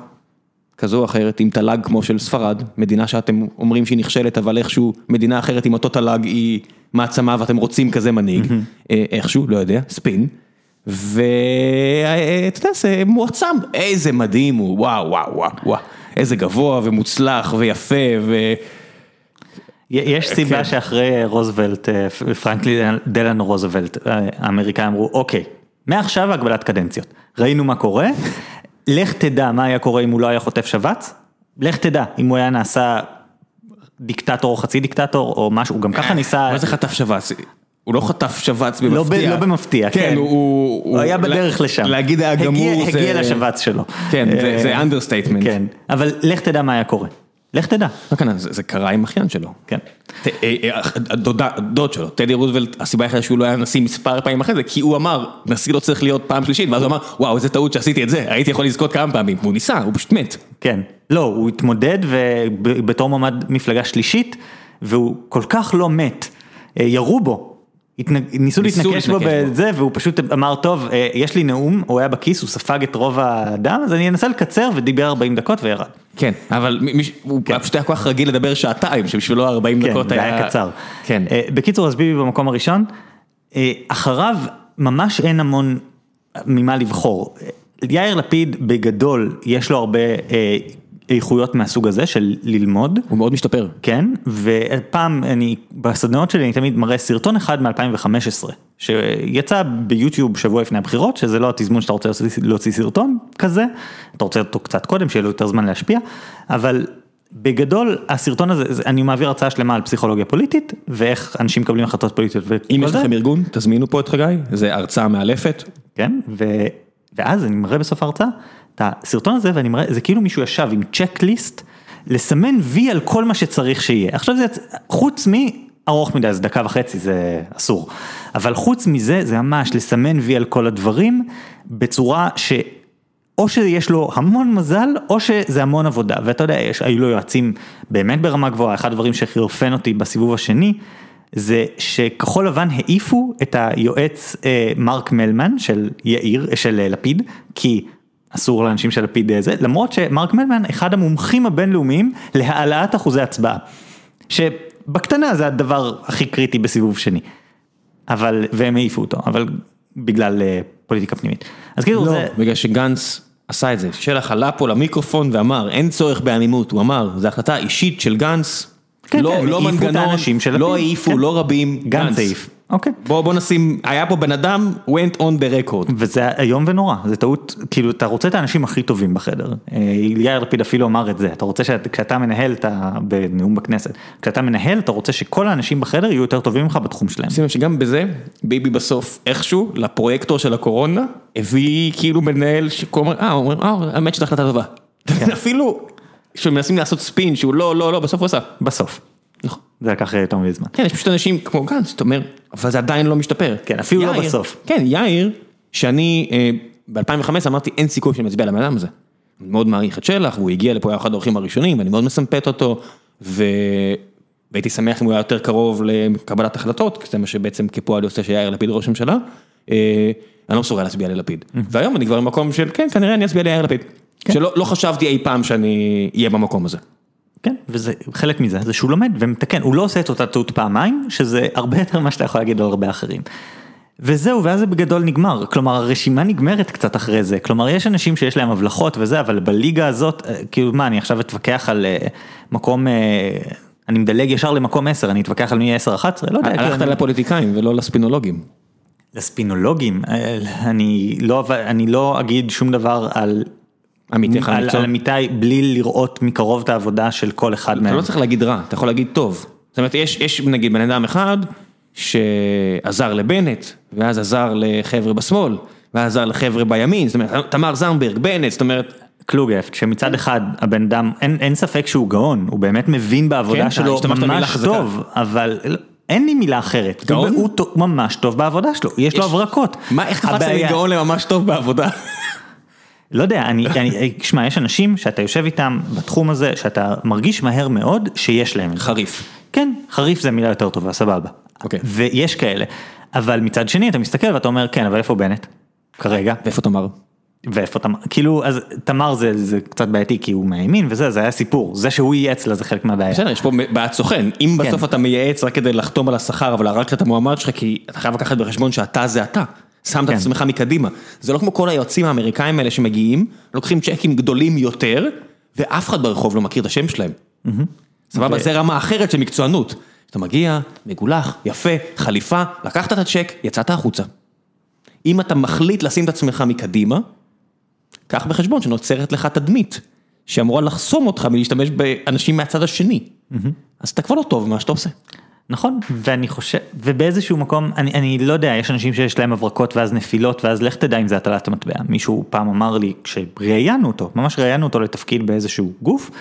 כזו או אחרת, עם תל"ג כמו של ספרד, מדינה שאתם אומרים שהיא נכשלת, אבל איכשהו מדינה אחרת עם אותו תל"ג היא מעצמה ואתם רוצים כזה מנהיג, mm-hmm. איכשהו, לא יודע, ספין. ואתה יודע, זה מועצם, איזה מדהים הוא, וואו, וואו, וואו, וואו, איזה גבוה ומוצלח ויפה ו... יש סיבה כן. שאחרי רוזוולט, אה, פרנקלין דלאנו רוזוולט, אה, האמריקאים אמרו, אוקיי, מעכשיו הגבלת קדנציות, ראינו מה קורה, לך תדע מה היה קורה אם הוא לא היה חוטף שבץ, לך תדע אם הוא היה נעשה דיקטטור או חצי דיקטטור או משהו, הוא גם ככה ניסה... מה זה חטף שבץ? הוא לא חטף שבץ לא במפתיע. לא במפתיע, כן. הוא היה בדרך לשם. להגיד היה גמור זה... הגיע לשבץ שלו. כן, זה understatement. כן, אבל לך תדע מה היה קורה. לך תדע. לא כן, זה קרה עם אחיין שלו. כן. אה, אה, הדוד שלו, טדי רוזוולט, הסיבה היחידה שהוא לא היה נשיא מספר פעמים אחרי זה, כי הוא אמר, נשיא לא צריך להיות פעם שלישית, ואז הוא אמר, וואו, איזה טעות שעשיתי את זה, הייתי יכול לזכות כמה פעמים, והוא ניסה, הוא פשוט מת. כן. לא, הוא התמודד בתור מועמד מפלגה שלישית, והוא כל כך לא מת, אה, ירו בו. ניסו להתנקש בו בזה והוא פשוט אמר טוב יש לי נאום הוא היה בכיס הוא ספג את רוב האדם אז אני אנסה לקצר ודיבר 40 דקות וירד. כן אבל הוא כן. פשוט היה כל כך רגיל לדבר שעתיים שבשבילו 40 כן, דקות היה קצר. כן. בקיצור אז ביבי במקום הראשון אחריו ממש אין המון ממה לבחור. יאיר לפיד בגדול יש לו הרבה איכויות מהסוג הזה של ללמוד. הוא מאוד משתפר. כן, ופעם אני, בסדנאות שלי אני תמיד מראה סרטון אחד מ-2015, שיצא ביוטיוב שבוע לפני הבחירות, שזה לא התזמון שאתה רוצה להוציא סרטון כזה, אתה רוצה אותו קצת קודם, שיהיה לו יותר זמן להשפיע, אבל בגדול הסרטון הזה, אני מעביר הרצאה שלמה על פסיכולוגיה פוליטית, ואיך אנשים מקבלים החלטות פוליטיות. אם יש לכם ארגון, תזמינו פה את חגי, זה הרצאה מאלפת. כן, ו... ואז אני מראה בסוף ההרצאה. את הסרטון הזה ואני מראה, זה כאילו מישהו ישב עם צ'קליסט לסמן וי על כל מה שצריך שיהיה. עכשיו זה, חוץ מ... ארוך מדי, אז דקה וחצי זה אסור. אבל חוץ מזה, זה ממש לסמן וי על כל הדברים, בצורה ש... או שיש לו המון מזל, או שזה המון עבודה. ואתה יודע, יש, היו לו יועצים באמת ברמה גבוהה, אחד הדברים שחירפן אותי בסיבוב השני, זה שכחול לבן העיפו את היועץ אה, מרק מלמן של יאיר, של אה, לפיד, כי אסור לאנשים של אה, זה, למרות שמרק מלמן אחד המומחים הבינלאומיים להעלאת אחוזי הצבעה. שבקטנה זה הדבר הכי קריטי בסיבוב שני. אבל, והם העיפו אותו, אבל בגלל אה, פוליטיקה פנימית. אז כאילו לא, זה... בגלל שגנץ עשה את זה, שלח עלה פה למיקרופון ואמר, אין צורך בעמימות, הוא אמר, זו החלטה אישית של גנץ, כן, לא כן, לא מנגנון, לא העיפו, כן. לא רבים, גנץ העיף. אוקיי. בוא בוא נשים, היה פה בן אדם, went on the record. וזה איום ונורא, זה טעות, כאילו אתה רוצה את האנשים הכי טובים בחדר. אה, יאיר לפיד אפילו אמר את זה, אתה רוצה שכשאתה מנהל, אתה, בנאום בכנסת, כשאתה מנהל אתה רוצה שכל האנשים בחדר יהיו יותר טובים ממך בתחום שלהם. שים לב שגם בזה, ביבי בסוף איכשהו, לפרויקטור של הקורונה, הביא כאילו מנהל שכל הזמן, אה, הוא אומר, אה, האמת שזו החלטה טובה. אפילו, כשמנסים לעשות ספין שהוא לא, לא, לא, בסוף הוא עשה. בסוף. זה לקח יותר מדי זמן. כן, יש פשוט אנשים כמו גנץ, אתה אומר, אבל זה עדיין לא משתפר. כן, אפילו לא יאיר- בסוף. כן, יאיר, שאני אה, ב-2015 אמרתי, אין סיכוי שאני מצביע לבן אדם הזה. אני מאוד מעריך את שלח, והוא הגיע לפה, היה אחד האורחים הראשונים, ואני מאוד מסמפת אותו, ו... והייתי שמח אם הוא היה יותר קרוב לקבלת החלטות, כי זה מה שבעצם כפועל יוצא שיאיר לפיד ראש ממשלה. אה, אני לא מסוגל להצביע ללפיד. והיום אני כבר במקום של, כן, כנראה אני אצביע ליאיר לפיד. שלא לא חשבתי אי פעם שאני אהיה במקום הזה. כן, וזה חלק מזה, זה שהוא לומד ומתקן, הוא לא עושה את אותה טעות פעמיים, שזה הרבה יותר ממה שאתה יכול להגיד על הרבה אחרים. וזהו, ואז זה בגדול נגמר, כלומר הרשימה נגמרת קצת אחרי זה, כלומר יש אנשים שיש להם הבלחות וזה, אבל בליגה הזאת, אה, כאילו מה, אני עכשיו אתווכח על אה, מקום, אה, אני מדלג ישר למקום 10, אני אתווכח על מי יהיה 10-11, לא יודע, הלכת אני- לפוליטיקאים ולא לספינולוגים. לספינולוגים, אני לא, אני לא אגיד שום דבר על עמיתיך על, למקצוע. על עמיתי בלי לראות מקרוב את העבודה של כל אחד אתה מהם. לא צריך להגיד רע, אתה יכול להגיד טוב. זאת אומרת, יש, יש נגיד בן אדם אחד שעזר לבנט, ואז עזר לחבר'ה בשמאל, ואז עזר לחבר'ה בימין, זאת אומרת, תמר זנדברג, בנט, זאת אומרת, קלוגהפט, שמצד אחד הבן אדם, אין, אין ספק שהוא גאון, הוא באמת מבין בעבודה כן, שלו ממש. טוב, אבל לא- אין לי מילה אחרת. גאון? הוא, הוא ממש טוב בעבודה שלו, יש, לו יש- הברקות. מה, איך קפצת הבעיה- מגאון לממש טוב בעבודה? לא יודע, אני, אני, שמע, יש אנשים שאתה יושב איתם בתחום הזה, שאתה מרגיש מהר מאוד שיש להם. חריף. כן, חריף זה מילה יותר טובה, סבבה. אוקיי. ויש כאלה. אבל מצד שני אתה מסתכל ואתה אומר, כן, אבל איפה בנט? כרגע. ואיפה תמר? ואיפה תמר, כאילו, אז תמר זה, זה קצת בעייתי כי הוא מהימין וזה, זה היה סיפור, זה שהוא ייעץ לה זה חלק מהבעיה. בסדר, יש פה בעיית סוכן, אם כן. בסוף אתה מייעץ רק כדי לחתום על השכר, אבל הרגת את המועמד שלך, כי אתה חייב לקחת בחשבון שאתה זה אתה. שמת כן. את עצמך מקדימה. זה לא כמו כל היועצים האמריקאים האלה שמגיעים, לוקחים צ'קים גדולים יותר, ואף אחד ברחוב לא מכיר את השם שלהם. סבבה, ו- זה רמה אחרת של מקצוענות. אתה מגיע, מגולח, יפה, חליפה, לקחת את הצ'ק, יצאת החוצה. אם אתה מחליט לשים את עצמך מקדימה, קח בחשבון שנוצרת לך תדמית, שאמורה לחסום אותך מלהשתמש באנשים מהצד השני. אז אתה כבר לא טוב במה שאתה עושה. נכון, ואני חושב, ובאיזשהו מקום, אני, אני לא יודע, יש אנשים שיש להם הברקות ואז נפילות, ואז לך תדע אם זה הטלת המטבע. מישהו פעם אמר לי, כשראיינו אותו, ממש ראיינו אותו לתפקיד באיזשהו גוף,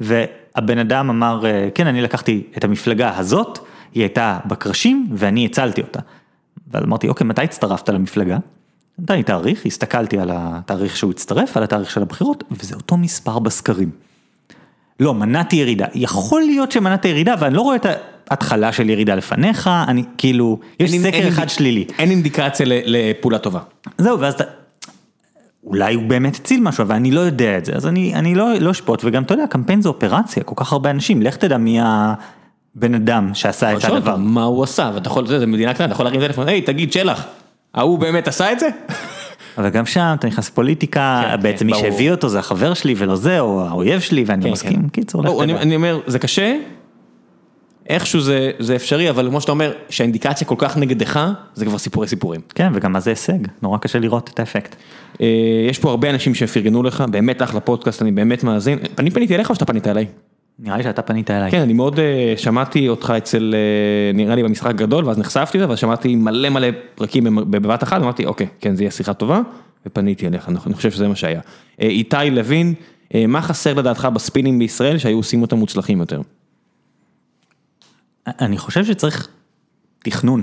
והבן אדם אמר, אה, כן, אני לקחתי את המפלגה הזאת, היא הייתה בקרשים, ואני הצלתי אותה. ואז אמרתי, אוקיי, מתי הצטרפת למפלגה? נתן לי תאריך, הסתכלתי על התאריך שהוא הצטרף, על התאריך של הבחירות, וזה אותו מספר בסקרים. לא, מנעתי ירידה. יכול להיות שמנעתי ירידה, אבל אני לא רואה את ההתחלה של ירידה לפניך, אני כאילו, יש אין- סקר אין אחד אינד- שלילי. אין אינדיקציה לפעולה טובה. זהו, ואז אתה... אולי הוא באמת הציל משהו, אבל אני לא יודע את זה, אז אני, אני לא, לא אשפוט, וגם אתה יודע, קמפיין זה אופרציה, כל כך הרבה אנשים, לך תדע מי הבן אדם שעשה את הדבר. מה הוא עשה, ואתה יכול, זה מדינה קטנה, אתה יכול להרים טלפון, היי, תגיד, שלח, ההוא באמת עשה את זה? אבל גם שם אתה נכנס לפוליטיקה, כן, בעצם כן, מי ברור. שהביא אותו זה החבר שלי ולא זה, או האויב שלי, ואני כן, מסכים, כן. קיצור, לך לא, אני, תדע. אני אומר, זה קשה, איכשהו זה, זה אפשרי, אבל כמו שאתה אומר, שהאינדיקציה כל כך נגדך, זה כבר סיפורי סיפורים. כן, וגם מה זה הישג, נורא קשה לראות את האפקט. אה, יש פה הרבה אנשים שפרגנו לך, באמת אחלה פודקאסט, אני באמת מאזין. אני פניתי אליך או שאתה פנית אליי? נראה לי שאתה פנית אליי. כן, אני מאוד אה, שמעתי אותך אצל, אה, נראה לי במשחק גדול, ואז נחשפתי לזה, ואז שמעתי מלא מלא פרקים בבת אחת, אמרתי, אוקיי, כן, זה יהיה שיחה טובה, ופניתי אליך, אני אני חושב שזה מה שהיה. אה, איתי לוין, אה, מה חסר לדעתך בספינים בישראל שהיו עושים אותם מוצלחים יותר? אני חושב שצריך תכנון.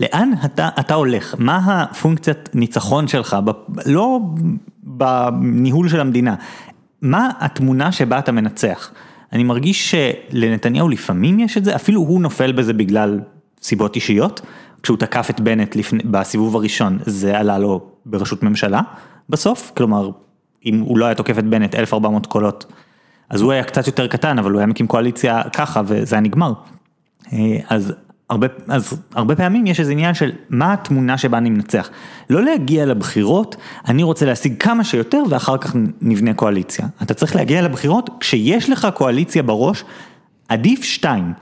לאן אתה, אתה הולך? מה הפונקציית ניצחון שלך, ב, לא בניהול של המדינה, מה התמונה שבה אתה מנצח? אני מרגיש שלנתניהו לפעמים יש את זה, אפילו הוא נופל בזה בגלל סיבות אישיות, כשהוא תקף את בנט לפני, בסיבוב הראשון, זה עלה לו בראשות ממשלה בסוף, כלומר, אם הוא לא היה תוקף את בנט 1400 קולות, אז הוא היה קצת יותר קטן, אבל הוא היה מקים קואליציה ככה וזה היה נגמר. אה, אז הרבה, אז הרבה פעמים יש איזה עניין של מה התמונה שבה אני מנצח. לא להגיע לבחירות, אני רוצה להשיג כמה שיותר ואחר כך נבנה קואליציה. אתה צריך להגיע לבחירות כשיש לך קואליציה בראש, עדיף שתיים.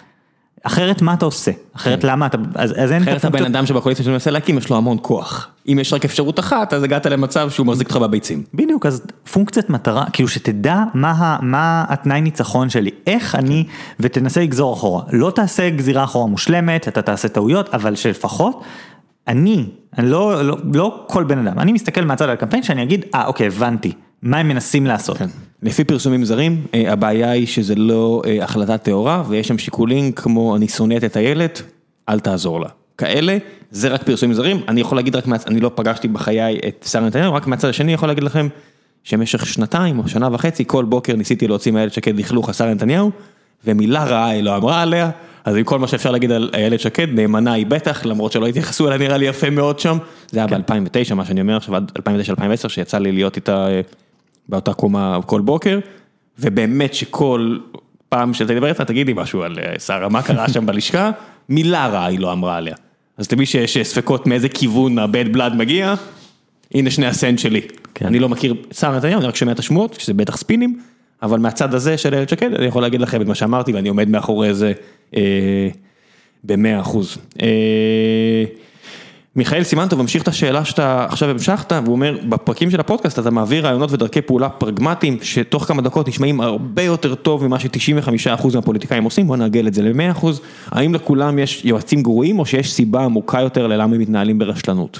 אחרת מה אתה עושה? אחרת למה אתה, אז, אז אין... אחרת הבן אדם שבקואליציה שמנסה להקים יש לו המון כוח. אם יש רק אפשרות אחת אז הגעת למצב שהוא מחזיק אותך בביצים. בדיוק, אז פונקציית מטרה, כאילו שתדע מה, מה התנאי ניצחון שלי, איך אני, ותנסה לגזור אחורה. לא תעשה גזירה אחורה מושלמת, אתה תעשה טעויות, אבל שלפחות, אני, אני לא, לא, לא כל בן אדם, אני מסתכל מהצד על הקמפיין שאני אגיד, אה אוקיי, הבנתי, מה הם מנסים לעשות. כן. לפי פרסומים זרים, אה, הבעיה היא שזה לא אה, החלטה טהורה ויש שם שיקולים כמו אני שונאת את הילד, אל תעזור לה. כאלה, זה רק פרסומים זרים, אני יכול להגיד רק, אני לא פגשתי בחיי את שר נתניהו, רק מהצד השני יכול להגיד לכם שבמשך שנתיים או שנה וחצי כל בוקר ניסיתי להוציא מאיילת שקד לכלוך על שר נתניהו ומילה רעה היא לא אמרה עליה, אז עם כל מה שאפשר להגיד על איילת שקד, נאמנה היא בטח, למרות שלא התייחסו אליה נראה לי יפה מאוד שם, זה היה ב-2009 מה שאני אומר עכשיו עד 2009-2010 שיצא לי להיות איתה אה, באותה קומה כל בוקר, ובאמת שכל פעם שאתה מדבר איתה תגידי משהו על אה, שרה, מה קרה שם בלשכה, מילה רעה היא לא אמרה עליה. אז למי שיש אה, ספקות מאיזה כיוון ה-bad blood מגיע, הנה שני הסנט שלי. כן. אני לא מכיר את שרה נתניהו, אני רק שומע את השמועות, שזה בטח ספינים, אבל מהצד הזה של איילת שקד, אני יכול להגיד לכם את מה שאמרתי ואני עומד מאחורי זה אה, במאה אחוז. אה, מיכאל סימנטוב ממשיך את השאלה שאתה עכשיו המשכת, והוא אומר, בפרקים של הפודקאסט אתה מעביר רעיונות ודרכי פעולה פרגמטיים, שתוך כמה דקות נשמעים הרבה יותר טוב ממה ש-95% מהפוליטיקאים עושים, בוא נעגל את זה ל-100%, האם לכולם יש יועצים גרועים, או שיש סיבה עמוקה יותר ללמה הם מתנהלים ברשלנות?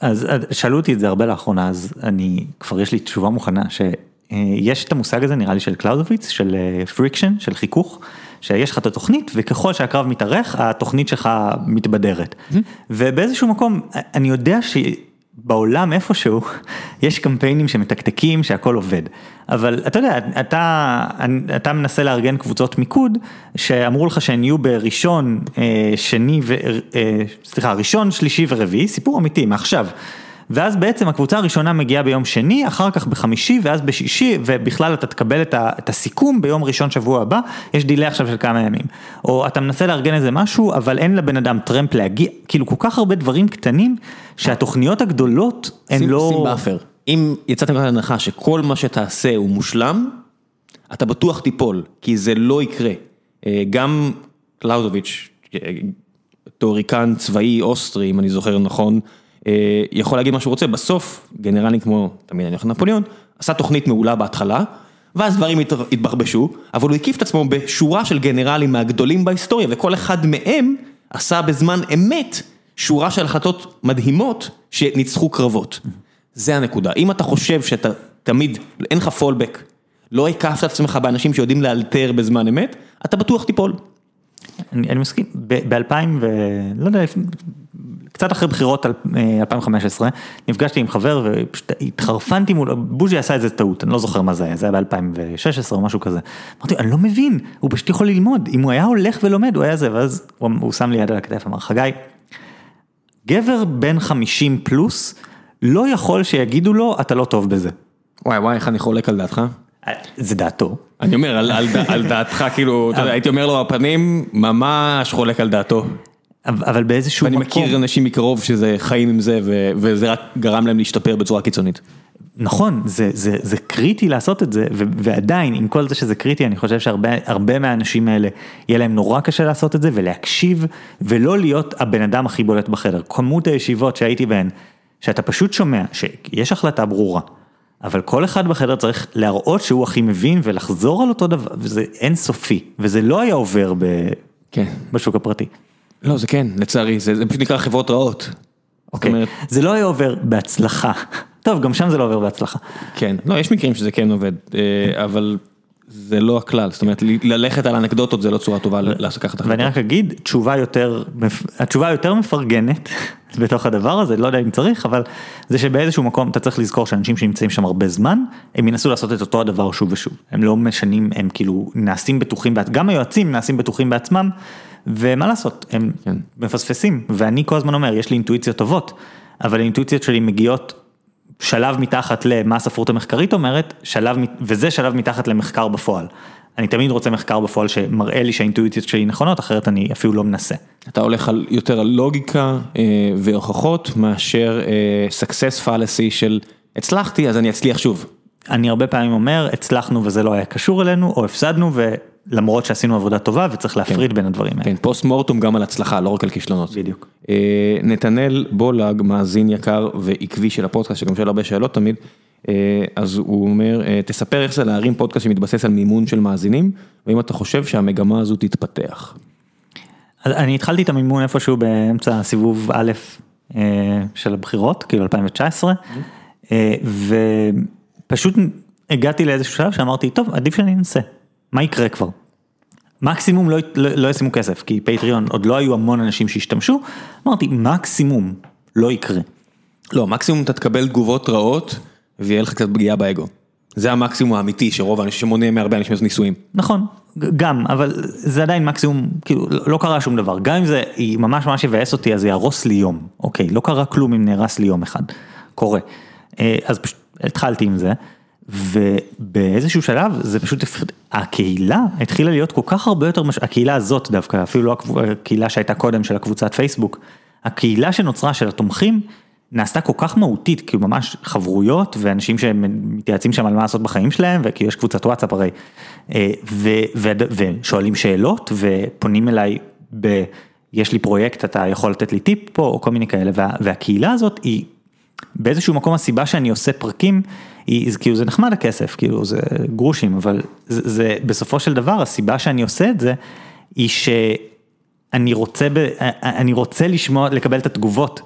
אז שאלו אותי את זה הרבה לאחרונה, אז אני, כבר יש לי תשובה מוכנה, שיש את המושג הזה נראה לי של קלאוזביץ, של friction, של חיכוך, שיש לך את התוכנית וככל שהקרב מתארך התוכנית שלך מתבדרת. ובאיזשהו מקום אני יודע שבעולם איפשהו יש קמפיינים שמתקתקים שהכל עובד. אבל אתה יודע, אתה, אתה מנסה לארגן קבוצות מיקוד שאמרו לך שהן יהיו בראשון, אה, שני, ו, אה, סליחה, ראשון, שלישי ורביעי, סיפור אמיתי, מעכשיו. ואז בעצם הקבוצה הראשונה מגיעה ביום שני, אחר כך בחמישי ואז בשישי, ובכלל אתה תקבל את, ה, את הסיכום ביום ראשון שבוע הבא, יש delay עכשיו של כמה ימים. או אתה מנסה לארגן איזה משהו, אבל אין לבן אדם טרמפ להגיע, כאילו כל כך הרבה דברים קטנים, שהתוכניות הגדולות הן שים- לא... שים buffer. אם יצאת מנקודת הנחה שכל מה שתעשה הוא מושלם, אתה בטוח תיפול, כי זה לא יקרה. אה, גם קלאודוביץ', אה, תיאוריקן צבאי אוסטרי, אם אני זוכר נכון, אה, יכול להגיד מה שהוא רוצה, בסוף גנרלים כמו, תמיד אני הולך לנפוליאון, עשה תוכנית מעולה בהתחלה, ואז דברים התבחבשו, אבל הוא הקיף את עצמו בשורה של גנרלים מהגדולים בהיסטוריה, וכל אחד מהם עשה בזמן אמת שורה של החלטות מדהימות שניצחו קרבות. זה הנקודה. אם אתה חושב שאתה תמיד, אין לך פולבק, לא הקפת את עצמך באנשים שיודעים לאלתר בזמן אמת, אתה בטוח תיפול. אני, אני מסכים, ב-2000 ו... לא יודע, קצת אחרי בחירות על- אה, 2015, נפגשתי עם חבר ופשוט התחרפנתי מול, בוז'י עשה איזה טעות, אני לא זוכר מה זה היה, זה היה ב-2016 או משהו כזה. אמרתי, אני לא מבין, הוא פשוט יכול ללמוד, אם הוא היה הולך ולומד, הוא היה זה, ואז הוא, הוא שם לי יד על הכתף, אמר, חגי, גבר בן 50 פלוס, לא יכול שיגידו לו, אתה לא טוב בזה. וואי וואי, איך אני חולק על דעתך? זה דעתו. אני אומר, על, על, על דעתך, כאילו, אתה יודע, הייתי אומר לו בפנים, ממש חולק על דעתו. אבל באיזשהו ואני מקום... מכיר אנשים מקרוב שזה חיים עם זה, ו- וזה רק גרם להם להשתפר בצורה קיצונית. נכון, זה, זה, זה קריטי לעשות את זה, ו, ועדיין, עם כל זה שזה קריטי, אני חושב שהרבה הרבה מהאנשים האלה, יהיה להם נורא קשה לעשות את זה, ולהקשיב, ולא להיות הבן אדם הכי בולט בחדר. כמות הישיבות שהייתי בהן, שאתה פשוט שומע שיש החלטה ברורה, אבל כל אחד בחדר צריך להראות שהוא הכי מבין, ולחזור על אותו דבר, וזה אינסופי, וזה לא היה עובר ב, כן. בשוק הפרטי. לא, זה כן, לצערי, זה, זה פשוט נקרא חברות רעות. אוקיי, אומרת, זה לא היה עובר בהצלחה טוב, גם שם זה לא עובר בהצלחה. כן, לא, יש מקרים שזה כן עובד, אה, אבל זה לא הכלל, זאת אומרת, ללכת על אנקדוטות זה לא צורה טובה לקחת ואני רק אגיד, תשובה יותר, התשובה היותר מפרגנת בתוך הדבר הזה, לא יודע אם צריך, אבל זה שבאיזשהו מקום אתה צריך לזכור שאנשים שנמצאים שם הרבה זמן, הם ינסו לעשות את אותו הדבר שוב ושוב. הם לא משנים, הם כאילו נעשים בטוחים, גם היועצים נעשים בטוחים בעצמם, ומה לעשות, הם כן. מפספסים, ואני כל הזמן אומר, יש לי אינטואיציות טובות, אבל האינטואיציות שלי מגיעות שלב מתחת למה הספרות המחקרית אומרת, שלב, וזה שלב מתחת למחקר בפועל. אני תמיד רוצה מחקר בפועל שמראה לי שהאינטואיציות שלי נכונות, אחרת אני אפילו לא מנסה. אתה הולך על, יותר על לוגיקה אה, והוכחות מאשר אה, success fallacy של הצלחתי אז אני אצליח שוב. אני הרבה פעמים אומר, הצלחנו וזה לא היה קשור אלינו, או הפסדנו, ולמרות שעשינו עבודה טובה וצריך להפריד בין הדברים האלה. כן, פוסט מורטום גם על הצלחה, לא רק על כישלונות. בדיוק. אה, נתנאל בולג, מאזין יקר ועקבי של הפודקאסט, שגם שואל הרבה שאלות תמיד, אה, אז הוא אומר, אה, תספר איך זה להרים פודקאסט שמתבסס על מימון של מאזינים, ואם אתה חושב שהמגמה הזו תתפתח. אז אני התחלתי את המימון איפשהו באמצע סיבוב א' אה, של הבחירות, כאילו 2019, אה, ופשוט הגעתי לאיזשהו שלב שאמרתי, טוב, עדיף שאני אנסה, מה יקרה כבר? מקסימום לא, לא, לא ישימו כסף, כי פטריון עוד לא היו המון אנשים שהשתמשו, אמרתי, מקסימום לא יקרה. לא, מקסימום אתה תקבל תגובות רעות, ויהיה לך קצת פגיעה באגו. זה המקסימום האמיתי שרוב האנשים, שמונע מהרבה אנשים לעשות ניסויים. נכון, גם, אבל זה עדיין מקסימום, כאילו, לא לא קרה שום דבר. גם אם זה ממש ממש יבאס אותי, אז יהרוס לי יום. אוקיי, לא קרה כלום אם נהרס לי יום אחד. קורה. אה, אז פשוט התחלתי עם זה, ובאיזשהו שלב זה פשוט, הקהילה התחילה להיות כל כך הרבה יותר, מש... הקהילה הזאת דווקא, אפילו לא הקהילה שהייתה קודם של הקבוצת פייסבוק, הקהילה שנוצרה של התומכים, נעשתה כל כך מהותית, כאילו ממש חברויות ואנשים שמתייעצים שם על מה לעשות בחיים שלהם, וכאילו יש קבוצת וואטסאפ הרי, אה, ו, ו, ושואלים שאלות ופונים אליי ב... יש לי פרויקט, אתה יכול לתת לי טיפ פה, או כל מיני כאלה, וה, והקהילה הזאת היא, באיזשהו מקום הסיבה שאני עושה פרקים, היא, כאילו זה נחמד הכסף, כאילו זה גרושים, אבל זה, זה בסופו של דבר הסיבה שאני עושה את זה, היא שאני רוצה, ב, אני רוצה לשמוע, לקבל את התגובות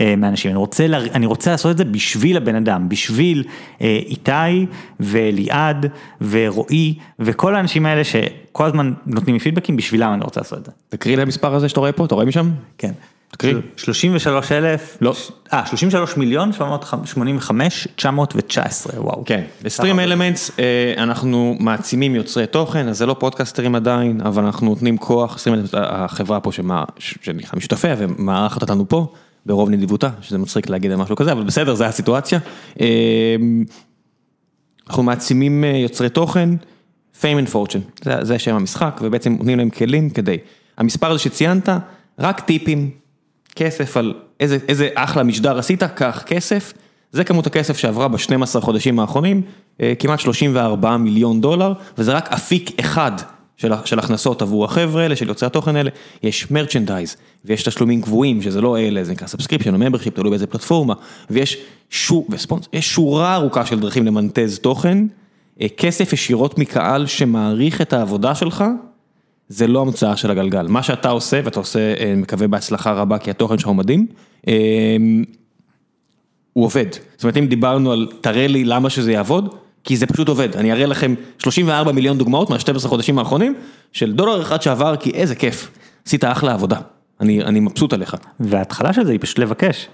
אה, מאנשים, אני רוצה, לה- אני רוצה לעשות את זה בשביל הבן אדם, בשביל אה, איתי וליעד ורועי וכל האנשים האלה שכל הזמן נותנים לי פידבקים, בשבילם אני רוצה לעשות את זה. תקריא לי המספר הזה שאתה רואה פה, אתה רואה משם? כן. תקריא. 33 אלף, לא. אה 33 מיליון 785 919 וואו. כן, בסטרים אלמנטס אנחנו מעצימים יוצרי תוכן, אז זה לא פודקאסטרים עדיין, אבל אנחנו נותנים כוח, סטרים אלמנטס החברה פה שנקרא משתתפיה ומארחת אותנו פה, ברוב נדיבותה, שזה מצחיק להגיד על משהו כזה, אבל בסדר, זה הסיטואציה. אה, אנחנו מעצימים אה, יוצרי תוכן, fame and fortune, זה, זה שם המשחק, ובעצם נותנים להם כלים כדי. המספר הזה שציינת, רק טיפים, כסף על איזה, איזה אחלה משדר עשית, קח כסף, זה כמות הכסף שעברה ב-12 חודשים האחרונים, אה, כמעט 34 מיליון דולר, וזה רק אפיק אחד של, של הכנסות עבור החבר'ה האלה, של יוצרי התוכן האלה, יש merchandise, ויש תשלומים קבועים, שזה לא אלה, זה נקרא subscription או membership, תלוי באיזה פלטפורמה, ויש שור, ו sponsors, יש שורה ארוכה של דרכים למנטז תוכן, אה, כסף ישירות מקהל שמעריך את העבודה שלך, זה לא המצאה של הגלגל, מה שאתה עושה, ואתה עושה, אה, מקווה בהצלחה רבה, כי התוכן שלך הוא מדהים, אה, הוא עובד. זאת אומרת, אם דיברנו על תראה לי למה שזה יעבוד, כי זה פשוט עובד. אני אראה לכם 34 מיליון דוגמאות מה-12 חודשים האחרונים, של דולר אחד שעבר, כי איזה כיף, עשית אחלה עבודה. אני, אני מבסוט עליך. וההתחלה של זה היא פשוט לבקש.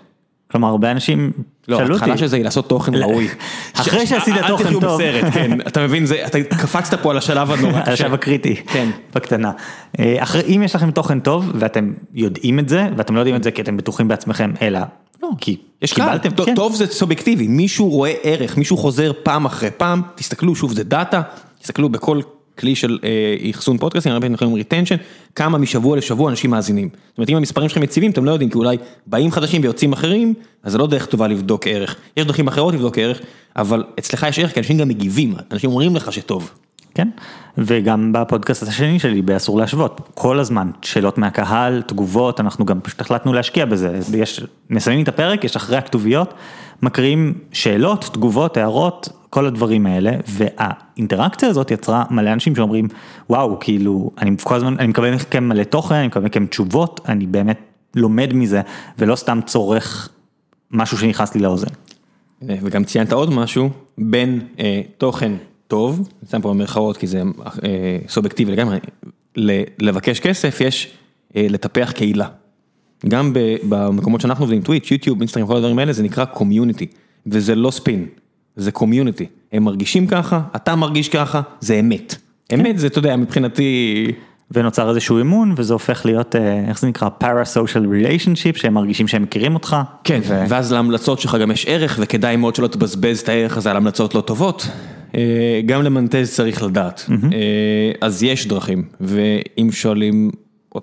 כלומר הרבה אנשים לא, שאלו ההתחלה אותי, של זה היא לעשות תוכן ראוי. אחרי שעשית אל תוכן תחיו טוב. בסרט, כן, אתה מבין, זה- אתה קפצת פה על השלב הנורא על קשה. השלב הקריטי, כן. בקטנה. אה, אחרי, אם יש לכם תוכן טוב ואתם יודעים את זה, ואתם לא יודעים את זה כי אתם בטוחים בעצמכם, אלא כי יש קיבלתם, כן. טוב זה סובייקטיבי, מישהו רואה ערך, מישהו חוזר פעם אחרי פעם, תסתכלו שוב זה data, תסתכלו בכל כלי של אה, אחסון פודקאסטים, הרבה פעמים retention, כמה משבוע לשבוע אנשים מאזינים. זאת אומרת אם המספרים שלכם יציבים אתם לא יודעים, כי אולי באים חדשים ויוצאים אחרים, אז זה לא דרך טובה לבדוק ערך. יש דרכים אחרות לבדוק ערך, אבל אצלך יש ערך כי אנשים גם מגיבים, אנשים אומרים לך שטוב. כן, וגם בפודקאסט השני שלי באסור להשוות, כל הזמן שאלות מהקהל, תגובות, אנחנו גם פשוט החלטנו להשקיע בזה, יש, מסיימים את הפרק, יש אחרי הכתוביות, מקריאים שאלות, תגובות, הערות, כל הדברים האלה, והאינטראקציה הזאת יצרה מלא אנשים שאומרים, וואו, כאילו, אני כל הזמן, אני מקבל מכם מלא תוכן, אני מקבל מכם תשובות, אני באמת לומד מזה, ולא סתם צורך משהו שנכנס לי לאוזן. וגם ציינת עוד משהו, בין אה, תוכן טוב, אני שם פה במרכאות כי זה אה, סובייקטיבי לגמרי, ל- לבקש כסף יש אה, לטפח קהילה. גם ב- במקומות שאנחנו עובדים, טוויץ', יוטיוב, אינסטגרם, כל הדברים האלה, זה נקרא community, וזה לא ספין, זה community. הם מרגישים ככה, אתה מרגיש ככה, זה אמת. אמת זה, אתה יודע, מבחינתי... ונוצר איזשהו אמון וזה הופך להיות אה, איך זה נקרא parasocial relationship שהם מרגישים שהם מכירים אותך. כן, ו- ואז להמלצות שלך גם יש ערך, וכדאי מאוד שלא תבזבז את הערך הזה על המלצות לא טובות. אה, גם למנטז צריך לדעת. אה, אז יש דרכים, ואם שואלים,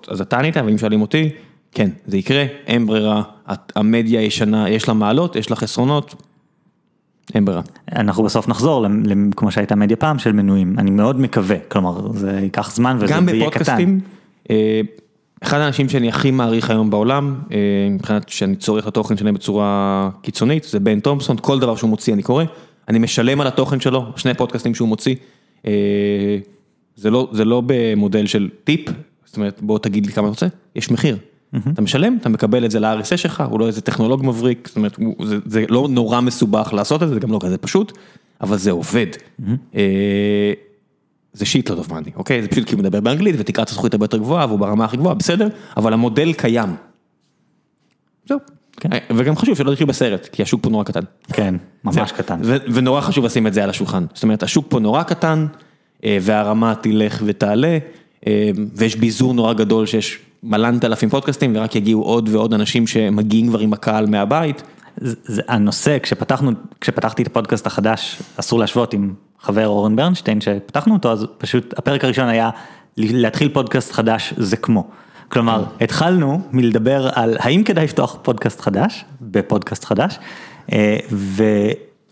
אז אתה ענית, ואם שואלים אותי, כן, זה יקרה, אין ברירה, המדיה ישנה, יש לה מעלות, יש לה חסרונות, אין ברירה. אנחנו בסוף נחזור כמו שהייתה מדיה פעם של מנויים אני מאוד מקווה כלומר זה ייקח זמן וזה גם זה יהיה קטן. בפודקאסטים, אה, אחד האנשים שאני הכי מעריך היום בעולם, מבחינת שאני צורך את התוכן שלהם בצורה קיצונית, זה בן תומפסון, כל דבר שהוא מוציא אני קורא, אני משלם על התוכן שלו, שני פודקאסטים שהוא מוציא, אה, זה לא, זה לא במודל של טיפ, זאת אומרת בוא תגיד לי כמה אתה רוצה, יש מחיר. אתה משלם, אתה מקבל את זה ל-RSS שלך, הוא לא איזה טכנולוג מבריק, זאת אומרת, הוא- זה, זה לא נורא מסובך לעשות את זה, זה גם לא כזה פשוט, אבל זה עובד. אה, זה שיט לא טוב מאני, אוקיי? זה פשוט כי הוא מדבר באנגלית ותקרת הזכוכית הרבה יותר גבוהה והוא ברמה הכי גבוהה, בסדר, אבל המודל קיים. זהו. אה, וגם חשוב שלא תחיל בסרט, כי השוק פה נורא קטן. כן ממש. קטן. ונורא חשוב לשים את זה על השולחן. זאת אומרת, השוק פה נורא קטן, אה, והרמה תלך ותעלה, אה, ויש ביזור נורא גדול שיש מלנת אלפים פודקאסטים, ורק יגיעו עוד ועוד אנשים שמגיעים כבר עם הקהל מהבית. זה, זה הנושא כשפתחנו כשפתחתי את הפודקאסט החדש אסור להשוות עם חבר אורן ברנשטיין שפתחנו אותו אז פשוט הפרק הראשון היה להתחיל פודקאסט חדש זה כמו. כלומר התחלנו מלדבר על האם כדאי לפתוח פודקאסט חדש בפודקאסט חדש אה,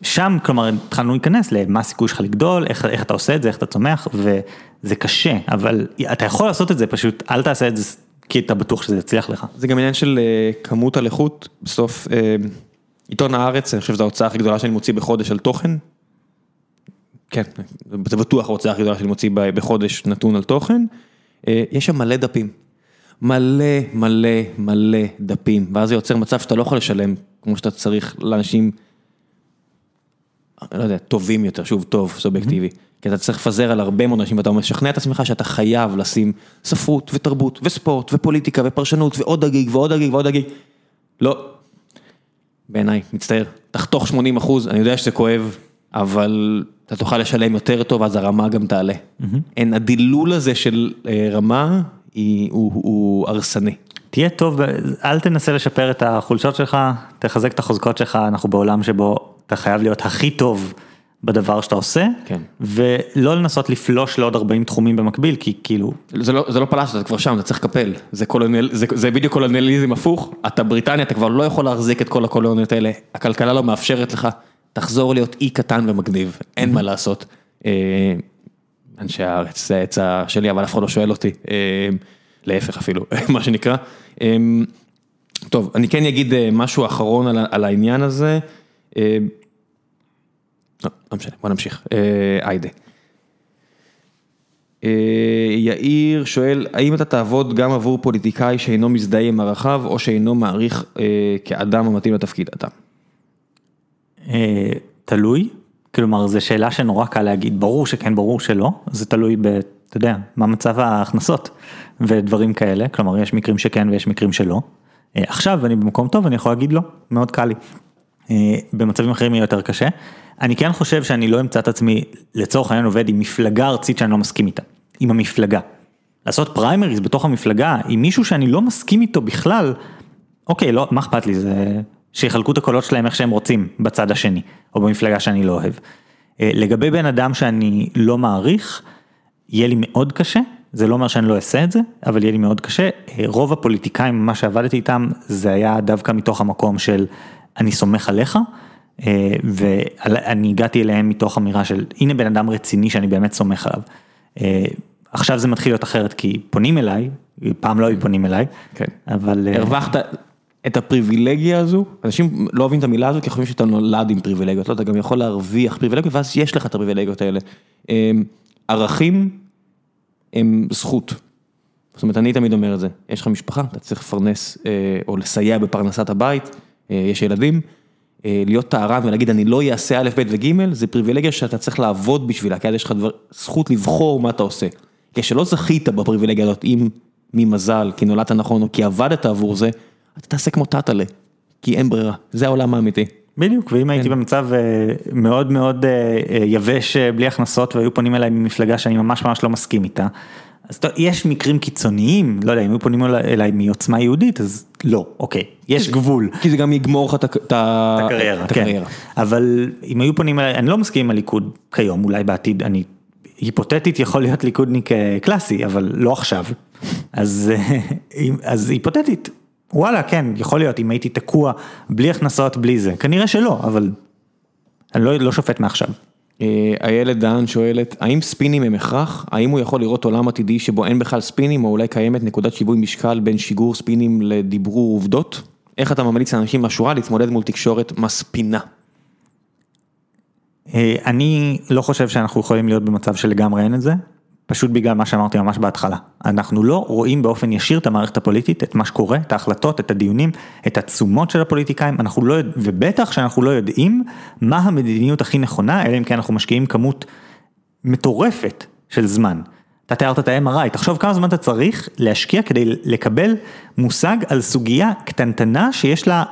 ושם כלומר התחלנו להיכנס למה הסיכוי שלך לגדול איך, איך אתה עושה את זה איך אתה צומח וזה קשה אבל אתה יכול לעשות את זה פשוט אל תעשה את זה כי אתה בטוח שזה יצליח לך. זה גם עניין של אה, כמות על איכות, בסוף אה, עיתון הארץ, אני חושב שזו ההוצאה הכי גדולה שאני מוציא בחודש על תוכן. כן, זה בטוח ההוצאה הכי גדולה שאני מוציא בחודש נתון על תוכן. יש שם מלא דפים. מלא מלא מלא דפים, ואז זה יוצר מצב שאתה לא יכול לשלם כמו שאתה צריך לאנשים, לא יודע, טובים יותר, שוב, טוב, סובייקטיבי. כי אתה צריך לפזר על הרבה מאוד אנשים ואתה משכנע את עצמך שאתה חייב לשים ספרות ותרבות וספורט ופוליטיקה ופרשנות ועוד הגיג ועוד הגיג ועוד הגיג. לא. בעיניי, מצטער, תחתוך 80 אחוז, אני יודע שזה כואב, אבל אתה תוכל לשלם יותר טוב, אז הרמה גם תעלה. אין, הדילול הזה של אה, רמה, היא- הוא הוא הרסני. תהיה טוב, אל תנסה לשפר את החולשות שלך, תחזק את החוזקות שלך, אנחנו בעולם שבו אתה חייב להיות הכי טוב בדבר שאתה עושה, כן. ולא לנסות לפלוש לעוד 40 תחומים במקביל, כי כאילו, זה לא, זה לא פלשת, אתה כבר שם, אתה צריך לקפל. זה, קולוניאל, זה, זה בדיוק קולוניאליזם הפוך, אתה בריטניה, אתה כבר לא יכול להחזיק את כל הקולוניות האלה, הכלכלה לא מאפשרת לך, תחזור להיות אי קטן ומגניב, אין מה לעשות. אנשי הארץ, זה העצה שלי, אבל אף אחד לא שואל אותי, אה, להפך אפילו, מה שנקרא. אה, טוב, אני כן אגיד אה, משהו אחרון על, על העניין הזה. לא, לא משנה, בוא נמשיך. היידה. יאיר שואל, האם אתה תעבוד גם עבור פוליטיקאי שאינו מזדהה עם ערכיו או שאינו מעריך כאדם המתאים לתפקיד אתה? תלוי, כלומר זו שאלה שנורא קל להגיד, ברור שכן, ברור שלא, זה תלוי ב, אתה יודע, מה מצב ההכנסות ודברים כאלה, כלומר יש מקרים שכן ויש מקרים שלא. אה, עכשיו אני במקום טוב, אני יכול להגיד לא, מאוד קל לי. אה, במצבים אחרים יהיה יותר קשה. אני כן חושב שאני לא אמצא את עצמי, לצורך העניין עובד עם מפלגה ארצית שאני לא מסכים איתה, עם המפלגה. לעשות פריימריז בתוך המפלגה עם מישהו שאני לא מסכים איתו בכלל, אוקיי, לא, מה אכפת לי, זה שיחלקו את הקולות שלהם איך שהם רוצים בצד השני, או במפלגה שאני לא אוהב. אה, לגבי בן אדם שאני לא מעריך, יהיה לי מאוד קשה, זה לא אומר שאני לא אעשה את זה, אבל יהיה לי מאוד קשה. אה, רוב הפוליטיקאים, מה שעבדתי איתם, זה היה דווקא מתוך המקום של אני סומך עליך, אה, ואני הגעתי אליהם מתוך אמירה של הנה בן אדם רציני שאני באמת סומך עליו. עכשיו זה מתחיל להיות אחרת כי פונים אליי, פעם לא היו פונים אליי, כן. אבל... הרווחת את הפריבילגיה הזו, אנשים לא אוהבים את המילה הזו כי חושבים שאתה נולד עם פריבילגיות, לא, אתה גם יכול להרוויח פריבילגיות ואז יש לך את הפריבילגיות האלה. אמ, ערכים הם זכות. זאת אומרת, אני תמיד אומר את זה, יש לך משפחה, אתה צריך לפרנס אה, או לסייע בפרנסת הבית, אה, יש ילדים, אה, להיות טהרן ולהגיד אני לא אעשה א', ב' וג', זה פריבילגיה שאתה צריך לעבוד בשבילה, כי אז יש לך דבר, זכות לבחור מה אתה עושה. כשלא זכית בפריבילגיה הזאת, אם ממזל, כי נולדת נכון או כי עבדת עבור זה, אתה תעשה כמו טאטאלה, כי אין ברירה, זה העולם האמיתי. בדיוק, ואם הייתי במצב אה, מאוד מאוד אה, אה, יבש בלי הכנסות והיו פונים אליי ממפלגה שאני ממש ממש לא מסכים איתה, אז יש מקרים קיצוניים, לא יודע, אם היו פונים אליי- מעוצמה יהודית, אז לא, אוקיי, יש גבול. כי זה גם יגמור לך את הקריירה, כן. הקריירה. אבל אם היו פונים אליי, אני לא מסכים עם הליכוד כיום, אולי בעתיד, אני היפותטית יכול להיות ליכודניק קלאסי, אבל לא עכשיו. אז היפותטית, וואלה, כן, יכול להיות, אם הייתי תקוע בלי הכנסות, בלי זה, כנראה שלא, אבל אני לא, לא שופט מעכשיו. אה, איילת דהן שואלת, האם ספינים הם הכרח? האם הוא יכול לראות עולם עתידי שבו אין בכלל ספינים, או אולי קיימת נקודת שיווי משקל בין שיגור ספינים לדיברור עובדות? איך אתה ממליץ לאנשים מהשורה להתמודד מול תקשורת מספינה? אה, אני לא חושב שאנחנו יכולים להיות במצב שלגמרי אין את זה, פשוט בגלל מה שאמרתי ממש בהתחלה. אנחנו לא רואים באופן ישיר את המערכת הפוליטית, את מה שקורה, את ההחלטות, את הדיונים, את התשומות של הפוליטיקאים, אנחנו לא, ובטח שאנחנו לא יודעים מה המדיניות הכי נכונה, אלא אם כן אנחנו משקיעים כמות מטורפת של זמן. אתה תיארת את ה-MRI, תחשוב כמה זמן אתה צריך להשקיע כדי לקבל מושג על סוגיה קטנטנה שיש לה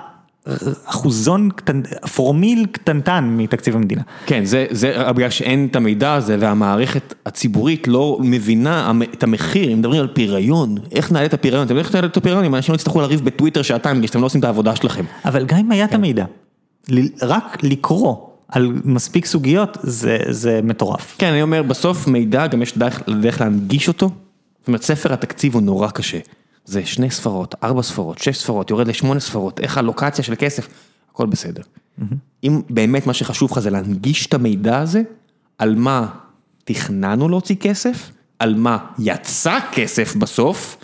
אחוזון, קטנ... פרומיל קטנטן מתקציב המדינה. כן, זה, זה בגלל שאין את המידע הזה והמערכת הציבורית לא מבינה את המחיר, אם מדברים על פיריון, איך נעלה את הפיריון, אתם יודעים איך נעלה את הפיריון אם אנשים לא יצטרכו לריב בטוויטר שעתיים בגלל שאתם לא עושים את העבודה שלכם. אבל גם אם היה את המידע, ל- רק לקרוא על מספיק סוגיות זה, זה מטורף. כן, אני אומר, בסוף מידע, גם יש דרך, דרך להנגיש אותו. זאת אומרת, ספר התקציב הוא נורא קשה. זה שני ספרות, ארבע ספרות, שש ספרות, יורד לשמונה ספרות, איך הלוקציה של כסף, הכל בסדר. אם באמת מה שחשוב לך זה להנגיש את המידע הזה, על מה תכננו להוציא כסף, על מה יצא כסף בסוף,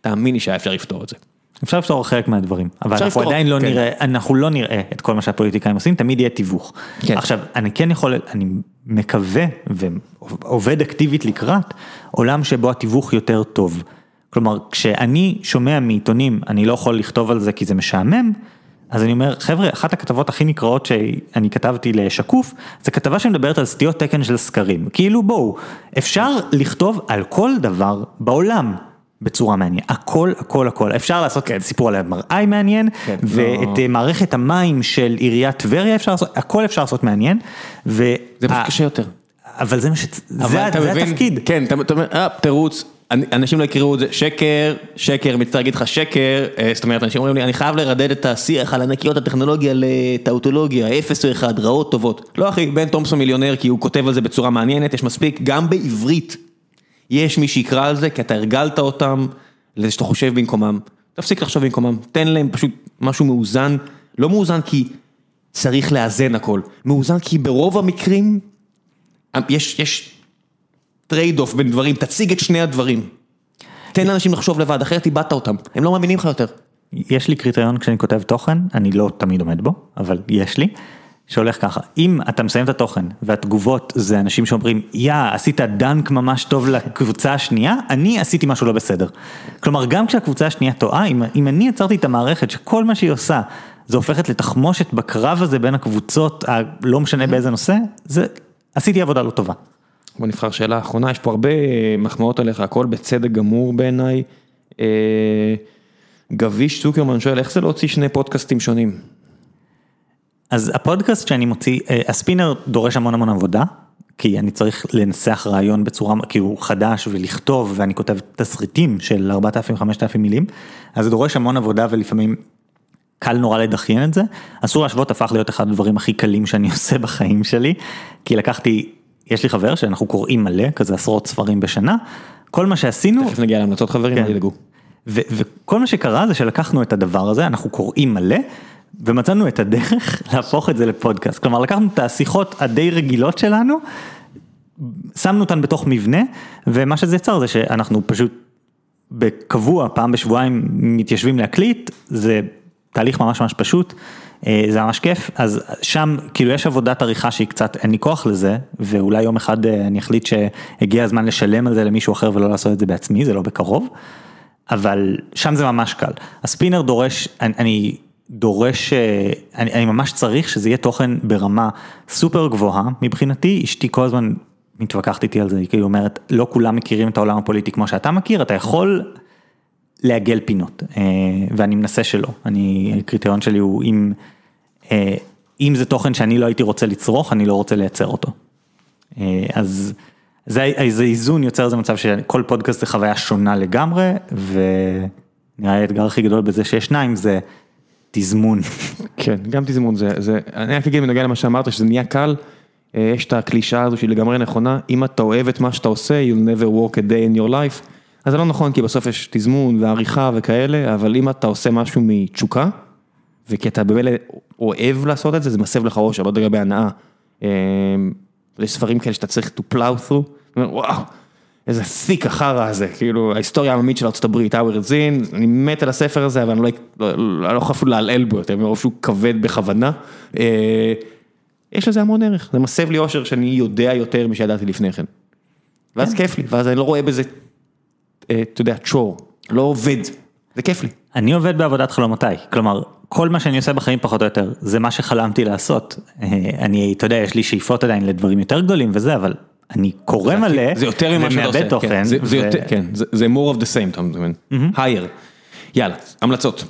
תאמין לי שהיה אפשר לפתור את זה. אפשר לפתור חלק מהדברים, אבל אנחנו לפתור, עדיין לא כן. נראה, אנחנו לא נראה את כל מה שהפוליטיקאים עושים, תמיד יהיה תיווך. כן. עכשיו, אני כן יכול, אני מקווה ועובד אקטיבית לקראת עולם שבו התיווך יותר טוב. כלומר, כשאני שומע מעיתונים, אני לא יכול לכתוב על זה כי זה משעמם, אז אני אומר, חבר'ה, אחת הכתבות הכי נקראות שאני כתבתי לשקוף, זה כתבה שמדברת על סטיות תקן של סקרים. כאילו בואו, אפשר לכתוב על כל דבר בעולם. בצורה מעניינת, הכל הכל הכל, אפשר לעשות כן. סיפור על MRI מעניין, כן, ואת לא. אה, מערכת המים של עיריית טבריה אפשר לעשות, הכל אפשר לעשות מעניין, ו... זה פשוט קשה יותר. אבל זה מה ש... זה, זה מבין, התפקיד. כן, אתה אומר, אה, תירוץ, אנשים לא יקראו את זה, שקר, שקר, מצטער להגיד לך שקר, אה, זאת אומרת, אנשים אומרים לי, אני חייב לרדד את השיח על ענקיות הטכנולוגיה לטאוטולוגיה, אפס או אחד, רעות טובות. לא אחי, בן תומפסון מיליונר, כי הוא כותב על זה בצורה מעניינת, יש מספיק, גם בעברית, יש מי שיקרא על זה, כי אתה הרגלת אותם לזה שאתה חושב במקומם. תפסיק לחשוב במקומם, תן להם פשוט משהו מאוזן, לא מאוזן כי צריך לאזן הכל, מאוזן כי ברוב המקרים, יש, יש trade-off בין דברים, תציג את שני הדברים. תן לאנשים לחשוב לבד, אחרת איבדת אותם, הם לא מאמינים לך יותר. יש לי קריטריון כשאני כותב תוכן, אני לא תמיד עומד בו, אבל יש לי, שהולך ככה, אם אתה מסיים את התוכן והתגובות זה אנשים שאומרים, יא, עשית dunk ממש טוב לקבוצה השנייה, אני עשיתי משהו לא בסדר. כלומר, גם כשהקבוצה השנייה טועה, אם, אם אני יצרתי את המערכת שכל מה שהיא עושה, זה הופכת לתחמושת בקרב הזה בין הקבוצות, לא משנה באיזה נושא, זה, עשיתי עבודה לא טובה. בוא נבחר שאלה אחרונה, יש פה הרבה אה, מחמאות עליך, הכל בצדק גמור בעיניי. אה, גביש צוקרמן שואל, איך זה להוציא שני פודקאסטים שונים? אז הפודקאסט שאני מוציא, אה, הספינר דורש המון המון עבודה, כי אני צריך לנסח רעיון בצורה, כאילו חדש ולכתוב, ואני כותב תסריטים של 4,000-5,000 מילים, אז זה דורש המון עבודה ולפעמים קל נורא לדחיין את זה. אסור להשוות הפך להיות אחד הדברים הכי קלים שאני עושה בחיים שלי, כי לקחתי, יש לי חבר שאנחנו קוראים מלא, כזה עשרות ספרים בשנה, כל מה שעשינו, תכף נגיע להמלצות חברים, כן. אל תדאגו. ו- וכל מה שקרה זה שלקחנו את הדבר הזה, אנחנו קוראים מלא, ומצאנו את הדרך להפוך את זה לפודקאסט. כלומר, לקחנו את השיחות הדי רגילות שלנו, שמנו אותן בתוך מבנה, ומה שזה יצר זה שאנחנו פשוט בקבוע, פעם בשבועיים מתיישבים להקליט, זה תהליך ממש ממש פשוט, זה ממש כיף, אז שם כאילו יש עבודת עריכה שהיא קצת, אין לי כוח לזה, ואולי יום אחד אה, אני אחליט שהגיע הזמן לשלם על זה למישהו אחר ולא לעשות את זה בעצמי, זה לא בקרוב. אבל שם זה ממש קל. הספינר דורש, אני, אני דורש, אה, אני, אני ממש צריך שזה יהיה תוכן ברמה סופר גבוהה מבחינתי, אשתי כל הזמן מתווכחת איתי על זה, היא כאילו אומרת, לא כולם מכירים את העולם הפוליטי כמו שאתה מכיר, אתה יכול לעגל פינות, אה, ואני מנסה שלא, אני, הקריטריון שלי הוא אם, אה, אם זה תוכן שאני לא הייתי רוצה לצרוך, אני לא רוצה לייצר אותו. אה, אז זה, זה איזון יוצר איזה מצב שכל פודקאסט זה חוויה שונה לגמרי, ונראה לי האתגר הכי גדול בזה שיש שניים זה תזמון. כן, גם תזמון זה, זה, אני רק אגיד בנוגע למה שאמרת, שזה נהיה קל, יש את הקלישאה הזו שהיא לגמרי נכונה, אם אתה אוהב את מה שאתה עושה, you'll never walk a day in your life, אז זה לא נכון, כי בסוף יש תזמון ועריכה וכאלה, אבל אם אתה עושה משהו מתשוקה, וכי אתה באמת אוהב לעשות את זה, זה מסב לך ראש, אבל לגבי הנאה. אה, יש ספרים כאלה שאתה צריך to plow through, וואו, איזה סיק החרא הזה, כאילו ההיסטוריה העממית של הברית, האוורד זין, אני מת על הספר הזה, אבל אני לא, לא, לא יכול אפילו לעלעל בו יותר, מרוב שהוא כבד בכוונה. אה, יש לזה המון ערך, זה מסב לי אושר שאני יודע יותר משידעתי לפני כן. ואז כיף לי, ואז אני לא רואה בזה, אתה יודע, צ'ור, לא עובד, זה כיף לי. אני עובד בעבודת חלומותיי, כלומר, כל מה שאני עושה בחיים פחות או יותר, זה מה שחלמתי לעשות. אה, אני, אתה יודע, יש לי שאיפות עדיין לדברים יותר גדולים וזה, אבל אני קורא מלא, זה יותר ממה שאתה עושה, ומאבד תוכן. כן, זה, זה ו- יותר, כן, זה, זה more of the same, אתה מבין, higher. יאללה, המלצות.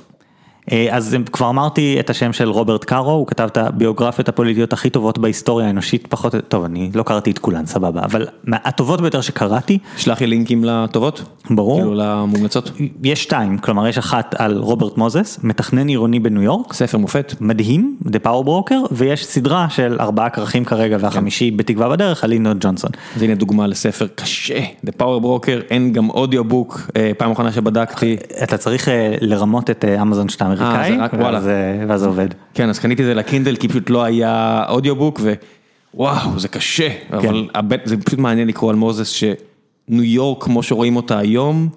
אה, אז כבר אמרתי את השם של רוברט קארו, הוא כתב את הביוגרפיות הפוליטיות הכי טובות בהיסטוריה האנושית, פחות, טוב, אני לא קראתי את כולן, סבבה, אבל הטובות ביותר שקראתי, שלח לי לינקים לטובות. ברור. כאילו למומלצות. יש שתיים, כלומר יש אחת על רוברט מוזס, מתכנן עירוני בניו יורק, ספר מופת. מדהים, The Power Broker, ויש סדרה של ארבעה כרכים כרגע והחמישי בתקווה בדרך על לינדון ג'ונסון. אז הנה דוגמה לספר קשה, The Power Broker, אין גם אודיובוק, אה, פעם אחרונה שבדקתי. אתה צריך אה, לרמות את אמזון שאתה אמריקאי, רק- וואלה. ואז, אה, ואז זה עובד. כן, אז קניתי את זה לקינדל כי פשוט לא היה אודיובוק ווואו, זה קשה, אבל הבט- זה פשוט מעניין לקרוא על מוזס שניו יורק כמו שרואים אותה היום,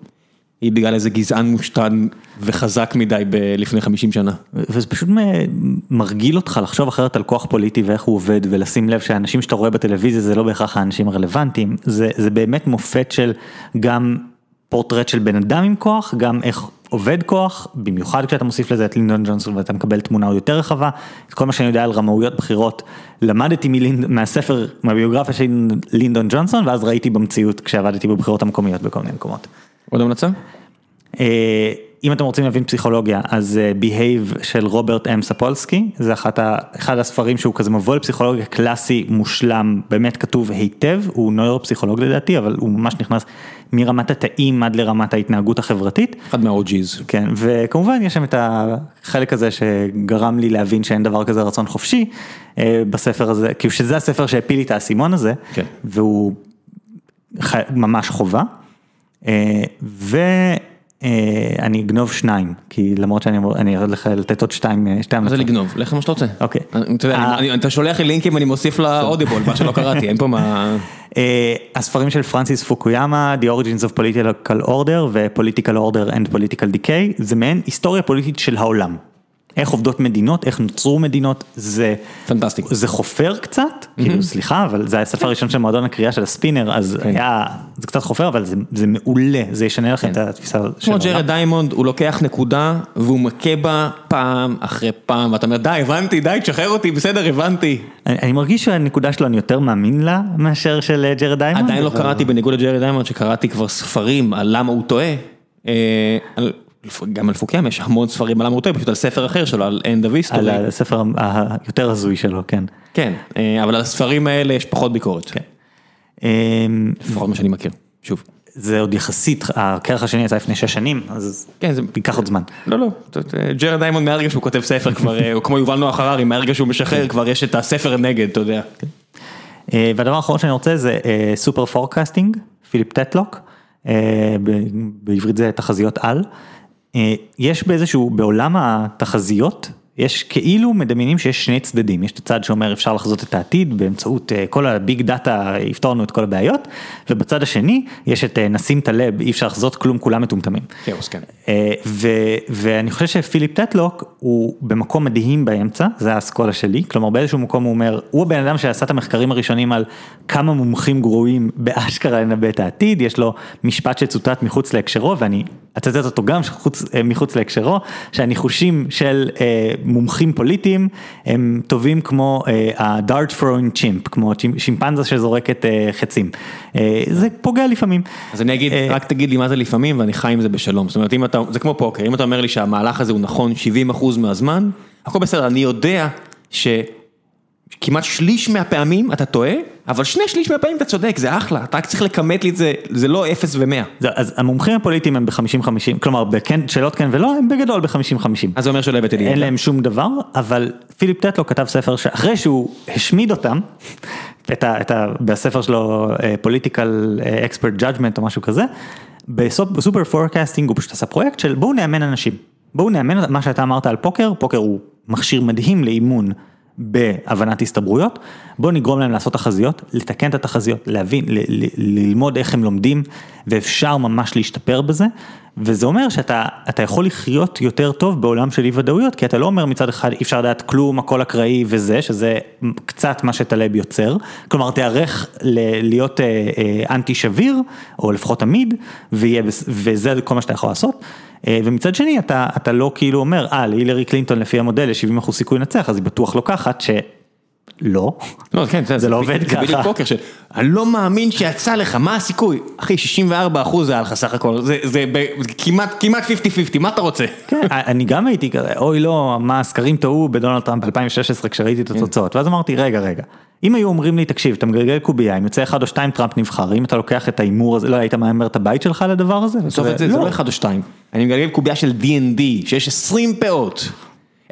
היא בגלל איזה גזען מושתן וחזק מדי ב- לפני 50 שנה. וזה פשוט מרגיל אותך לחשוב אחרת על כוח פוליטי ואיך הוא עובד ולשים לב שהאנשים שאתה רואה בטלוויזיה זה לא בהכרח האנשים הרלוונטיים, זה, זה באמת מופת של גם פורטרט של בן אדם עם כוח, גם איך עובד כוח, במיוחד כשאתה מוסיף לזה את לינדון ג'ונסון ואתה מקבל תמונה עוד יותר רחבה, את כל מה שאני יודע על רמאויות בחירות, למדתי מלינד, מהספר, מהביוגרפיה של לינדון ג'ונסון ואז ראיתי במציאות כשעבדתי בבחירות המקומיות בכל מיני מקומות. עוד המלצה? אם אתם רוצים להבין פסיכולוגיה, אז אה, Behave של רוברט אם ספולסקי, זה אחת ה, אחד הספרים שהוא כזה מבוא לפסיכולוגיה קלאסי מושלם, באמת כתוב היטב, הוא נוירו-פסיכולוג לדעתי, אבל הוא ממש נכנס מרמת התאים עד לרמת ההתנהגות החברתית. אחד מה-OG's. כן, וכמובן יש שם את החלק הזה שגרם לי להבין שאין דבר כזה רצון חופשי אה, בספר הזה, כאילו שזה הספר שהפיל לי את האסימון הזה, כן. והוא ח- ממש חובה. אה, ואני אגנוב שניים, כי למרות שאני אני ארד לך לתת עוד שתיים, אה, שתי מה זה המלצות. לגנוב? לך מה שאתה רוצה. אוקיי. אתה אה. אני- אני- אתה שולח לי לינקים, אני מוסיף לאודיבול, מה שלא קראתי, אין פה מה... אה, הספרים של פרנסיס פוקויאמה, The Origins of Political Order ו-Political Order and Political Decay, זה מעין היסטוריה פוליטית של העולם. איך עובדות מדינות, איך נוצרו מדינות, זה... פנטסטי. זה חופר קצת, כאילו סליחה, אבל זה הספר הראשון של מועדון הקריאה של הספינר, אז כן. היה, זה קצת חופר, אבל זה, זה מעולה, זה ישנה לכם את התפיסה של כמו העולם. ג'רד דיימונד, הוא לוקח נקודה והוא מכה בה פעם אחרי פעם, ואתה אומר די, הבנתי, די, תשחרר אותי, בסדר, הבנתי. אני, אני מרגיש שהנקודה שלו, אני יותר מאמין לה מאשר של אה, ג'רד דיימונד. עדיין לא קראתי, בניגוד לג'רד דיימונד, שקראתי כבר ספרים על למה הוא טועה. אה, על- גם על פוקיאמה יש המון ספרים על טועה, פשוט על ספר אחר שלו, על End of על. הספר היותר הזוי שלו, כן. כן, אה, אבל על הספרים האלה יש פחות ביקורת. אמ, לפחות מה שאני מכיר, שוב. זה עוד יחסית, הכרך השני יצא לפני שש שנים, אז כן, זה... ייקח עוד זמן. לא, לא, אה, ג'רד דיימונד מהרגע שהוא כותב ספר כבר, אה, או כמו יובל נוח הררי, מהרגע שהוא משחרר כבר יש את הספר נגד, אתה יודע. אה, והדבר האחרון שאני רוצה זה Superforecasting, פיליפ טטלוק, אה, בעברית זה תחזיות על. אה, יש באיזשהו, בעולם התחזיות, יש כאילו מדמיינים שיש שני צדדים, יש את הצד שאומר אפשר לחזות את העתיד באמצעות אה, כל הביג דאטה יפתור לנו את כל הבעיות, ובצד השני יש את אה, נשים את הלב, אי אפשר לחזות כלום, כולם מטומטמים. כאוס, כן. ו- ואני חושב שפיליפ טטלוק הוא במקום מדהים באמצע, זה האסכולה שלי, כלומר באיזשהו מקום הוא אומר, הוא הבן אדם שעשה את המחקרים הראשונים על כמה מומחים גרועים באשכרה לנבא את העתיד, יש לו משפט שצוטט מחוץ להקשרו ואני אצטט אותו גם חוץ, מחוץ להקשרו, שהניחושים של אה, מומחים פוליטיים הם טובים כמו ה-dart throwing chimp, כמו שימפנזה שזורקת אה, חצים. אה, זה פוגע לפעמים. אז אני אגיד, אה, רק תגיד לי מה זה לפעמים ואני חי עם זה בשלום. זאת אומרת, אם אתה, זה כמו פוקר, אם אתה אומר לי שהמהלך הזה הוא נכון 70% מהזמן, הכל בסדר, אני יודע שכמעט שליש מהפעמים אתה טועה, אבל שני שליש מהפעמים אתה צודק, זה אחלה, אתה רק צריך לכמת לי את זה, זה לא 0 ו-100. זה- אז המומחים הפוליטיים הם ב-50-50, כלומר בכן, שאלות כן ולא, הם בגדול ב-50-50. אז זה אומר שלא הבאתי לי. אין להם שום דבר, אבל פיליפ טטלוק כתב ספר שאחרי שהוא השמיד אותם, את ה, את ה, בספר שלו Political Expert Judgment או משהו כזה, בסופ- ב Superforecasting הוא פשוט עשה פרויקט של בואו נאמן אנשים, בואו נאמן מה שאתה אמרת על פוקר, פוקר הוא מכשיר מדהים לאימון. בהבנת הסתברויות, בואו נגרום להם לעשות תחזיות, לתקן את התחזיות, להבין, ל- ל- ללמוד איך הם לומדים, ואפשר ממש להשתפר בזה, וזה אומר שאתה אתה יכול לחיות יותר טוב בעולם של אי ודאויות, כי אתה לא אומר מצד אחד אי אפשר לדעת כלום, הכל אקראי וזה, שזה קצת מה שטלב יוצר, כלומר תיערך ל- להיות אה, אה, אנטי שביר, או לפחות עמיד, ויהיה, בס- וזה כל מה שאתה יכול לעשות. אה, ומצד שני אתה, אתה לא כאילו אומר, אה, להילרי קלינטון לפי המודל יש 70 אחוז סיכוי לנצח, אז היא בטוח לוקחת שלא. לא, כן, זה לא עובד זה ככה. בדיוק פוקר, של, אני לא מאמין שיצא לך, מה הסיכוי? אחי, 64 אחוז היה לך סך הכל, זה, זה ב- כמעט, כמעט 50-50, מה אתה רוצה? כן, אני גם הייתי כזה, אוי לא, מה הסקרים טעו בדונלד טראמפ ב-2016 כשראיתי את התוצאות, ואז אמרתי, רגע, רגע, אם היו אומרים לי, תקשיב, אתה מגלגל קובייה, אם יוצא אחד או שתיים טראמפ נבחר, אם אתה לוקח את ההימור הזה, לא היית מהמר את הבית שלך לדבר הזה? בסוף את זה, זה לא אחד או שתיים. אני מגלגל קובייה של D&D, שיש 20 פאות.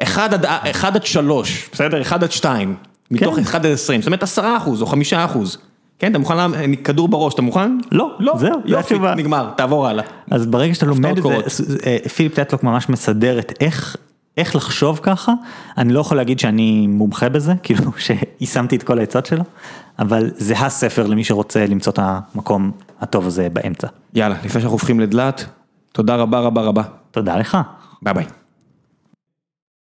1 עד, 1 עד 3, בסדר? 1 עד 2. מתוך כן. 1 עד 20, זאת אומרת 10 אחוז או 5 אחוז. כן, אתה מוכן, כדור בראש, אתה מוכן? לא, לא, זהו, זה יופי, התשובה. נגמר, תעבור הלאה. אז ברגע שאתה לומד את. זה, אה, פיליפ טטלוק ממש מסדר את איך, איך לחשוב ככה, אני לא יכול להגיד שאני מומחה בזה, כאילו שיישמתי את כל העצות שלו, אבל זה הספר למי שרוצה למצוא את המקום הטוב הזה באמצע. יאללה, לפני שאנחנו הופכים לדלת, תודה רבה רבה רבה. תודה לך. ביי ביי.